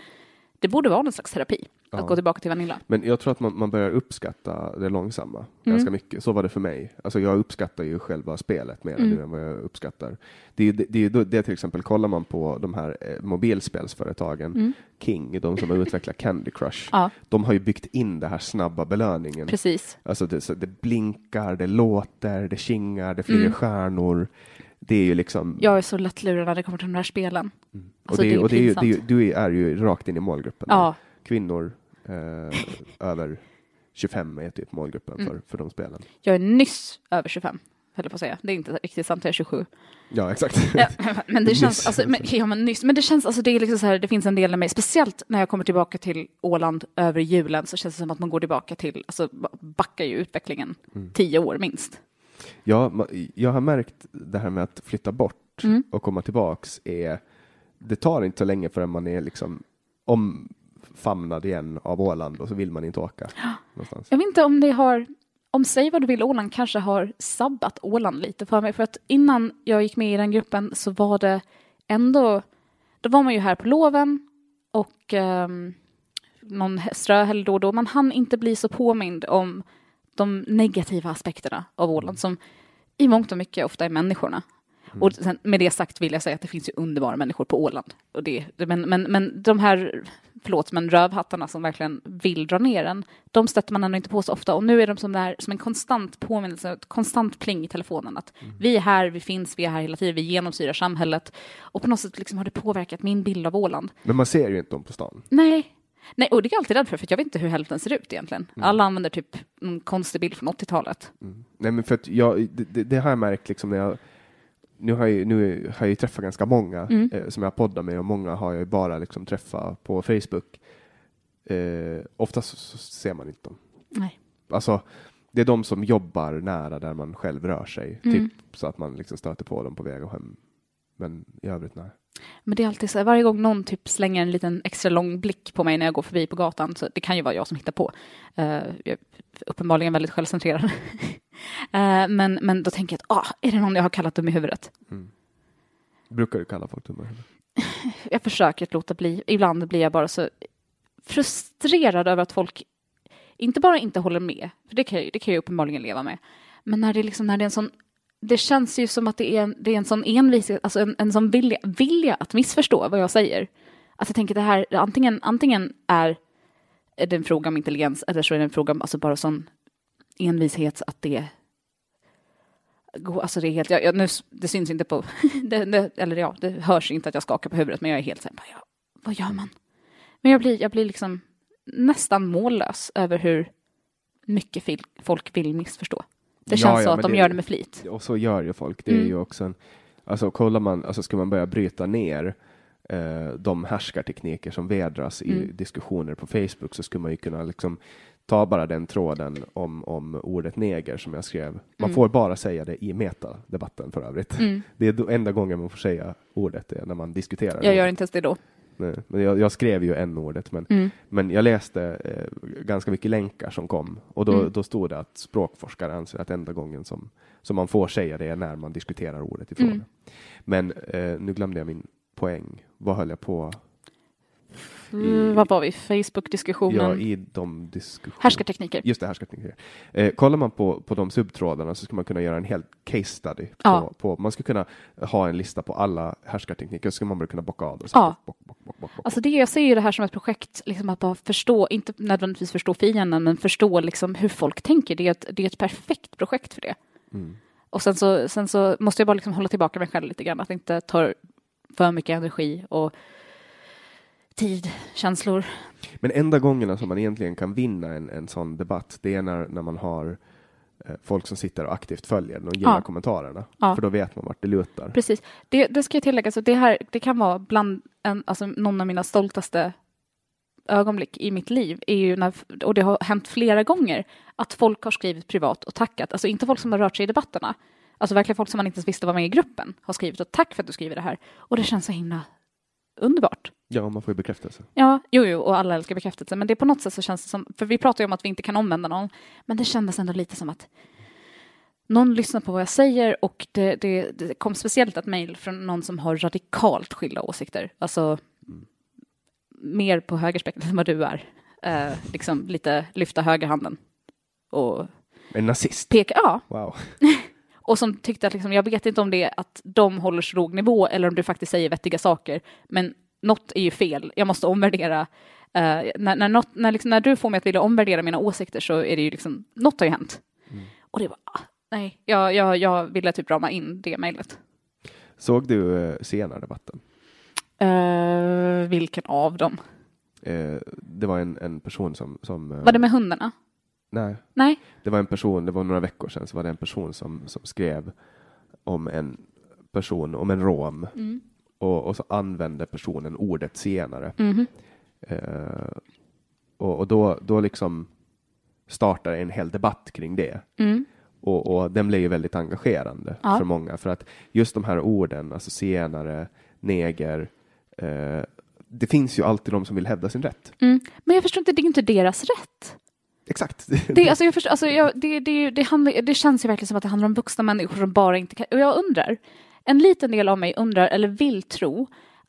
det borde vara en slags terapi att Ja. gå tillbaka till Vanilla. Men jag tror att man, man börjar uppskatta det långsamma Mm. ganska mycket. Så var det för mig. Alltså jag uppskattar ju själva spelet mer Mm. nu än vad jag uppskattar. Det är det, det, är det till exempel, kollar man på de här eh, mobilspelsföretagen, King, de som har utvecklat Candy Crush, Mm. Ja. de har ju byggt in det här snabba belöningen. Precis. Alltså det, det blinkar, det låter, det kingar, det flyger Mm. stjärnor. Det är ju liksom... Jag är så lättlurad när det kommer till de här spelen. och Alltså, det, det är och det är ju, det är ju, du är ju rakt in i målgruppen. Ja. Kvinnor eh, över 25 är typ målgruppen Mm. för, för de spelen. Jag är nyss över 25, höll jag på att säga. Det är inte riktigt sant, jag är 27. Ja, exakt. Ja, men <laughs> det känns, alltså, men, ja, men nyss, men det känns, alltså det är liksom så här, det finns en del av mig, speciellt när jag kommer tillbaka till Åland över julen så känns det som att man går tillbaka till, alltså ba- backar ju utvecklingen Mm. tio år minst. Ja, jag har märkt det här med att flytta bort Mm. och komma tillbaks är, det tar inte så länge förrän man är liksom omfamnad igen av Åland och så vill man inte åka någonstans. Jag vet inte om det har, om Säg vad du vill Åland kanske har sabbat Åland lite för mig, för att innan jag gick med i den gruppen så var det ändå, då var man ju här på loven och um, någon ströhelg då och då, man hann inte bli så påmind om de negativa aspekterna av Åland som i mångt och mycket ofta är människorna. Och sen, med det sagt vill jag säga att det finns ju underbara människor på Åland. Och det, men, men, men de här, förlåt, men rövhattarna som verkligen vill dra ner en, de stöter man ändå inte på så ofta. Och nu är de som, där, som en konstant påminnelse, ett konstant pling i telefonen. Att vi är här, vi finns, vi är här hela tiden, vi genomsyrar samhället. Och på något sätt liksom har det påverkat min bild av Åland. Men man ser ju inte dem på stan. Nej. Nej, och det är jag alltid rädd för, för jag vet inte hur hälften ser ut egentligen. Alla använder typ en konstig bild från 80-talet. Nej, men för att jag, det, det, det har jag märkt liksom när jag nu har, jag, nu har jag ju träffat ganska många Mm. eh, som jag poddar med och många har jag bara liksom träffat på Facebook. Eh, oftast så ser man inte dem. Nej. Alltså, det är de som jobbar nära där man själv rör sig, Mm. typ så att man liksom stöter på dem på väg och hem. Men i övrigt nej. Men det är alltid så här, varje gång någon typ slänger en liten extra lång blick på mig när jag går förbi på gatan, så det kan ju vara jag som hittar på. Uh, jag är uppenbarligen väldigt självcentrerad. <laughs> Eh, men, men då tänker jag att, ah, är det någon jag har kallat dum i huvudet? Brukar du kalla folk dumma i huvudet? <laughs> Jag försöker att låta bli. Ibland blir jag bara så frustrerad över att folk inte bara inte håller med, för det kan jag, det kan jag uppenbarligen leva med, men när det, liksom, när det är en sån det känns ju som att det är en, det är en sån envishet, alltså en, en sån vilja, vilja att missförstå vad jag säger. Att jag tänker det här, antingen, antingen är det en fråga om intelligens eller så är det en fråga om alltså bara sån envishet att det Alltså det är helt, jag, jag, nu, det syns inte på, <laughs> det, det, eller ja, det hörs inte att jag skakar på huvudet, men jag är helt såhär, ja, vad gör man? Men jag blir, jag blir liksom nästan mållös över hur mycket fil, folk vill missförstå. Det känns ja, så att de det- gör det med flit. Och så gör ju folk. Det är Mm. ju också en, alltså kollar man, alltså ska man börja bryta ner eh, de härskartekniker som vedras i Mm. diskussioner på Facebook så skulle man ju kunna liksom ta bara den tråden om, om ordet neger som jag skrev. Man Mm. får bara säga det i metadebatten för övrigt. Mm. Det är enda gången man får säga ordet det är när man diskuterar. Jag gör ordet. inte ens det då. Men jag, jag skrev ju en ordet men, Mm. men jag läste eh, ganska mycket länkar som kom och då, Mm. då stod det att språkforskare anser att enda gången som, som man får säga det är när man diskuterar ordet i fråga. Mm. Men eh, nu glömde jag min poäng. Vad höll jag på? Mm, vad var vi? Facebook-diskussionen? Ja, i de diskussionerna. Härskartekniker. Just det, härskartekniker. Eh, kollar man på, på de subtrådarna så ska man kunna göra en hel case study. På, Ja. på, man ska kunna ha en lista på alla härskartekniker så ska man bara kunna bocka av det. Ja. bock, bock, bock, bock. Alltså det, jag ser ju det här som ett projekt, liksom att bara förstå, inte nödvändigtvis förstå fienden, men förstå liksom hur folk tänker. Det är ett, det är ett perfekt projekt för det. Mm. Och sen så, sen så måste jag bara liksom hålla tillbaka mig själv lite grann, att inte ta för mycket energi och tid, känslor. Men enda gångerna som man egentligen kan vinna en, en sån debatt, det är när, när man har eh, folk som sitter och aktivt följer den och gillar Ja. kommentarerna. Ja. För då vet man vart det lutar. Precis. Det, det ska jag tillägga, så det här det kan vara bland en, alltså, någon av mina stoltaste ögonblick i mitt liv, är ju när, och det har hänt flera gånger, att folk har skrivit privat och tackat. Alltså inte folk som har rört sig i debatterna, alltså verkligen folk som man inte ens visste var med i gruppen, har skrivit och tack för att du skriver det här. Och det känns så himla underbart. Ja, man får ju bekräftelse. Ja, jo, jo, och alla älskar bekräftelse, men det är på något sätt så känns det som, för vi pratar ju om att vi inte kan omvända någon, men det kändes ändå lite som att någon lyssnar på vad jag säger och det, det, det kom speciellt ett mejl från någon som har radikalt skilda åsikter, alltså mer på högerspektrat än vad du är. Eh, liksom lite lyfta högerhanden och En nazist. peka, ja, Wow. <laughs> och som tyckte att liksom, jag vet inte om det är att de håller så låg nivå eller om du faktiskt säger vettiga saker, men något är ju fel. Jag måste omvärdera. eh, när, när, något, när, liksom, när du får mig att vilja omvärdera mina åsikter så är det ju liksom, något har ju hänt. Och det var, ah, nej, jag, jag, jag ville typ rama in det mejlet. Såg du eh, senare-debatten? Uh, vilken av dem? Eh, det var en, en person som... som eh, Var det med hundarna? Nej, Nej? det var en person, det var några veckor sedan, så var det en person som, som skrev om en person, om en rom. Mm. Och, och så använde personen ordet senare. Mhm. Eh, och och då, då liksom startar en hel debatt kring det. Mm. Och, och den blev ju väldigt engagerande Ja. för många. För att just de här orden, alltså senare, neger, eh, det finns ju alltid de som vill hävda sin rätt. Mm. Men jag förstår inte, det är inte deras rätt. Exakt. <laughs> Det, alltså jag förstår, alltså jag, det, det, det, handlar, det känns ju verkligen som att det handlar om vuxna människor som bara inte kan... Och jag undrar, en liten del av mig undrar, eller vill tro,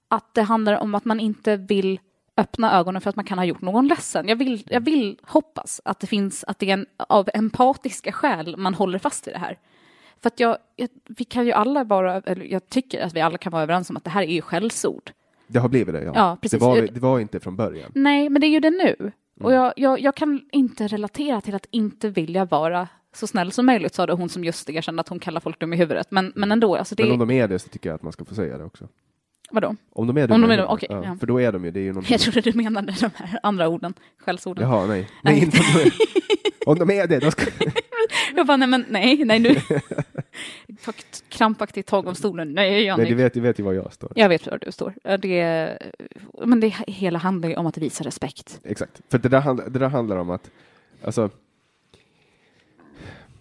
att det handlar om att man inte vill öppna ögonen för att man kan ha gjort någon ledsen. Jag vill, jag vill hoppas att det finns, att det är en, av empatiska skäl man håller fast vid det här. För att jag, jag, vi kan ju alla vara, eller jag tycker att vi alla kan vara överens om att det här är ju skällsord. Det har blivit det, ja. Ja, precis. Det, var, det var inte från början. Nej, men det är ju det nu. Och jag, jag, jag kan inte relatera till att inte vilja vara så snäll som möjligt, sa det hon som just erkände att hon kallar folk dum i huvudet. Men, men ändå, alltså det... Men om de är det så tycker jag att man ska få säga det också. Vadå? Om de är det. Om de är det, okej, ja, ja. För då är de ju, det är ju någonting. Jag trodde du menade de här andra orden, skällsorden. Jaha, nej. Nej. nej. inte <laughs> om, de är, det, då ska... <laughs> Jag bara, nej men nej, nej nu. Krampaktigt tag om stolen. Nej, Jannik. Nej, du vet, du vet ju var jag står. Jag vet var du står. Det, men det hela handlar ju om att visa respekt. Exakt. För det där, handl- det där handlar om att, alltså,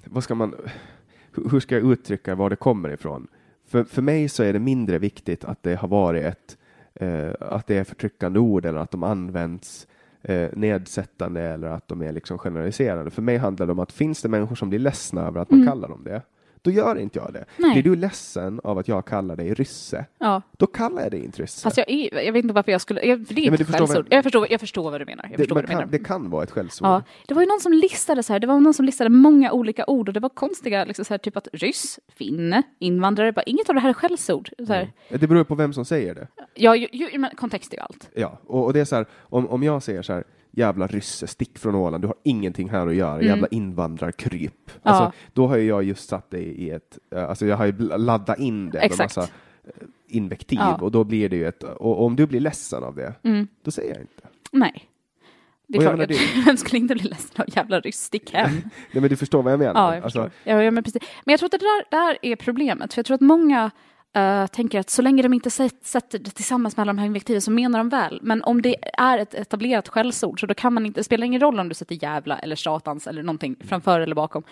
vad ska man, hur hur ska jag uttrycka var det kommer ifrån? För, för mig så är det mindre viktigt att det har varit ett, eh, att det är förtryckande ord eller att de används eh, nedsättande eller att de är liksom generaliserande. För mig handlar det om att finns det människor som blir ledsna över att man kallar dem det, då gör inte jag det. Nej. Blir du ledsen av att jag kallar dig rysse, Ja, då kallar jag dig inte rysse. fast jag, är- jag vet inte varför jag skulle... Jag, det är förstår vad- skällsord. Jag förstår, jag förstår vad du menar. Jag det, förstår vad du menar. kan, det kan vara ett skällsord. Ja, det var ju någon som listade så här, det var någon som listade många olika ord och det var konstiga, liksom så här, typ att ryss, finne, invandrare, bara inget av det här är skällsord. Så här, Det beror på vem som säger det. Ja, ju, ju, men kontext är ju allt. Ja, och, och det är så här, om, om jag säger så här, jävla rysse, stick från Åland, du har ingenting här att göra, Mm. jävla invandrarkryp. Ja. Alltså, då har jag just satt dig i ett, eh, alltså jag har ju laddat in det med Exakt. massa eh, invektiv Ja. och då blir det ju ett, och om du blir ledsen av det, Mm. då säger jag inte. Nej. Det är klart, menar, att- <laughs> vem skulle inte bli ledsen av jävla ryss, stick hem. <laughs> Nej men du förstår vad jag menar? Ja, jag Alltså, ja, men, precis. men jag tror att det där, där är problemet, för jag tror att många eh, tänker att så länge de inte sätt- sätter det tillsammans med alla de här invektiven så menar de väl. Men om det är ett etablerat skällsord så då kan man inte, det spelar ingen roll om du sätter jävla eller satans eller någonting framför eller bakom.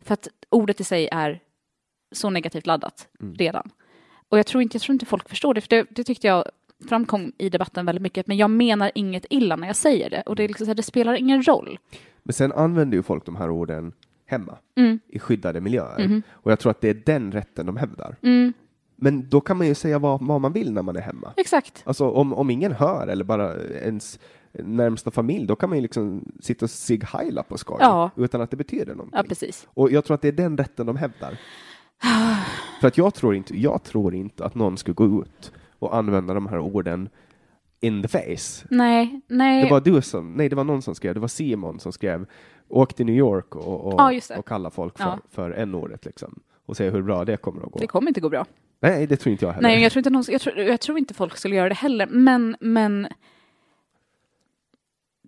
För att ordet i sig är så negativt laddat redan. Och jag tror, inte, jag tror inte folk förstår det, för det, det tyckte jag framkom i debatten väldigt mycket, men jag menar inget illa när jag säger det. Och det, liksom här, det spelar ingen roll. Men sen använder ju folk de här orden hemma, Mm. i skyddade miljöer. Mhm. Och jag tror att det är den rätten de hävdar. Mm, Men då kan man ju säga vad, vad man vill när man är hemma. exakt. Alltså om, om ingen hör eller bara ens närmsta familj, då kan man ju liksom sitta och sig heila på skoj Ja. utan att det betyder någonting. Ja, precis. Och jag tror att det är den rätten de hävdar. <sighs> För att jag tror, inte, jag tror inte att någon skulle gå ut och använda de här orden in the face. Nej, nej. Det var du som, nej det var någon som skrev, det var Simon som skrev, åk till New York och, och, Ja, och kalla folk för, Ja. för n-ordet liksom. Och se hur bra det kommer att gå. Det kommer inte gå bra. Nej, det tror inte jag heller. Nej, jag tror inte, någon, jag, tror, jag tror inte folk skulle göra det heller. Men, men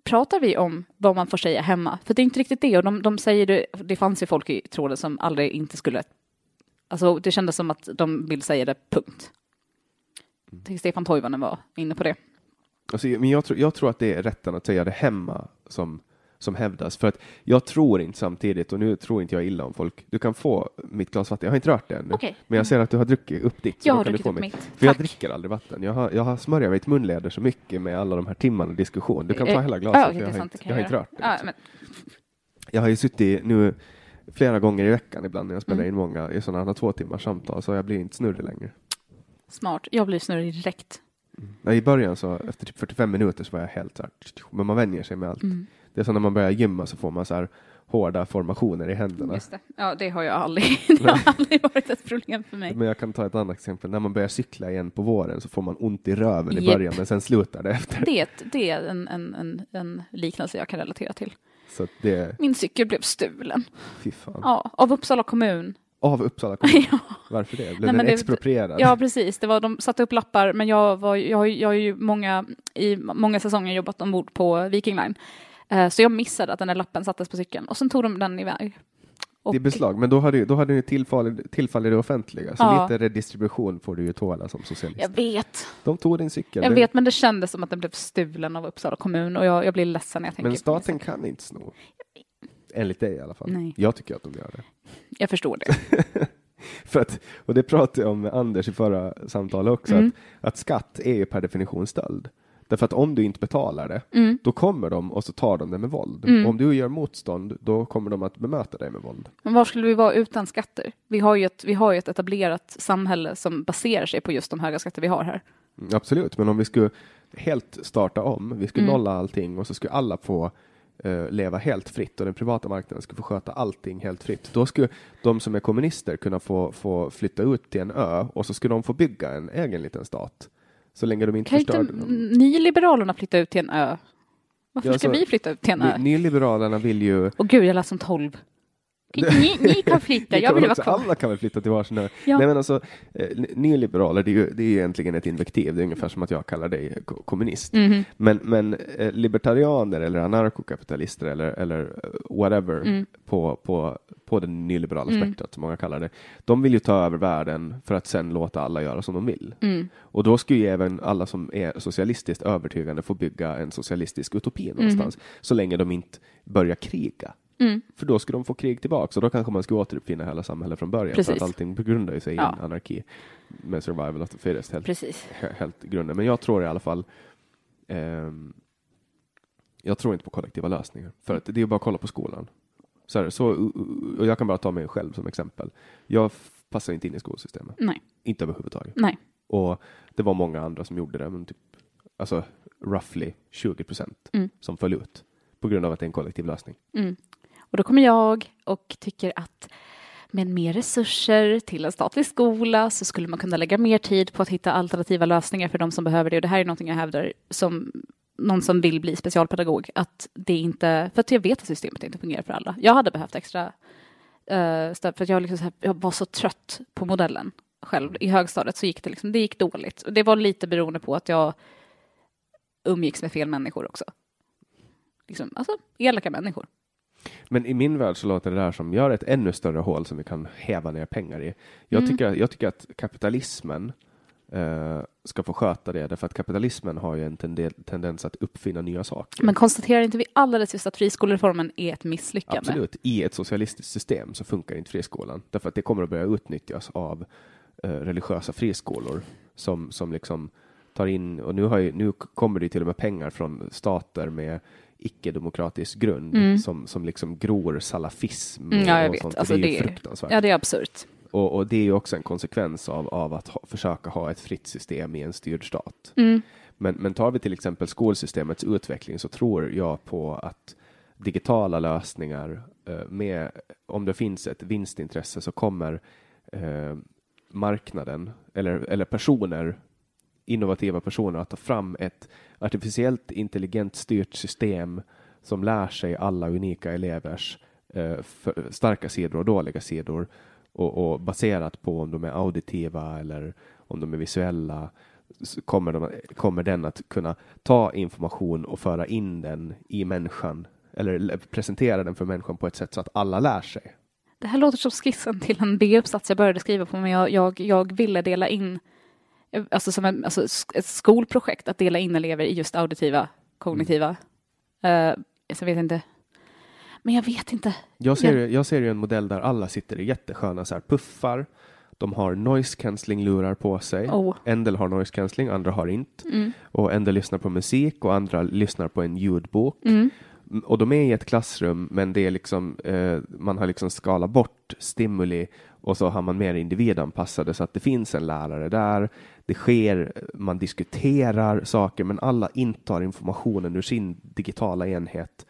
pratar vi om vad man får säga hemma? För det är inte riktigt det. Och de, de säger det, det fanns ju folk i tråden som aldrig inte skulle... Alltså det kändes som att de vill säga det, punkt. Tycker Stefan Toivonen var inne på det. Alltså, men jag, tror, jag tror att det är rätten att säga det hemma som, som hävdas. För att jag tror inte samtidigt, och nu tror inte jag illa om folk, du kan få mitt glas vatten. Jag har inte rört det ännu, Okej. men jag ser att du har druckit upp ditt. Jag har druckit upp mitt. mitt. För jag dricker aldrig vatten. Jag har, jag har smörjat mitt munläder så mycket med alla de här timmarna diskussion. Du kan ta Eh, hela glaset, för okej, jag, har inte, kan jag har jag inte rört det. Liksom. men, Jag har ju suttit nu flera gånger i veckan ibland när jag spelar Mm. in många i sådana här två timmars samtal, så jag blir inte snurrig längre. smart. Jag blir snurrig direkt. Ja, I början så efter typ 45 minuter så var jag helt så här, men man vänjer sig med allt. Mm. Det är som när man börjar gymma så får man så här hårda formationer i händerna. Just det. Ja, det har jag aldrig. <laughs> det har aldrig varit ett problem för mig. Men jag kan ta ett annat exempel. När man börjar cykla igen på våren så får man ont i röven i Japp. början, men sen slutar det efter. Det, det är en, en, en, en liknelse jag kan relatera till. Så det, Min cykel blev stulen. fy fan. Ja, av Uppsala kommun. Av Uppsala <laughs> kommun. Ja. Varför det? Blev Nej, den det- exproprierad? Ja, precis. Det var, de satte upp lappar, men jag, var, jag, jag har ju många, i många säsonger jobbat ombord på Viking Line. Eh, Så jag missade att den där lappen sattes på cykeln och sen tog de den iväg. Och, Det är beslag, men då hade, då hade ni tillfall, tillfall i det offentliga, så Ja. lite redistribution får du ju tåla som socialist. Jag vet, De tog din cykel. jag vet, men det kändes som att den blev stulen av Uppsala kommun och jag, jag blir ledsen när jag tänker men staten kan inte sno. Enligt dig i alla fall. Nej. Jag tycker att de gör det. Jag förstår det. <laughs> För att, och det pratade jag om med Anders i förra samtalet också, Mm. att, att skatt är ju per definition stöld. Därför att om du inte betalar det, Mm. då kommer de och så tar de det med våld. Om du gör motstånd, då kommer de att bemöta dig med våld. Men var skulle vi vara utan skatter? Vi har ju ett, vi har ju ett etablerat samhälle som baserar sig på just de höga skatter vi har här. Mm, Absolut, men om vi skulle helt starta om, vi skulle Mm. nolla allting och så skulle alla få eh, leva helt fritt och den privata marknaden skulle få sköta allting helt fritt. Då skulle de som är kommunister kunna få, få flytta ut till en ö och så skulle de få bygga en egen liten stat. Så länge de inte Kan inte förstörde den. nyliberalerna flytta ut till en ö? Varför Ja, ska så- vi flytta ut till en ö? Ny- Nyliberalerna vill ju Och gud, jag lät som tolv. Ni, ni kan flytta, <laughs> jag vill vara kvar. alla kan väl flytta till varsin ö. Ja. Nej men alltså, eh, ny- nyliberaler, det är ju det är egentligen ett invektiv. Det är ungefär som att jag kallar dig ko- kommunist. Mhm. Men, men eh, libertarianer eller anarkokapitalister eller, eller eh, whatever Mm. på, på, på den nyliberala spektrat, som många kallar det, de vill ju ta över världen för att sen låta alla göra som de vill. Mm. Och då skulle ju även alla som är socialistiskt övertygande få bygga en socialistisk utopi någonstans, så länge de inte börjar kriga. Mm. För då skulle de få krig tillbaka, och då kanske man skulle återuppfinna hela samhället från början. För Precis. att allting grundar ju sig i Ja. en anarki med survival of the fittest, helt, Precis. he- helt grunden. Men jag tror i alla fall ehm, jag tror inte på kollektiva lösningar. För att det är bara att kolla på skolan. Så, är det. så och jag kan bara ta mig själv som exempel. Jag passar inte in i skolsystemet. Nej, Inte överhuvudtaget. nej. Och det var många andra som gjorde det, men typ, alltså roughly 20 procent Mm. som föll ut på grund av att det är en kollektiv lösning. Mm. Och då kommer jag och tycker att med mer resurser till en statlig skola så skulle man kunna lägga mer tid på att hitta alternativa lösningar för de som behöver det. Och det här är någonting jag hävdar som någon som vill bli specialpedagog, att det inte, för att jag vet att systemet inte fungerar för alla. Jag hade behövt extra uh, stöd för att jag, liksom så här, jag var så trött på modellen själv. I högstadiet så gick det liksom, det gick dåligt. Och det var lite beroende på att jag umgicks med fel människor också. Liksom, alltså elaka människor. Men i min värld så låter det där som gör ett ännu större hål som vi kan häva ner pengar i. Jag, Mm. tycker, jag tycker att kapitalismen eh, ska få sköta det, därför att kapitalismen har ju en tende- tendens att uppfinna nya saker. Men konstaterar inte vi alldeles just att friskolereformen är ett misslyckande? Absolut, i ett socialistiskt system så funkar inte friskolan, därför att det kommer att börja utnyttjas av eh, religiösa friskolor som, som liksom tar in, och nu, har ju, nu kommer det till och med pengar från stater med icke-demokratisk grund Mm. som, som liksom gror salafism Mm, ja, jag vet. sånt. Alltså, det är det- fruktansvärt. Ja, det är absurt. Och, och det är ju också en konsekvens av, av att ha, försöka ha ett fritt system i en styrd stat. Mm. Men, men tar vi till exempel skolsystemets utveckling så tror jag på att digitala lösningar eh, med, om det finns ett vinstintresse så kommer eh, marknaden eller, eller personer, innovativa personer att ta fram ett artificiellt intelligent styrt system som lär sig alla unika elevers eh, starka sidor och dåliga sidor och, och baserat på om de är auditiva eller om de är visuella kommer, de, kommer den att kunna ta information och föra in den i människan eller presentera den för människan på ett sätt så att alla lär sig. Det här låter som skissen till en B-uppsats jag började skriva på, men jag, jag, jag ville dela in, alltså som en, alltså ett skolprojekt, att dela in elever i just auditiva, kognitiva. Uh, jag vet inte. Men jag vet inte. Jag ser, jag ser ju en modell där alla sitter i jättesköna så här puffar. De har noise cancelling lurar på sig. Oh. En del har noise cancelling, andra har inte. Mm. Och en del lyssnar på musik och andra lyssnar på en ljudbok. Mm. Och de är i ett klassrum, men det är liksom, eh, man har liksom skalat bort stimuli och så har man mer individanpassade så att det finns en lärare där. Det sker, man diskuterar saker, men alla intar informationen ur sin digitala enhet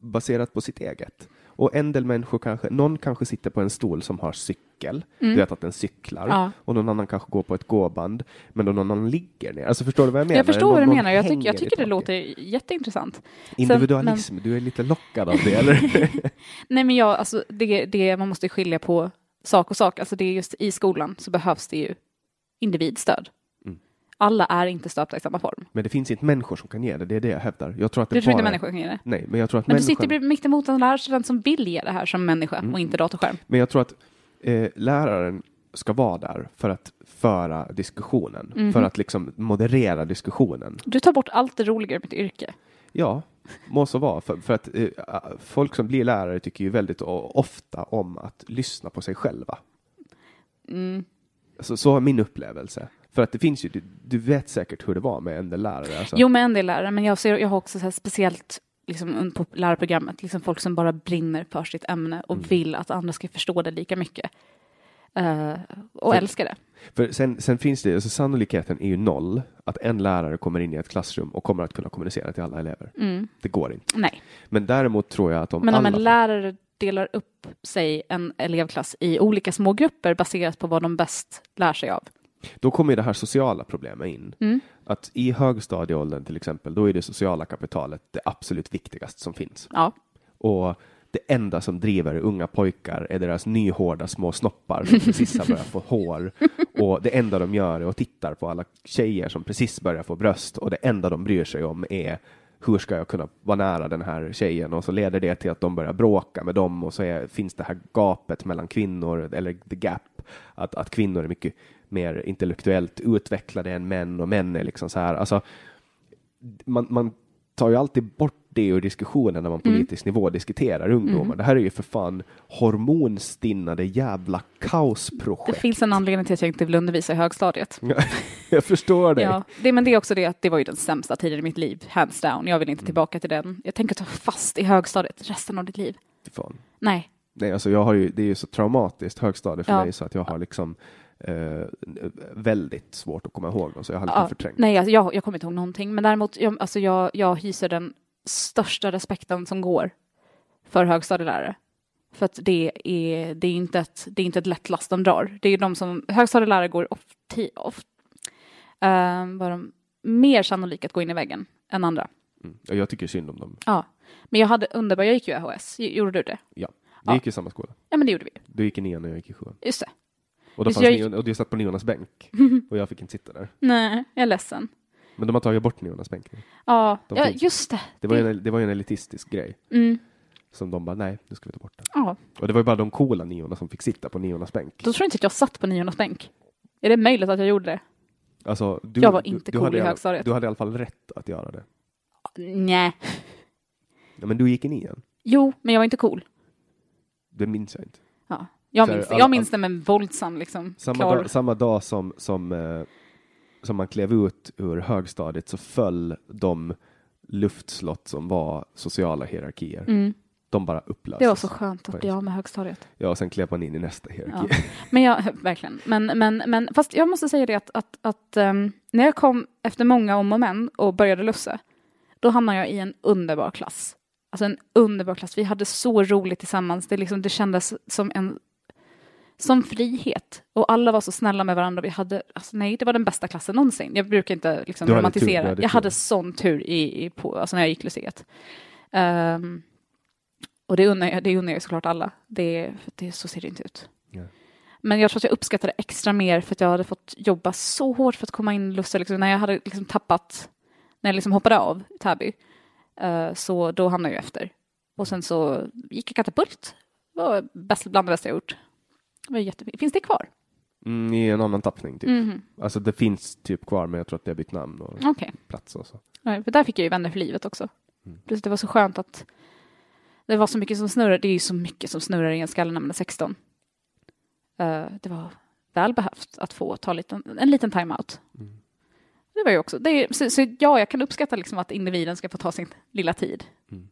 baserat på sitt eget. Och en del människor kanske, någon kanske sitter på en stol som har cykel, du vet att den cyklar, Mm. Ja. och någon annan kanske går på ett gåband, men då någon annan ligger ner. Alltså förstår du vad jag menar? Jag förstår Någon- vad du menar. Jag, tycker jag tycker det låter jätteintressant. Individualism, du är lite lockad av det, <laughs> eller? Nej, men jag, alltså, det, det, man måste skilja på sak och sak. Alltså det är just i skolan så behövs det ju individstöd. Mm. Alla är inte stöpta i samma form. Men det finns inte människor som kan ge det, det är det jag hävdar. Jag tror att det Du tror inte bara... människor kan ge det? Nej, men jag tror att Men du människan... sitter bredvid- mitt emot en lärarstudent som vill ge det här som människa Mm. och inte datorskärm. Men jag tror att eh, läraren ska vara där för att föra diskussionen, Mhm. för att liksom moderera diskussionen. Du tar bort allt det roliga i mitt yrke. Ja, må så vara. För, för att eh, folk som blir lärare tycker ju väldigt ofta om att lyssna på sig själva. Mm. Så, så är min upplevelse. För att det finns ju, du, du vet säkert hur det var med en del lärare. Alltså. Jo, med en del lärare, men jag, ser, jag har också så speciellt liksom, på lärarprogrammet, liksom folk som bara brinner för sitt ämne och Mm. vill att andra ska förstå det lika mycket. Eh, och För- älskar det. För sen, sen finns det, alltså sannolikheten är ju noll att en lärare kommer in i ett klassrum och kommer att kunna kommunicera till alla elever. Mm. Det går inte. Nej, Men däremot tror jag att om men om alla... en lärare delar upp sig en elevklass i olika små grupper baserat på vad de bäst lär sig av. Då kommer det här sociala problemet in. Mm. Att i högstadieåldern till exempel, då är det sociala kapitalet det absolut viktigaste som finns. Ja, Och det enda som driver unga pojkar är deras nyhårda små snoppar som <laughs> precis har börjat få hår. Och det enda de gör är att tittar på alla tjejer som precis börjar få bröst och det enda de bryr sig om är hur ska jag kunna vara nära den här tjejen? Och så leder det till att de börjar bråka med dem och så är, finns det här gapet mellan kvinnor, eller the gap, att, att kvinnor är mycket mer intellektuellt utvecklade än män och män är liksom så här, alltså man, man tar ju alltid bort det ur diskussionen när man på Mm. politisk nivå diskuterar ungdomar. Det här är ju för fan hormonstinnade jävla det kaosprojekt. finns en anledning till att jag inte vill undervisa i högstadiet. <laughs> Jag förstår dig. Ja, det, men det är också det att det var ju den sämsta tiden i mitt liv, hands down. Jag vill inte tillbaka till den. Jag tänker ta fast i högstadiet resten av ditt liv. Fan. Nej, Nej, alltså jag har ju, det är ju så traumatiskt högstadie för Ja. mig så att jag har liksom eh, väldigt svårt att komma ihåg dem, så jag har liksom Ja, förträngt. nej, alltså, jag, jag kommer inte ihåg någonting. Men däremot, jag, alltså, jag, jag hyser den största respekten som går för högstadielärare. För att det är, det är, inte, ett, det är inte ett lätt last de drar. Det är de som, högstadielärare går ofta, oft, uh, var de mer sannolika att gå in i väggen än andra. Mm. Jag tycker synd om dem. Ja, men jag hade underbar, jag gick ju AHS, gjorde du det? Ja, vi Ja. gick i samma skola. Ja, men det gjorde vi. Du gick i nian och jag gick i sjuan. Just det. Och, då fanns jag gick- och du satt på niornas bänk <laughs> och jag fick inte sitta där. Nej, jag är ledsen. Men de har tagit bort niornas bänk. Ja, De ja just det. Det var, ju en, det var ju en elitistisk grej Mm, som de bara, nej, nu ska vi ta bort den. ja. Och det var ju bara de coola niorna som fick sitta på niornas bänk. Då tror jag inte att jag satt på niornas bänk. Är det möjligt att jag gjorde det? Alltså, du, Jag var inte du, du cool i högstadiet. Du hade i alla fall rätt att göra det. Nej. Ja, men du gick i nian. Jo, men jag var inte cool. Det minns jag inte. Ja. Jag minns, jag minns det med en våldsam liksom. Samma klar. dag, samma dag som, som, eh, som man klev ut ur högstadiet så föll de luftslott som var sociala hierarkier. Mm. De bara upplöstes. Det var så skönt att bli av med högstadiet. Ja, och sen klev man in i nästa Ja. hierarki. <laughs> Men jag, <laughs> verkligen. Men, men, men fast jag måste säga det att, att, att ehm, när jag kom efter många om och men och började lussa, då hamnade jag i en underbar klass. Alltså en underbar klass. Vi hade så roligt tillsammans. Det, liksom, det kändes som en som frihet. Och alla var så snälla med varandra. Vi hade, alltså nej, det var den bästa klassen någonsin. Jag brukar inte liksom Du hade tur, romantisera. hade jag tur. hade sån tur i, i, på, alltså när jag gick luciet. Ehm, och det unnar, jag, det unnar jag såklart alla. Det, det, så ser det inte ut. Ja. Men jag tror att jag uppskattade extra mer för att jag hade fått jobba så hårt för att komma in i Lusse. Liksom, när jag hade liksom tappat, när jag liksom hoppade av Täby, eh, så då hamnade jag efter. Och sen så gick jag katapult. Det var bäst, bland det bästa jag gjort. Det var jättefint. Finns det kvar? Mm, I en annan tappning typ. Mhm. Alltså det finns typ kvar men jag tror att det har bytt namn och Okej. plats och så. Nej, för där fick jag ju vänner för livet också. Mm. Plus det var så skönt att det var så mycket som snurrar. Det är ju så mycket som snurrar i en skalle när man är 16. Eh, det var väl behövt att få ta liten, en liten time-out. Mm. Det var ju också, det är, så, så ja, jag kan uppskatta liksom att individen ska få ta sin lilla tid. Mm.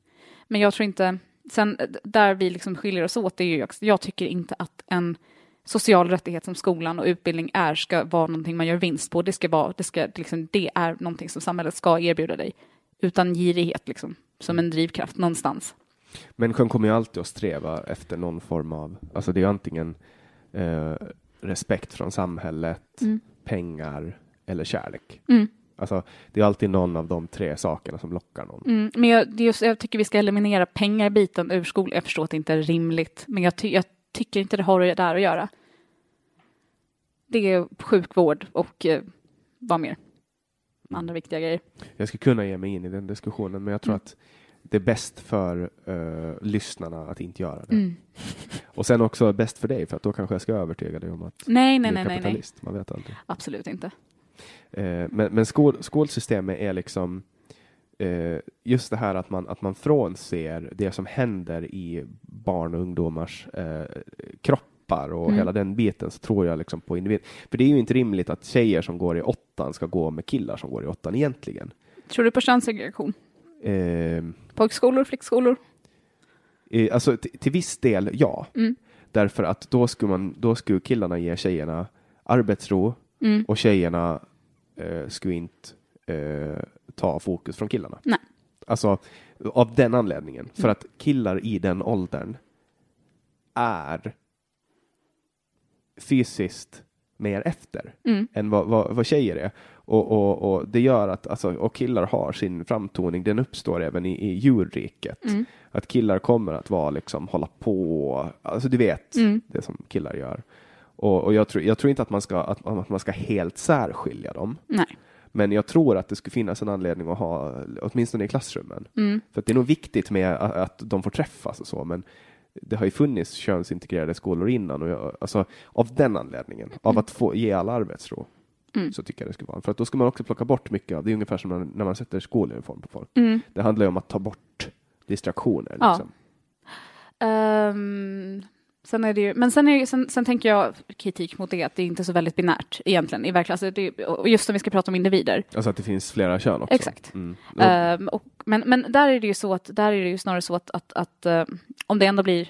Men jag tror inte, sen eh, där vi liksom skiljer oss åt, det är ju också, jag tycker inte att en social rättighet som skolan och utbildning är ska vara någonting man gör vinst på. Det ska vara, det ska liksom, det är någonting som samhället ska erbjuda dig. Utan girighet liksom, som en drivkraft någonstans. Människan kommer ju alltid att sträva efter någon form av, alltså det är antingen eh, respekt från samhället, Mm. pengar eller kärlek. Mm. Alltså det är alltid någon av de tre sakerna som lockar någon. Mm, men jag, just, jag tycker vi ska eliminera pengarbiten ur skolan. Jag förstår att det inte är rimligt, men jag, ty, jag tycker inte det har där att göra. Det är sjukvård och eh, vad mer? Andra viktiga grejer. Jag skulle kunna ge mig in i den diskussionen men jag tror Mm. att det är bäst för eh, lyssnarna att inte göra det. Mm. <laughs> Och sen också bäst för dig för att då kanske jag ska övertyga dig om att Nej, nej, du är nej, nej, nej. kapitalist. Man vet aldrig. Absolut inte. Eh, men men skol, skolsystemet är liksom eh, just det här att man, att man frånser det som händer i barn och ungdomars eh, kroppar och Mm. hela den biten så tror jag liksom på individ. För det är ju inte rimligt att tjejer som går i åttan ska gå med killar som går i åttan egentligen. Tror du på könssegregation? Eh, Pojkskolor, flickskolor? eh, alltså till viss del ja. Mm. Därför att då skulle, man, då skulle killarna ge tjejerna arbetsro Mm. och tjejerna eh, skulle inte eh, ta fokus från killarna. Nej. Alltså av den anledningen. För att killar i den åldern är fysiskt mer efter Mm. än vad, vad, vad tjejer är. Och, och, och det gör att alltså, och killar har sin framtoning, den uppstår även i, i djurriket. Mm. Att killar kommer att vara liksom hålla på, alltså du vet Mm. det som killar gör. Och, och jag, tror, jag tror inte att man ska, att, att man ska helt särskilja dem. Nej. Men jag tror att det skulle finnas en anledning att ha, åtminstone i klassrummen. Mm. För det är nog viktigt med att, att de får träffas och så, men det har ju funnits könsintegrerade skolor innan och jag, alltså, av den anledningen, av att få ge alla arbetsro, Mm. så tycker jag det skulle vara. För att då ska man också plocka bort mycket av, det är ungefär som när, när man sätter skoluniform på folk. Mm. Det handlar ju om att ta bort distraktioner. Ja. Liksom. Sen är det ju, men sen, är det, sen, sen tänker jag kritik mot det att det är inte är så väldigt binärt egentligen i verkligheten. Alltså och just om vi ska prata om individer. Alltså att det finns flera kön också. Exakt. Mm. Ehm, och, men, men där är det ju så att där är det ju snarare så att, att, att eh, om det ändå blir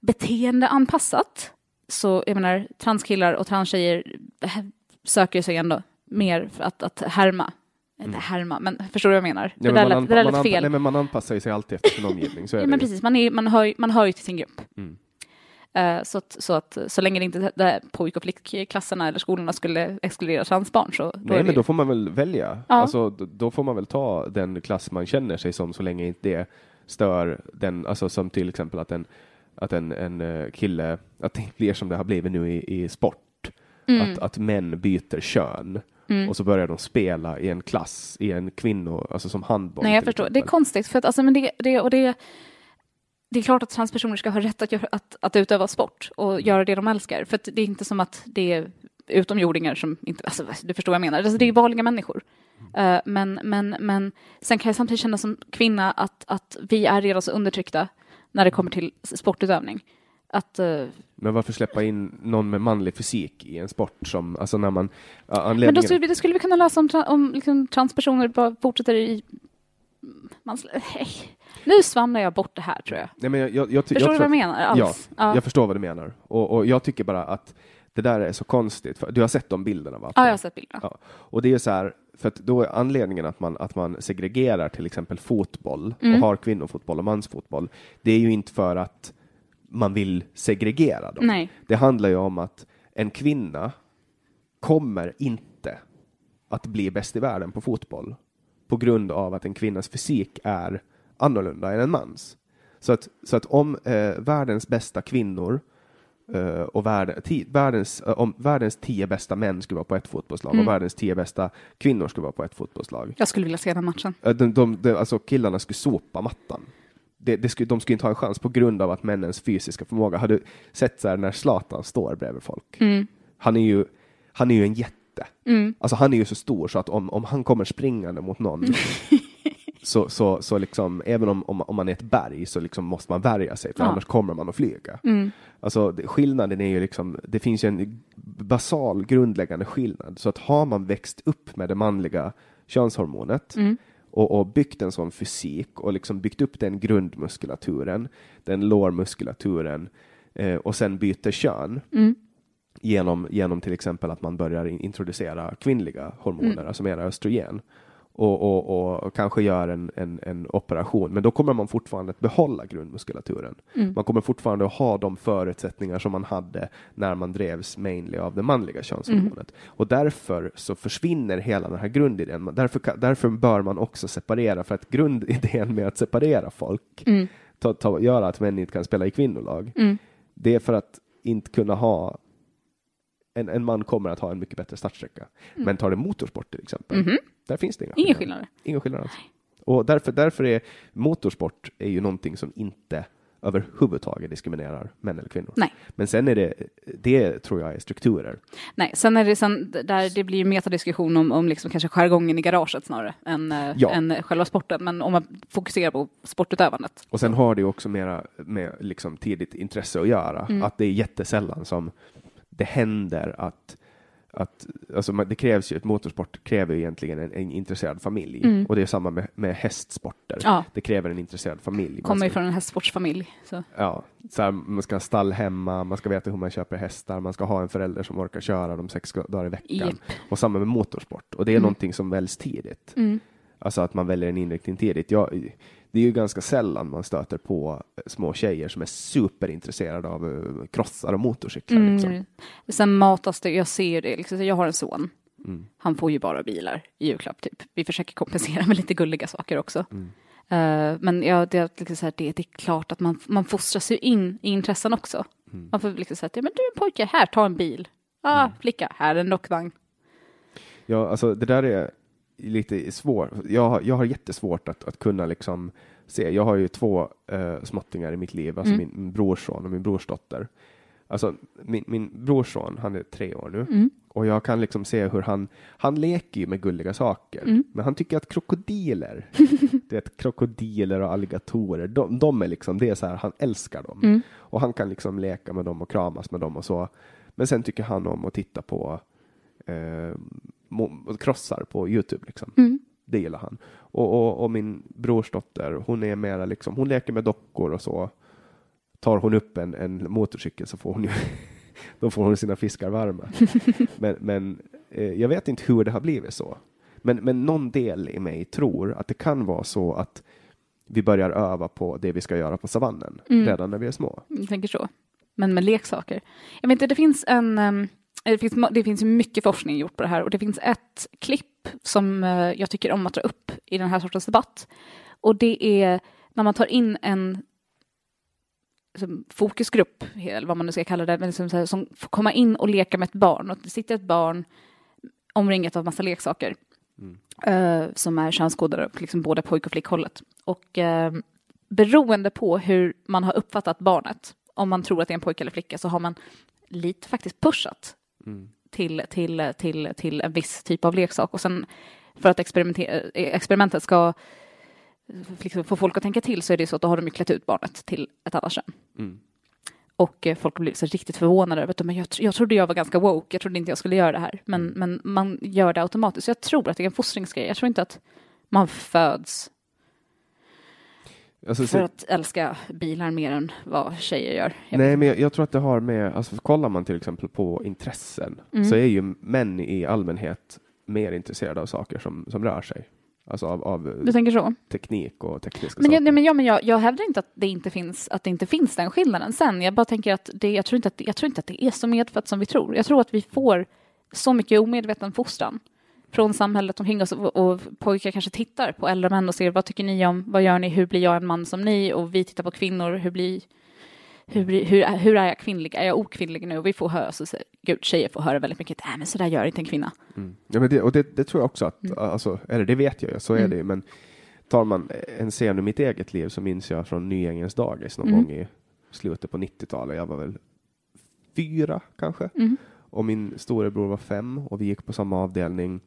beteendeanpassat så jag menar transkillar och transtjejer söker sig ändå mer för att, att härma. Inte härma, men förstår du vad jag menar? Mm. Ja, det där man lät, det där lät fel. Nej, men man anpassar ju sig alltid efter sin omgivning. Så är Ja, men precis, man, är, man, hör, man hör ju till sin grupp. Mm. Eh, så, att, så att så länge det inte det pojk och flickklasserna eller skolorna skulle exkludera transbarn så Nej, men ju- då får man väl välja. Ja. Alltså, då, får man väl ta den klass man känner sig som så länge inte det stör den, alltså som till exempel att en, att en, en eh, kille, att det blir som det har blivit nu i, i sport, Mm. att, att män byter kön och så börjar de spela i en klass, i en kvinno, alltså som handboll. Nej, jag förstår. exempel. Det är konstigt, för att alltså, men det, det, och det, det är klart att transpersoner ska ha rätt att, göra, att, att utöva sport och Mm. göra det de älskar. För det är inte som att det är utomjordingar som inte, alltså, du förstår vad jag menar. Alltså, det är vanliga människor. Mm. Eh, men, men, men sen kan jag samtidigt känna som kvinna att, att vi är redan så undertryckta när det kommer till sportutövning. Att, eh, Men varför släppa in någon med manlig fysik i en sport som, alltså när man, ja, men anledningen... då skulle, vi- skulle vi kunna läsa om, om liksom, transpersoner bara fortsätter i... Man, <laughs> nej. Nu svamlar jag bort det här tror jag. Nej, men jag, jag, jag, Förstår du vad jag menar? Alls? Ja, jag förstår vad du menar. Och, och jag tycker bara att det där är så konstigt. För, du har sett de bilderna va? Ja, jag har sett bilderna. Ja. Och det är så här, för att då är anledningen att man, att man segregerar till exempel fotboll Mm. och har kvinnofotboll och mansfotboll, det är ju inte för att man vill segregera dem. Nej. Det handlar ju om att en kvinna kommer inte att bli bäst i världen på fotboll på grund av att en kvinnas fysik är annorlunda än en mans. Så att, så att om eh, världens bästa kvinnor eh, och värld, ti, världens, eh, om världens tio bästa män skulle vara på ett fotbollslag Mm. och världens tio bästa kvinnor skulle vara på ett fotbollslag. Jag skulle vilja se den matchen. De, de, de, alltså killarna skulle sopa mattan. Det, det skulle, de skulle inte ha en chans på grund av att männens fysiska förmåga. Hade du sett så här när Zlatan står bredvid folk? Mm. Han är ju, han är ju en jätte. Mm. Alltså han är ju så stor så att om, om han kommer springande mot någon <laughs> <laughs> så, så, så liksom, även om, om, om man är ett berg så liksom måste man värja sig för Ja. annars kommer man att flyga. Mm. Alltså det- skillnaden är ju liksom, det finns ju en basal grundläggande skillnad. Så att har man växt upp med det manliga könshormonet Mm. och, och byggt en sån fysik och liksom byggt upp den grundmuskulaturen, den lårmuskulaturen eh, och sen byter kön Mm. genom, genom till exempel att man börjar in, introducera kvinnliga hormoner, Mm. alltså mera östrogen. Och, och, och kanske gör en, en, en operation, men då kommer man fortfarande att behålla grundmuskulaturen. Mm. Man kommer fortfarande att ha de förutsättningar som man hade när man drevs mainly av det manliga könshormonet. Och därför så försvinner hela den här grundidén. Därför, därför bör man också separera, för att grundidén med att separera folk, Mm. ta, ta, göra att män inte kan spela i kvinnolag, Mm. det är för att inte kunna ha en, en man kommer att ha en mycket bättre startsträcka. Men tar det motorsport till exempel, Mhm. där finns det inga Ingen skillnader. skillnad. Ingen skillnad alls. Och därför, därför är motorsport är ju någonting som inte överhuvudtaget diskriminerar män eller kvinnor. Nej. Men sen är det, det tror jag är strukturer. Nej, sen är det sen, där det blir metadiskussion om, om liksom kanske jargongen i garaget snarare än, eh, Ja. än själva sporten. Men om man fokuserar på sportutövandet. Och sen har det ju också mera med liksom tidigt intresse att göra. Mm. Att det är jättesällan som det händer att att, alltså man- det krävs ju, ett motorsport kräver ju egentligen en, en intresserad familj. Mm. Och det är samma med, med hästsporter. Ja. Det kräver en intresserad familj. Kommer ju ska- från en hästsportsfamilj. Så. Ja, så här, man ska ha stall hemma, man ska veta hur man köper hästar, man ska ha en förälder som orkar köra dem sex dagar i veckan. Japp. Och samma med motorsport. Och det är Mm. någonting som väljs tidigt. Mm. Alltså att man väljer en inriktning tidigt. Ja, det är ju ganska sällan man stöter på eh, små tjejer som är superintresserade av eh, krossar och motorcyklar. Liksom. Mm. Sen matas det, jag ser det, liksom, jag har en son. Mm. Han får ju bara bilar i julklapp typ. Vi försöker kompensera med lite gulliga saker också. Mm. Eh, men ja, det, är liksom så här, det, det är klart att man, man fostras ju in i intressen också. Mm. Man får liksom säga, ja, men du är en pojke, här, ta en bil. Ah, flicka, här är en dockvagn. Ja, alltså det där är lite svårt. Jag har, jag har jättesvårt att, att kunna liksom se. Jag har ju två uh, småttingar i mitt liv, alltså Mm. min, min brorson och min brorsdotter. Alltså min, min brorson, han är tre år nu Mm. och jag kan liksom se hur han, han leker ju med gulliga saker, Mm. men han tycker att krokodiler, <laughs> det är krokodiler och alligatorer, de, de är liksom, det är så här, han älskar dem. Mm. Och han kan liksom leka med dem och kramas med dem och så. Men sen tycker han om att titta på eh, krossar på Youtube. Liksom. Mm. Det gillar han. Och, och, och min brorsdotter, hon är mera liksom, hon leker med dockor och så. Tar hon upp en, en motorcykel så får hon ju <laughs> då får hon sina fiskar varma. <laughs> men men eh, jag vet inte hur det har blivit så. Men, men någon del i mig tror att det kan vara så att vi börjar öva på det vi ska göra på savannen Mm. redan när vi är små. Jag tänker så. Men med leksaker. Jag vet inte, det finns en... ehm, det finns, det finns mycket forskning gjort på det här och det finns ett klipp som eh, jag tycker om att dra upp i den här sortens debatt. Och det är när man tar in en liksom, fokusgrupp, eller vad man nu ska kalla det, men liksom här, som får komma in och leka med ett barn. Och det sitter ett barn omringat av massa leksaker eh, som är könskodade liksom både pojk och flickhållet. Och eh, beroende på hur man har uppfattat barnet, om man tror att det är en pojke eller flicka, så har man lite faktiskt pushat till, till, till, till en viss typ av leksak. Och sen för att eh, experimentet ska liksom få folk att tänka till så är det så att då har de ju klätt ut barnet till ett annat kön. Mm. Och eh, folk blir så riktigt förvånade över att men jag, jag trodde jag var ganska woke, jag trodde inte jag skulle göra det här. Men, men man gör det automatiskt. Så jag tror att det är en fostringsgrej. Jag tror inte att man föds Alltså, för att älska bilar mer än vad tjejer gör. Jag nej, men jag, jag tror att det har med, alltså kollar man till exempel på intressen Mm. så är ju män i allmänhet mer intresserade av saker som, som rör sig. Alltså av, av Du tänker så? teknik och tekniska Men, jag, saker. nej, men, ja, men jag, jag hävdar inte att det inte finns, att det inte finns den skillnaden sen. Jag bara tänker att det, jag, tror inte att, jag tror inte att det är så medfött som vi tror. Jag tror att vi får så mycket omedveten fostran från samhället omkring oss och, och pojkar kanske tittar på äldre män och ser vad tycker ni om, vad gör ni, hur blir jag en man som ni och vi tittar på kvinnor, hur blir hur, hur, hur är jag kvinnlig? Är jag okvinnlig nu? Och vi får höra, så säger, gud, tjejer får höra väldigt mycket, nej men så där gör inte en kvinna. Mm. Ja, men det, och det, det tror jag också att, alltså, eller det vet jag ju, så är Mm. det ju, men tar man en scen ur mitt eget liv så minns jag från Nyängens dagis någon Mm. gång i slutet på 90-talet. Jag var väl fyra kanske. Mm. Och min storebror var fem och vi gick på samma avdelning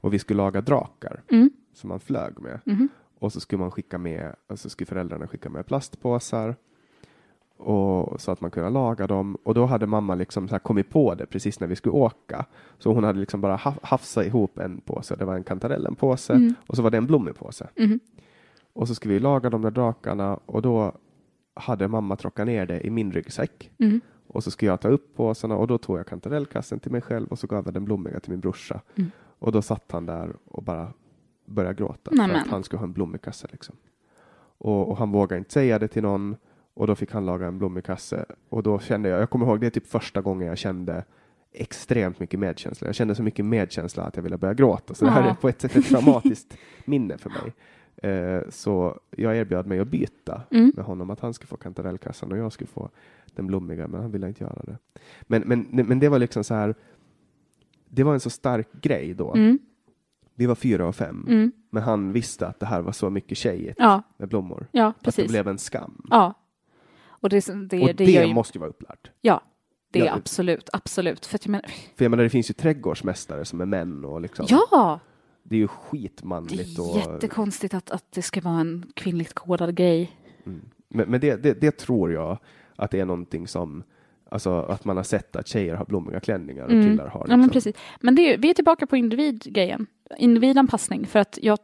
och vi skulle laga drakar Mm. som man flög med. Mhm. Och så skulle man skicka med, alltså skulle föräldrarna skicka med plastpåsar och så att man kunde laga dem. Och då hade mamma liksom så här kommit på det precis när vi skulle åka. Så hon hade liksom bara ha- hafsat ihop en påse. Det var en kantarellenpåse Mm. och så var det en blommig påse. Mhm. Och så skulle vi laga de där drakarna och då hade mamma tråckat ner det i min ryggsäck. Mm. Och så skulle jag ta upp påsarna och då tog jag kantarellkassen till mig själv och så gav jag den blommiga till min brorsa. Mm. Och då satt han där och bara började gråta för Nämen. att han skulle ha en blommig kasse. Liksom. Och, och han vågade inte säga det till någon och då fick han laga en blommig kasse. Och då kände jag, jag kommer ihåg det är typ första gången jag kände extremt mycket medkänsla. Jag kände så mycket medkänsla att jag ville börja gråta. Så det här Ja. är på ett sätt ett traumatiskt <laughs> minne för mig. Eh, så jag erbjöd mig att byta Mm. med honom, att han skulle få kantarellkassan och jag skulle få den blommiga, men han ville inte göra det. Men, men, men det var liksom så här, det var en så stark grej då. Mm. Vi var fyra och fem, Mm. men han visste att det här var så mycket tjejigt Ja, med blommor. ja, Att det blev en skam. Ja. Och det, det, och det, det, ju, måste ju vara upplärt. Ja, det är Ja. absolut, absolut. För att jag menar, För jag menar, det finns ju trädgårdsmästare som är män och liksom, ja, det är ju det skitmanligt. är och, jättekonstigt att, att det ska vara en kvinnligt kodad grej. Men, men det, det, det tror jag att det är någonting som, alltså att man har sett att tjejer har blommiga klänningar och Mm. killar har. Ja, men liksom. precis. Men det är, vi är tillbaka på individgrejen. Individanpassning. För att jag,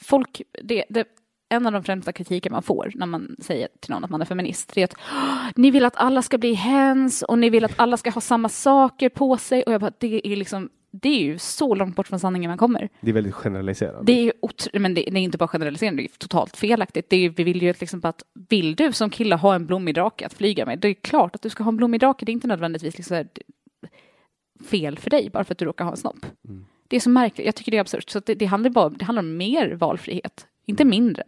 folk, det, det, en av de främsta kritiken man får när man säger till någon att man är feminist, det är att "Åh, ni vill att alla ska bli hens och ni vill att alla ska ha samma saker på sig. Och jag bara, det är liksom, det är ju så långt bort från sanningen man kommer. Det är väldigt generaliserande. Det är ju men det, det är inte bara generaliserande, det är totalt felaktigt. Det är, vi vill ju liksom att, vill du som kille ha en blommig drake att flyga med, det är klart att du ska ha en blommig drake, det är inte nödvändigtvis liksom här, fel för dig bara för att du råkar ha en snopp. Mm. Det är så märkligt, jag tycker det är absurt. Så det, det, handlar bara, det handlar om mer valfrihet, inte mindre.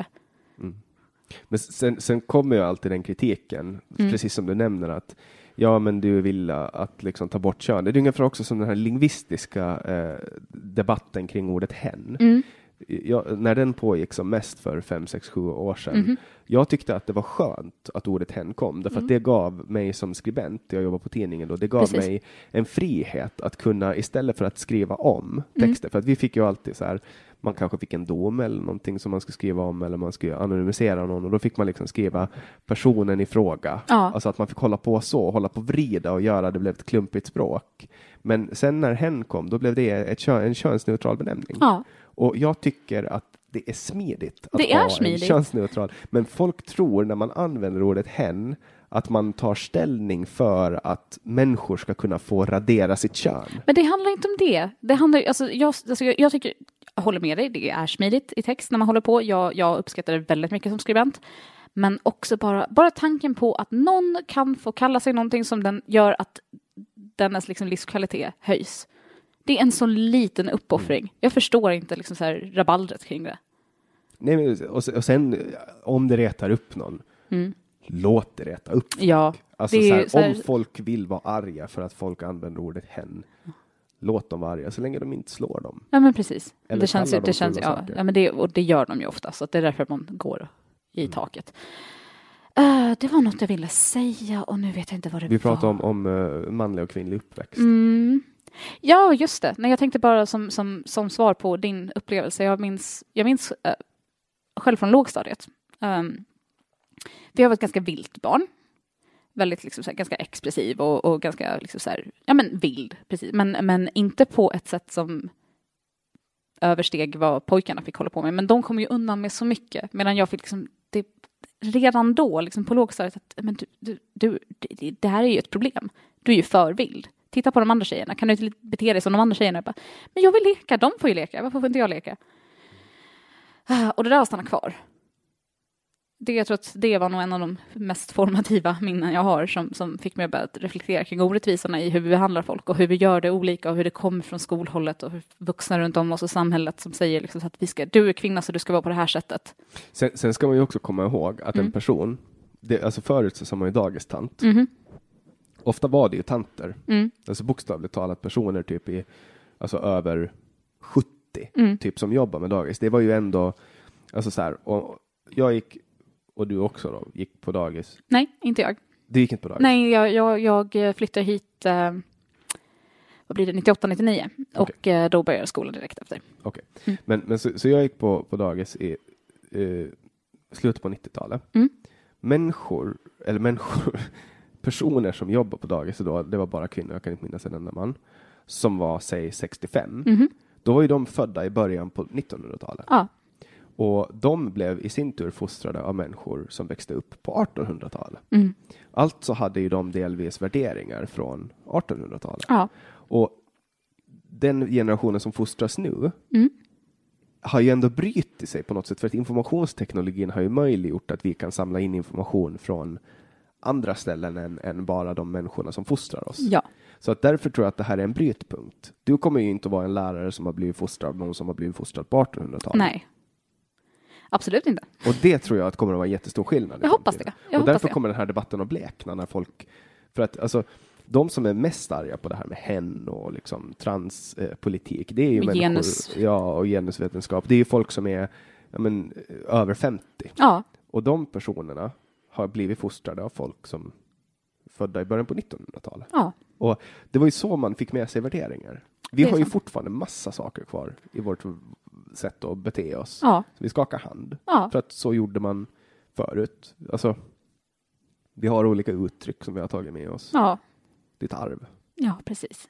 Men sen, sen kommer ju alltid den kritiken, Mm. precis som du nämner att ja, men du vill att liksom ta bort kön. Det är ungefär också som den här lingvistiska eh, debatten kring ordet hen. Mm. Jag, när den pågick som mest för fem, sex, sju år sedan. Mhm. Jag tyckte att det var skönt att ordet hen kom, därför att det gav mig som skribent, jag jobbar på tidningen då, det gav Mm. Precis. mig en frihet att kunna istället för att skriva om Mm. texter, för att vi fick ju alltid så här, man kanske fick en dom eller någonting som man skulle skriva om eller man skulle anonymisera någon och då fick man liksom skriva personen i fråga. Ja. Alltså att man fick hålla på så, hålla på och vrida och göra det blev ett klumpigt språk. Men sen när hen kom, då blev det ett en könsneutral benämning. Ja, Och jag tycker att det är smidigt att Det är ha smidigt. en könsneutral. Men folk tror när man använder ordet hen att man tar ställning för att människor ska kunna få radera sitt kön. men det handlar inte om det. Det handlar alltså, jag, alltså, jag, jag tycker, jag håller med dig, det är smidigt i text när man håller på. Jag, jag uppskattar det väldigt mycket som skribent. Men också bara, bara tanken på att någon kan få kalla sig någonting som den gör att dennes liksom livskvalitet höjs. Det är en sån liten uppoffring. Jag förstår inte liksom så här rabaldret kring det. Nej, men, och, sen- och sen om det retar upp någon, låt det reta upp. Mm. Ja, Alltså, så här, så här- Om folk vill vara arga för att folk använder ordet hen, låt dem vara arga så länge de inte slår dem. Ja men precis. Eller det känns, det känns, ja, ja, men det, och det gör de ju ofta, så det är därför man går i Mm. taket. Eh, det var något jag ville säga och nu vet jag inte vad det Vi var. pratar om, om uh, manlig och kvinnlig uppväxt. Mm. Ja, just det. Nej, jag tänkte bara som, som, som svar på din upplevelse. Jag minns, jag minns eh, själv från lågstadiet. Um, för jag var ett ganska vilt barn. Väldigt liksom, här, ganska expressiv och, och ganska liksom, så här, ja, men vild. Precis. Men, men inte på ett sätt som översteg vad pojkarna fick hålla på med. Men de kom ju undan med så mycket. Medan jag fick liksom, det, redan då, liksom på lågstadiet, att men du, du, du, det, det här är ju ett problem. Du är ju för vild. Titta på de andra tjejerna. Kan du inte bete dig som de andra tjejerna? Jag bara, men jag vill leka, de får ju leka. Varför får inte jag leka? Ah, och det där har stannat kvar. Det, jag tror att det var nog en av de mest formativa minnen jag har som, som fick mig att börja reflektera kring orättvisorna i hur vi behandlar folk och hur vi gör det olika och hur det kommer från skolhållet och hur vuxna runt om oss och samhället som säger liksom så att vi ska, du är kvinna så du ska vara på det här sättet. Sen, sen ska man ju också komma ihåg att Mm. en person det, alltså förut så sa man ju dagistant. Mhm. Ofta var det ju tanter, Mm. alltså bokstavligt talat personer typ i, alltså över 70, Mm. typ som jobbar med dagis. Det var ju ändå, alltså så här, och jag gick, och du också då, gick på dagis. Nej, inte jag. Du gick inte på dagis? Nej, jag, jag, jag flyttade hit, eh, vad blir det, 98, 99. Och eh, då började jag skolan direkt efter. Okej. Mm. Men, men så, så jag gick på, på dagis i eh, slutet på 90-talet. Mm. Människor, eller människor, <laughs> personer som jobbar på dagis då, det var bara kvinnor, jag kan inte minnas en enda man, som var, säg 65. Mhm. Då var ju de födda i början på 1900-talet. Ja, Och de blev i sin tur fostrade av människor som växte upp på 1800-talet. Mm. Alltså hade ju de delvis värderingar från 1800-talet. ja. Och den generationen som fostras nu Mm. har ju ändå brytit sig på något sätt för att informationsteknologin har ju möjliggjort att vi kan samla in information från andra ställen än, än bara de människorna som fostrar oss. ja. Så att därför tror jag att det här är en brytpunkt. Du kommer ju inte att vara en lärare som har blivit fostrad av någon som har blivit fostrad på 1800-talet. Nej. Absolut inte. Och det tror jag att kommer att vara en jättestor skillnad. Jag hoppas det. Jag och därför det. kommer den här debatten att blekna när folk, för att alltså, de som är mest arga på det här med hen och liksom transpolitik, eh, det är ju Med människor, genus. ja, och genusvetenskap. Det är ju folk som är ja, men, över 50. Ja, Och de personerna har blivit fostrade av folk som födda i början på 1900-talet. ja. Och det var ju så man fick med sig värderingar. Vi har ju fortfarande massa saker kvar i vårt sätt att bete oss. Ja, Vi skakar hand. ja. För att så gjorde man förut. Alltså, vi har olika uttryck som vi har tagit med oss. ja. Ditt arv. Ja, precis.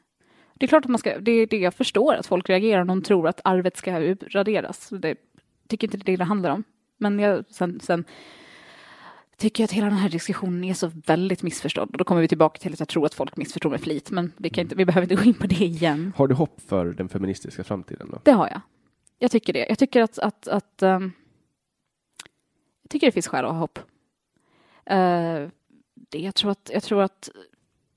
Det är klart att man ska, det är det jag förstår, att folk reagerar om de tror att arvet ska raderas. Det tycker inte det är det handlar om. Men jag, sen, sen tycker jag att hela den här diskussionen är så väldigt missförstådd. Och då kommer vi tillbaka till att jag tror att folk missförstår med flit. Men vi, kan inte, vi behöver inte gå in på det igen. Har du hopp för den feministiska framtiden då? Det har jag. Jag tycker det. Jag tycker att, att, att um, jag tycker det finns skäl att ha hopp. Uh, det, jag tror att, jag tror att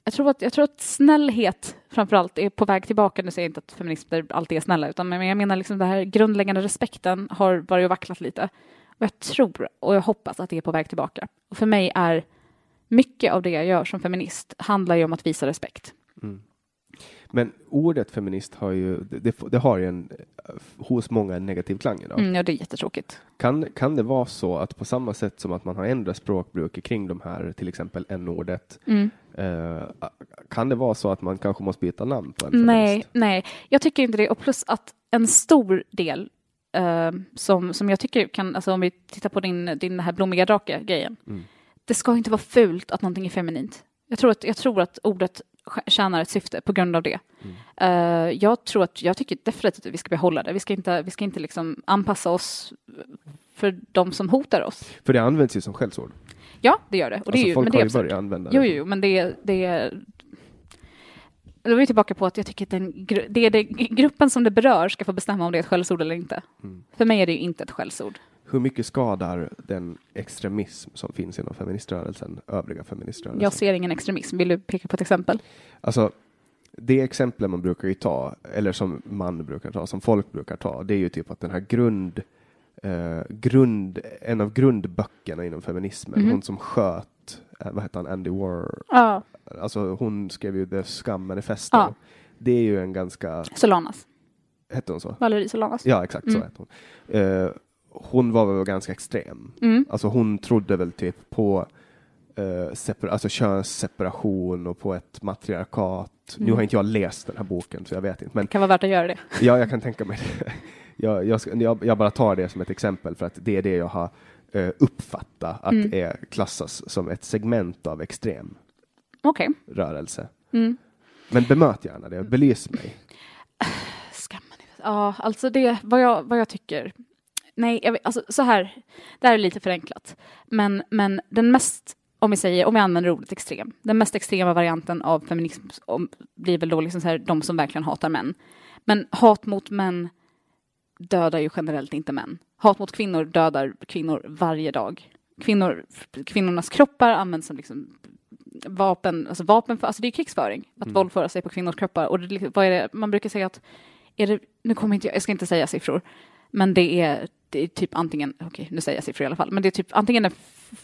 jag tror, att, jag tror att snällhet framför allt är på väg tillbaka. Nu säger jag inte att feminister alltid är snälla, utan men jag menar liksom den här grundläggande respekten har varit och vacklat lite. Och jag tror och jag hoppas att det är på väg tillbaka. Och för mig är mycket av det jag gör som feminist handlar ju om att visa respekt. Mm. Men ordet feminist har ju, det, det, har ju en, hos många en negativ klang idag. Mm, ja, det är jättetråkigt. Kan, kan det vara så att på samma sätt som att man har ändrat språkbruket kring de här, till exempel n-ordet, Mm. eh, kan det vara så att man kanske måste byta namn på en Nej, feminist? nej, jag tycker inte det. Och plus att en stor del eh, som, som jag tycker kan, alltså om vi tittar på din, din här blommiga drake-grejen. Mm. Det ska inte vara fult att någonting är feminint. Jag tror att, jag tror att ordet tjänar ett syfte på grund av det. Mm. Eh, jag tror att, jag tycker definitivt att vi ska behålla det. Vi ska inte, vi ska inte liksom anpassa oss för de som hotar oss. För det används ju som skällsord. Ja, det gör det. Och det alltså är ju, folk men det har ju börjat använda det. jo, jo, men det, det då är vi tillbaka på att jag tycker att den, det är det, gruppen som det berör ska få bestämma om det är ett skällsord eller inte. Mm. För mig är det ju inte ett skällsord. Hur mycket skadar den extremism som finns inom feministrörelsen övriga feministrörelsen? Jag ser ingen extremism. Vill du peka på ett exempel? Alltså, det exempel man brukar ju ta, eller som man brukar ta, som folk brukar ta, det är ju typ att den här grund, eh, grund en av grundböckerna inom feminismen, Mhm. hon som sköt, eh, vad hette han, Andy War, Ja. alltså hon skrev ju The Scum Manifesto. Ja. Det är ju en ganska, Solanas. hette hon så? Valerie Solanas. Ja, exakt så Mm. hette hon. Eh, hon var väl ganska extrem. Mm. Alltså hon trodde väl typ på eh, separ- alltså könsseparation och på ett matriarkat. Nu Mm. har inte jag läst den här boken så jag vet inte. Men Det kan vara värt att göra det. <laughs> ja, jag kan tänka mig det. <laughs> Jag, jag, jag, jag bara tar det som ett exempel för att det är det jag har eh, uppfattat att Mm. är klassas som ett segment av extrem Okej. rörelse. Mm. Men bemöt gärna det, belys mig. <sighs> Skammen. Ja, alltså det, vad jag, vad jag tycker. Nej, jag vet, alltså så här, det här är lite förenklat. Men, men den mest, om vi säger, om vi använder ordet extrem, den mest extrema varianten av feminism om, blir väl då liksom så här, de som verkligen hatar män. Men hat mot män dödar ju generellt inte män. Hat mot kvinnor dödar kvinnor varje dag. Kvinnor, kvinnornas kroppar används som liksom vapen, alltså vapen för, alltså det är krigsföring, att Mm. våldföra sig på kvinnors kroppar. Och det, vad är det, man brukar säga att, är det, nu kommer inte jag, jag ska inte säga siffror, men det är, det är typ antingen, okej nu säger jag siffror i alla fall, men det är typ antingen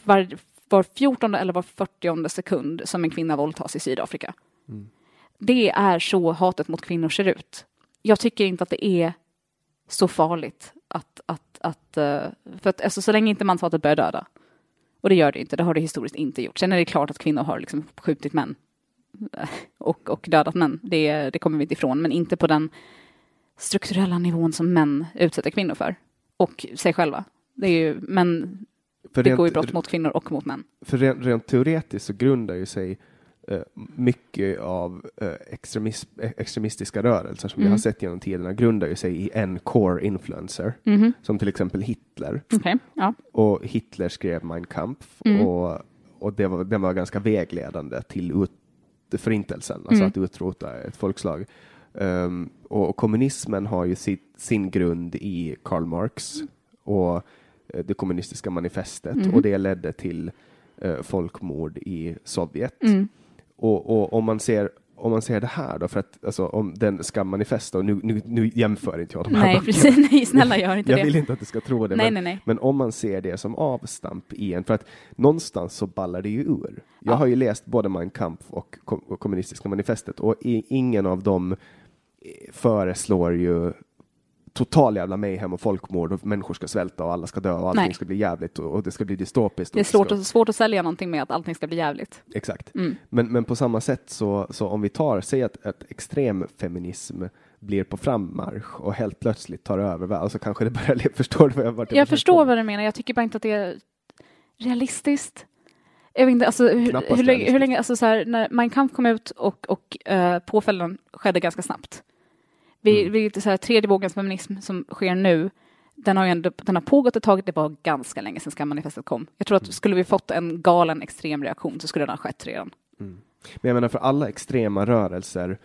var, var 14 eller var 40 sekund som en kvinna våldtas i Sydafrika. Det är så hatet mot kvinnor ser ut. Jag tycker inte att det är så farligt att, att, att eh, för att alltså, så länge inte manshatet börjar döda. Och det gör det inte, det har det historiskt inte gjort. Sen är det klart att kvinnor har liksom skjutit män eh, och, och dödat män, det, det kommer vi inte ifrån, men inte på den strukturella nivån som män utsätter kvinnor för. Och sig själva. Det är ju, män För ju rent, brott mot kvinnor och mot män. för rent, rent teoretiskt så grundar ju sig eh, mycket av eh, eh, extremistiska rörelser som vi Mm. har sett genom tiderna grundar ju sig i en core influencer, Mhm. som till exempel Hitler. Okej, ja. Och Hitler skrev Mein Kampf Mm. och, och det var, den var ganska vägledande till ut, förintelsen, alltså Mm. att utrota ett folkslag. Ehm, och, kommunismen har ju sitt, sin grund i Karl Marx och eh, det kommunistiska manifestet Mhm. och det ledde till eh, folkmord i Sovjet. Mm. Och, och om man ser om man ser det här då, för att alltså, om den ska manifesta, och nu, nu, nu jämför inte jag de här Nej, böckerna. precis. Nej, snälla gör inte Jag det. vill inte att du ska tro det, Nej, men, nej, nej. men om man ser det som avstamp i en, för att någonstans så ballar det ju ur. Jag Ja. har ju läst både Mein Kampf och, kom, och kommunistiska manifestet och i, ingen av dem föreslår ju total jävla mayhem och folkmord och människor ska svälta och alla ska dö och allting Nej. ska bli jävligt och, och det ska bli dystopiskt. Det är svårt, ska, att, svårt att sälja någonting med att allting ska bli jävligt. Exakt. Mm. Men, men på samma sätt så, så om vi tar, säg att, att extremfeminism blir på frammarsch och helt plötsligt tar över, alltså kanske det börjar, <laughs> förstår du vad jag vart Jag försöker förstår vad du menar, jag tycker bara inte att det är realistiskt. Jag vet inte, alltså, hur, hur, länge, hur länge, alltså så här, när Mein Kampf kom ut och, och uh, påföljden skedde ganska snabbt. Vi, Mm. vi, så här, tredje vågens feminism som sker nu, den har ju ändå, den har pågått ett tag, det var ganska länge sedan skammanifestet kom. Jag tror att skulle vi fått en galen extrem reaktion så skulle den ha skett redan. Men jag menar för alla extrema rörelser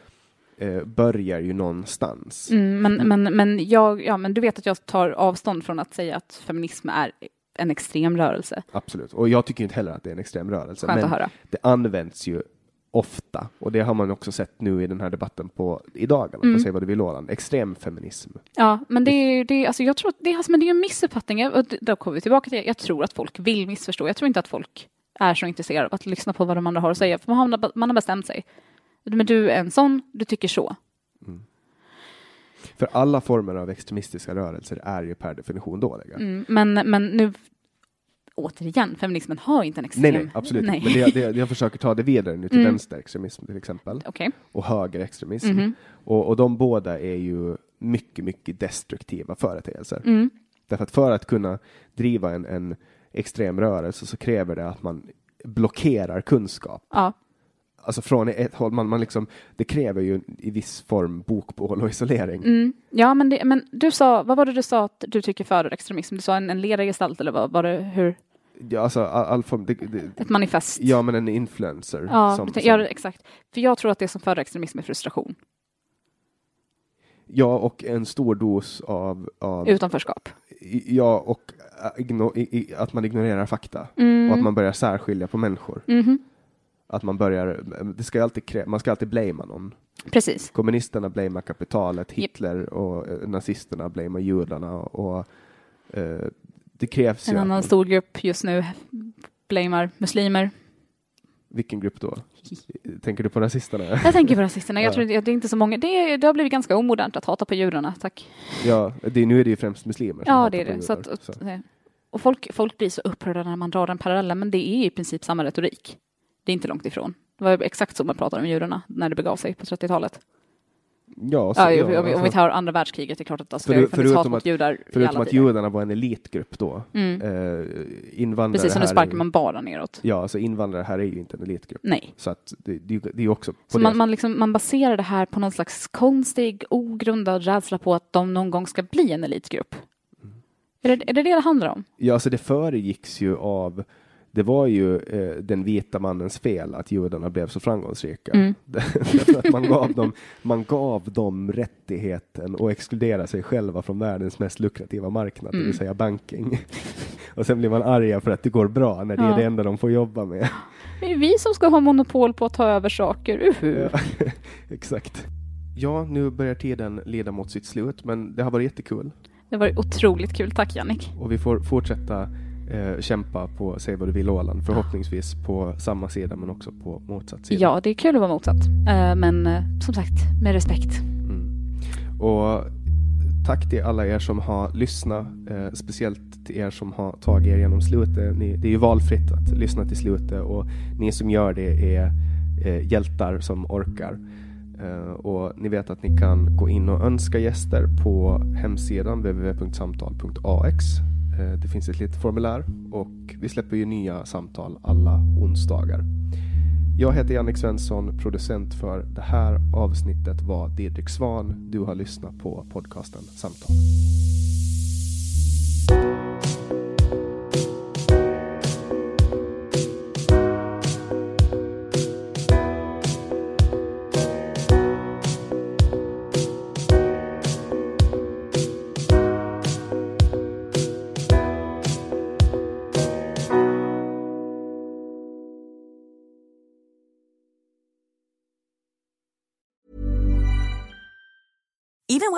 eh, börjar ju någonstans. Mm, men, men, men, jag, ja, men du vet att jag tar avstånd från att säga att feminism är en extrem rörelse. Absolut. Och jag tycker inte heller att det är en extrem rörelse. Skönt men att höra. det används ju ofta och det har man också sett nu i den här debatten på i dagarna, Mm. på vad du vill Åland. Extremfeminism. Ja, men det är, det alltså jag tror att det alltså, men det är en missuppfattning. Och då kommer vi tillbaka till, jag tror att folk vill missförstå. Jag tror inte att folk är så intresserade av att lyssna på vad de andra har att säga, för man har, man har bestämt sig. Men du är en sån, du tycker så. För alla former av extremistiska rörelser är ju per definition dåliga. Mm, men, men nu, återigen, feminismen har inte en extrem... Nej, nej, absolut. Nej. Men det, det, jag försöker ta det vidare nu till Mm. vänsterextremism till exempel. Okej. Och högerextremism. Mhm. Och, och de båda är ju mycket, mycket destruktiva företeelser. Mm. Därför att för att kunna driva en, en extrem rörelse så kräver det att man blockerar kunskap. Ja. Alltså från ett håll, man, man liksom, det kräver ju i viss form bokbål och isolering. Mm. Ja, men, det, men du sa, vad var det du sa att du tycker föder extremism? Du sa en, en ledargestalt eller vad var det, hur? Ja, alltså all, all form, det, det, Ett manifest? ja men en influencer. Ja, som, som, ja, exakt. För jag tror att det som föder extremism är frustration, ja, och en stor dos av, av utanförskap. ja, och äh, igno, i, i, att man ignorerar fakta. Mm. Och att man börjar särskilja på människor. Mhm. Att man börjar, det ska alltid krä, man ska alltid blamea någon. Precis. Kommunisterna blamear kapitalet, Hitler och eh, nazisterna blamear judarna och eh, det krävs En ju. annan att- stor grupp just nu blamear muslimer. Vilken grupp då? <laughs> Tänker du på rasisterna? Jag tänker på rasisterna. Jag Ja. tror det det är inte så många. Det, det har blivit ganska omodernt att hata på judarna, tack. ja, det, nu är det ju främst muslimer som Ja, det är det. Så att, så. att, och folk, folk blir så upprörda när man drar den parallellen, men det är i princip samma retorik. Det är inte långt ifrån. Det var exakt så man pratade om judarna när det begav sig på 30-talet. Ja, så, Ja, ja, om, vi, om vi alltså, tar andra världskriget, det är klart att alltså, För- det funnits hat mot att- judar förutom att tider. judarna var en elitgrupp då. Mm. Eh, invandrare Precis som nu sparkar är- man bara neråt. Ja, alltså invandrare här är ju inte en elitgrupp. Nej. Så att det, det, det är också Så det man, man, liksom, man baserar det här på någon slags konstig, ogrundad rädsla på att de någon gång ska bli en elitgrupp. Mm. Är det, är det det det handlar om? Ja, alltså det föregicks ju av det var ju eh, den vita mannens fel att judarna blev så framgångsrika. Mm. <laughs> Därför att man gav, dem, man gav dem rättigheten att exkludera sig själva från världens mest lukrativa marknad, det Mm. vill säga banking. <laughs> Och sen blir man arga för att det går bra när det är Ja. det enda de får jobba med. Det är vi som ska ha monopol på att ta över saker, uhu. Ja, <laughs> exakt. Ja, nu börjar tiden leda mot sitt slut, men det har varit jättekul. Det var otroligt kul, tack Jannik. Och vi får fortsätta eh, kämpa på Säg vad du vill Åland. Förhoppningsvis på samma sida men också på motsatt sida. Ja, det är kul att vara motsatt. Eh, men eh, som sagt, med respekt. Mm. Och tack till alla er som har lyssnat, eh, speciellt till er som har tagit er genom slutet. Ni, det är ju valfritt att lyssna till slutet och ni som gör det är eh, hjältar som orkar. Och ni vet att ni kan gå in och önska gäster på hemsidan www.samtal.ax. Eh, det finns ett litet formulär och vi släpper ju nya samtal alla onsdagar. Jag heter Jannik Svensson, producent för det här avsnittet var Didrik Svan. Du har lyssnat på podcasten Samtal.